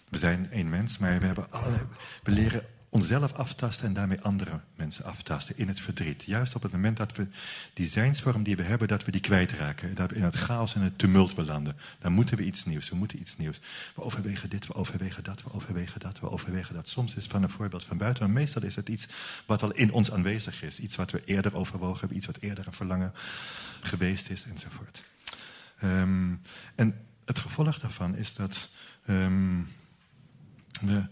We zijn één mens, maar we, hebben alle, we leren onszelf aftasten en daarmee andere mensen aftasten in het verdriet. Juist op het moment dat we die zijnsvorm die we hebben, dat we die kwijtraken. Dat we in het chaos en het tumult belanden. Dan moeten we iets nieuws, we moeten iets nieuws. We overwegen dit, we overwegen dat, we overwegen dat, we overwegen dat. Soms is het van een voorbeeld van buiten, maar meestal is het iets wat al in ons aanwezig is. Iets wat we eerder overwogen hebben, iets wat eerder een verlangen geweest is, enzovoort. Um, en het gevolg daarvan is dat um, we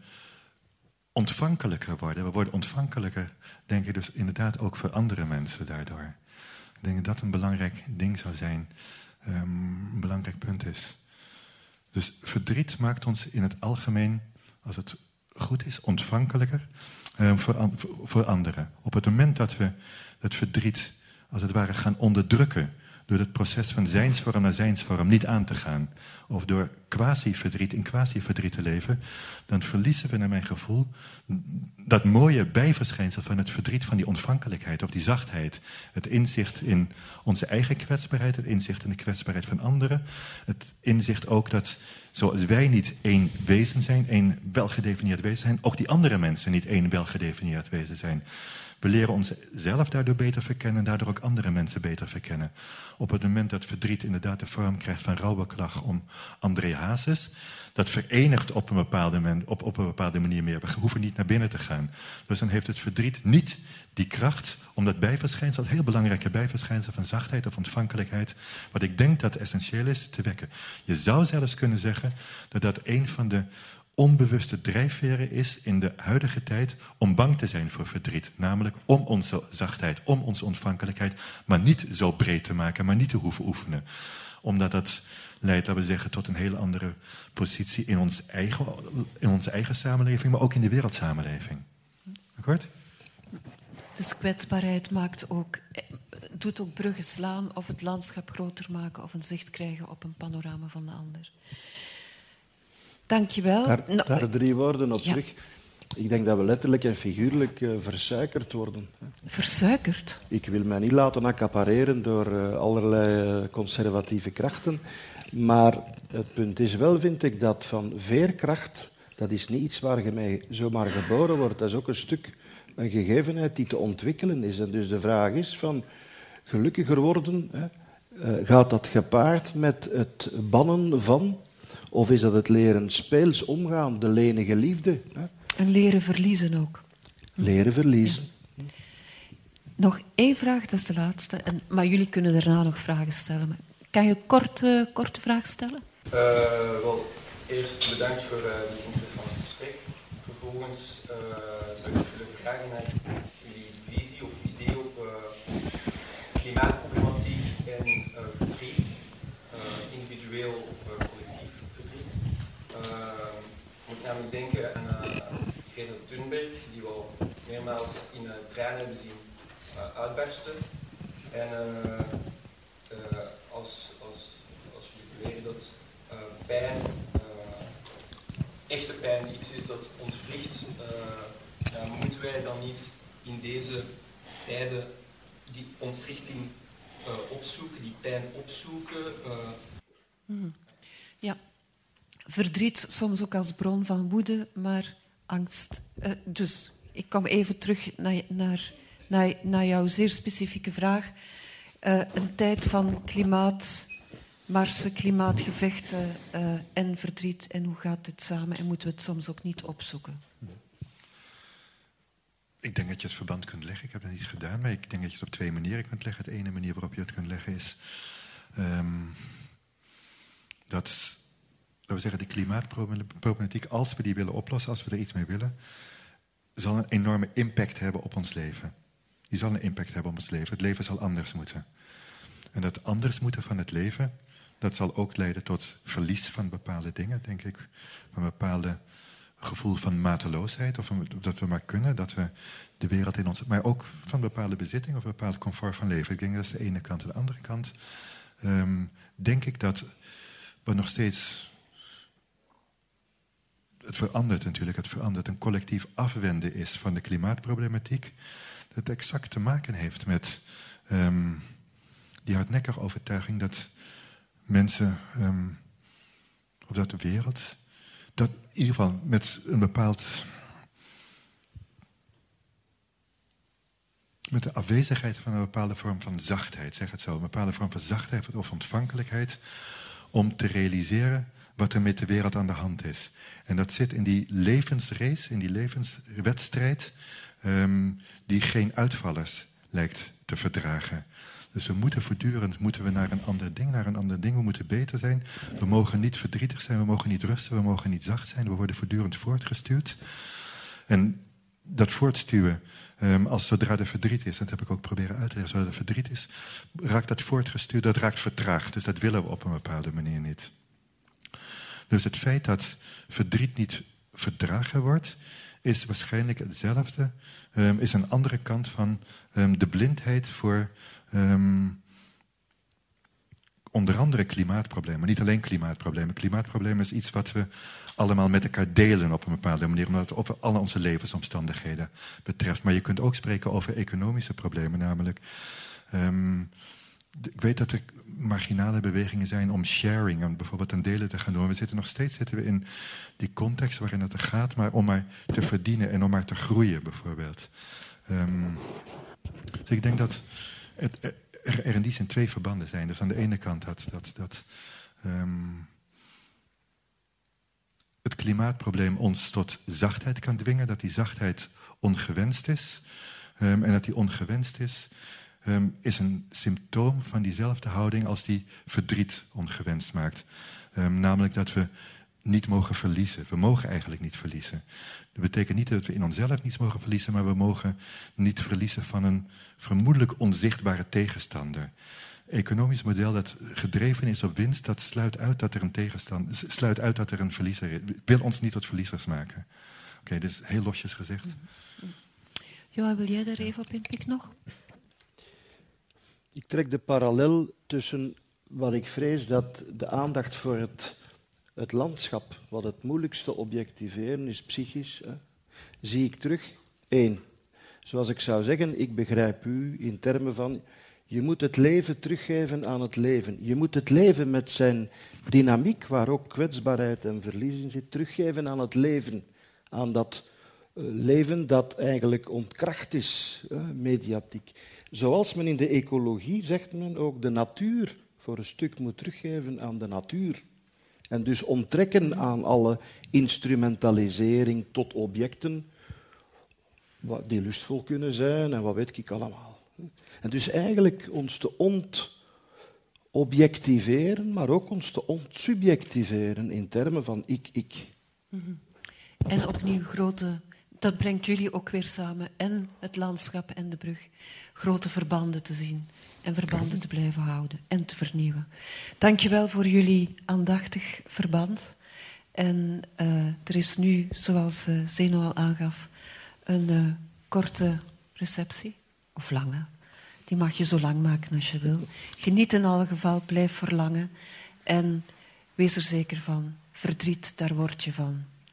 ontvankelijker worden. We worden ontvankelijker, denk ik dus inderdaad ook voor andere mensen daardoor. Ik denk dat dat een belangrijk ding zou zijn, um, een belangrijk punt is. Dus verdriet maakt ons in het algemeen, als het goed is, ontvankelijker um, voor, voor anderen. Op het moment dat we het verdriet als het ware gaan onderdrukken door het proces van zijnsvorm naar zijnsvorm niet aan te gaan, of door quasi-verdriet in quasi-verdriet te leven, dan verliezen we naar mijn gevoel dat mooie bijverschijnsel van het verdriet van die ontvankelijkheid of die zachtheid. Het inzicht in onze eigen kwetsbaarheid, het inzicht in de kwetsbaarheid van anderen, het inzicht ook dat zoals wij niet één wezen zijn, één welgedefinieerd wezen zijn, ook die andere mensen niet één welgedefinieerd wezen zijn. We leren onszelf daardoor beter verkennen en daardoor ook andere mensen beter verkennen. Op het moment dat verdriet inderdaad de vorm krijgt van rouwbeklag om André Hazes, dat verenigt op een, bepaalde op, op een bepaalde manier meer. We hoeven niet naar binnen te gaan. Dus dan heeft het verdriet niet die kracht om dat bijverschijnsel, dat heel belangrijke bijverschijnsel van zachtheid of ontvankelijkheid, wat ik denk dat essentieel is, te wekken. Je zou zelfs kunnen zeggen dat dat een van de onbewuste drijfveren is in de huidige tijd om bang te zijn voor verdriet. Namelijk om onze zachtheid, om onze ontvankelijkheid, maar niet zo breed te maken, maar niet te hoeven oefenen. Omdat dat leidt, dat we zeggen, tot een hele andere positie in, ons eigen, in onze eigen samenleving, maar ook in de wereldsamenleving. Akkoord? Dus kwetsbaarheid maakt ook, doet ook bruggen slaan of het landschap groter maken of een zicht krijgen op een panorama van de ander. Dankjewel. Daar, nou, daar drie woorden op terug. Ik denk dat we letterlijk en figuurlijk uh, versuikerd worden. Versuikerd? Ik wil mij niet laten accapareren door uh, allerlei uh, conservatieve krachten. Maar het punt is wel, vind ik, dat van veerkracht, dat is niet iets waar je mee zomaar geboren wordt. Dat is ook een stuk een gegevenheid die te ontwikkelen is. En dus de vraag is van gelukkiger worden, hè, gaat dat gepaard met het bannen van of is dat het leren speels omgaan, de lenige liefde? Hè? En leren verliezen ook. Leren verliezen. Nog één vraag, dat is de laatste. En, maar jullie kunnen daarna nog vragen stellen. Maar kan je korte, korte vraag stellen? Uh, wel, eerst bedankt voor uh, dit interessante gesprek. Vervolgens uh, zou ik willen vragen naar jullie visie of idee op klimaatproblematiek en verdriet, individueel of collectief verdriet. ik moet namelijk denken aan Greta Thunberg, die we meermaals in treinen hebben zien uitbarsten. En als, als, als jullie beweren dat pijn, echte pijn, iets is dat ontwricht, moeten wij dan niet in deze tijden die ontwrichting uh, opzoeken, die pijn opzoeken? Uh... Ja, verdriet soms ook als bron van woede, maar angst. Uh, dus ik kom even terug naar, naar, naar, naar jouw zeer specifieke vraag. een tijd van klimaat marsen, klimaatgevechten uh, en verdriet. En hoe gaat dit samen? En moeten we het soms ook niet opzoeken? Ik denk dat je het verband kunt leggen. Ik heb dat niet gedaan, maar ik denk dat je het op twee manieren kunt leggen. De ene manier waarop je het kunt leggen is um, dat, we zeggen, de klimaatproblematiek, als we die willen oplossen, als we er iets mee willen, zal een enorme impact hebben op ons leven. Die zal een impact hebben op ons leven. Het leven zal anders moeten. En dat anders moeten van het leven, dat zal ook leiden tot verlies van bepaalde dingen, denk ik. Van een bepaalde gevoel van mateloosheid, of dat we maar kunnen, dat we de wereld in ons... Maar ook van bepaalde bezitting of een bepaald comfort van leven. Ik denk dat is de ene kant. Aan de andere kant um, denk ik dat we nog steeds... Het verandert natuurlijk, het verandert. Een collectief afwenden is van de klimaatproblematiek. Dat exact te maken heeft met um, die hardnekkige overtuiging dat mensen, um, of dat de wereld, dat in ieder geval met een bepaald. met de afwezigheid van een bepaalde vorm van zachtheid, zeg het zo, een bepaalde vorm van zachtheid of ontvankelijkheid, om te realiseren wat er met de wereld aan de hand is. En dat zit in die levensrace, in die levenswedstrijd, um, die geen uitvallers lijkt te verdragen. Dus we moeten voortdurend moeten we naar een ander ding, naar een ander ding. We moeten beter zijn. We mogen niet verdrietig zijn, we mogen niet rusten, we mogen niet zacht zijn. We worden voortdurend voortgestuurd. En dat voortstuwen, um, als zodra er verdriet is, dat heb ik ook proberen uit te leggen, zodra er verdriet is, raakt dat voortgestuurd, dat raakt vertraagd. Dus dat willen we op een bepaalde manier niet. Dus het feit dat verdriet niet verdragen wordt, is waarschijnlijk hetzelfde, um, is een andere kant van um, de blindheid voor Um, onder andere klimaatproblemen, niet alleen klimaatproblemen. Klimaatproblemen is iets wat we allemaal met elkaar delen op een bepaalde manier, omdat het over alle onze levensomstandigheden betreft. Maar je kunt ook spreken over economische problemen, namelijk. Ik weet dat er marginale bewegingen zijn om sharing, om bijvoorbeeld een delen te gaan doen. We zitten nog steeds zitten we in die context waarin het er gaat, maar om maar te verdienen en om maar te groeien, bijvoorbeeld. Um, dus ik denk dat het, er, er, in die zin twee verbanden zijn. Dus aan de ene kant dat, dat, dat um, het klimaatprobleem ons tot zachtheid kan dwingen, dat die zachtheid ongewenst is. Um, en dat die ongewenst is, um, is een symptoom van diezelfde houding als die verdriet ongewenst maakt. namelijk dat we niet mogen verliezen. We mogen eigenlijk niet verliezen. Dat betekent niet dat we in onszelf niets mogen verliezen, maar we mogen niet verliezen van een vermoedelijk onzichtbare tegenstander. Economisch model dat gedreven is op winst, dat sluit uit dat er een tegenstander, sluit uit dat er een verliezer is. Wil ons niet tot verliezers maken. Oké, dus heel losjes gezegd. Johan, wil jij daar even op inpikken nog? Ik trek de parallel tussen wat ik vrees dat de aandacht voor het het landschap, wat het moeilijkste objectiveren is psychisch, hè, zie ik terug. Eén, zoals ik zou zeggen, ik begrijp u in termen van je moet het leven teruggeven aan het leven. Je moet het leven met zijn dynamiek, waar ook kwetsbaarheid en verlies in zit, teruggeven aan het leven. Aan dat uh, leven dat eigenlijk ontkracht is, uh, mediatiek. Zoals men in de ecologie zegt men ook de natuur voor een stuk moet teruggeven aan de natuur. En dus onttrekken aan alle instrumentalisering tot objecten die lustvol kunnen zijn en wat weet ik allemaal. En dus eigenlijk ons te ontobjectiveren, maar ook ons te ontsubjectiveren in termen van ik, ik. En opnieuw grote, dat brengt jullie ook weer samen, en het landschap en de brug, grote verbanden te zien en verbanden te blijven houden en te vernieuwen. Dankjewel voor jullie aandachtig verband. En uh, er is nu, zoals uh, Zeno al aangaf, een uh, korte receptie, of lange. Die mag je zo lang maken als je wil. Geniet in alle geval, blijf verlangen. En wees er zeker van, verdriet, daar word je van.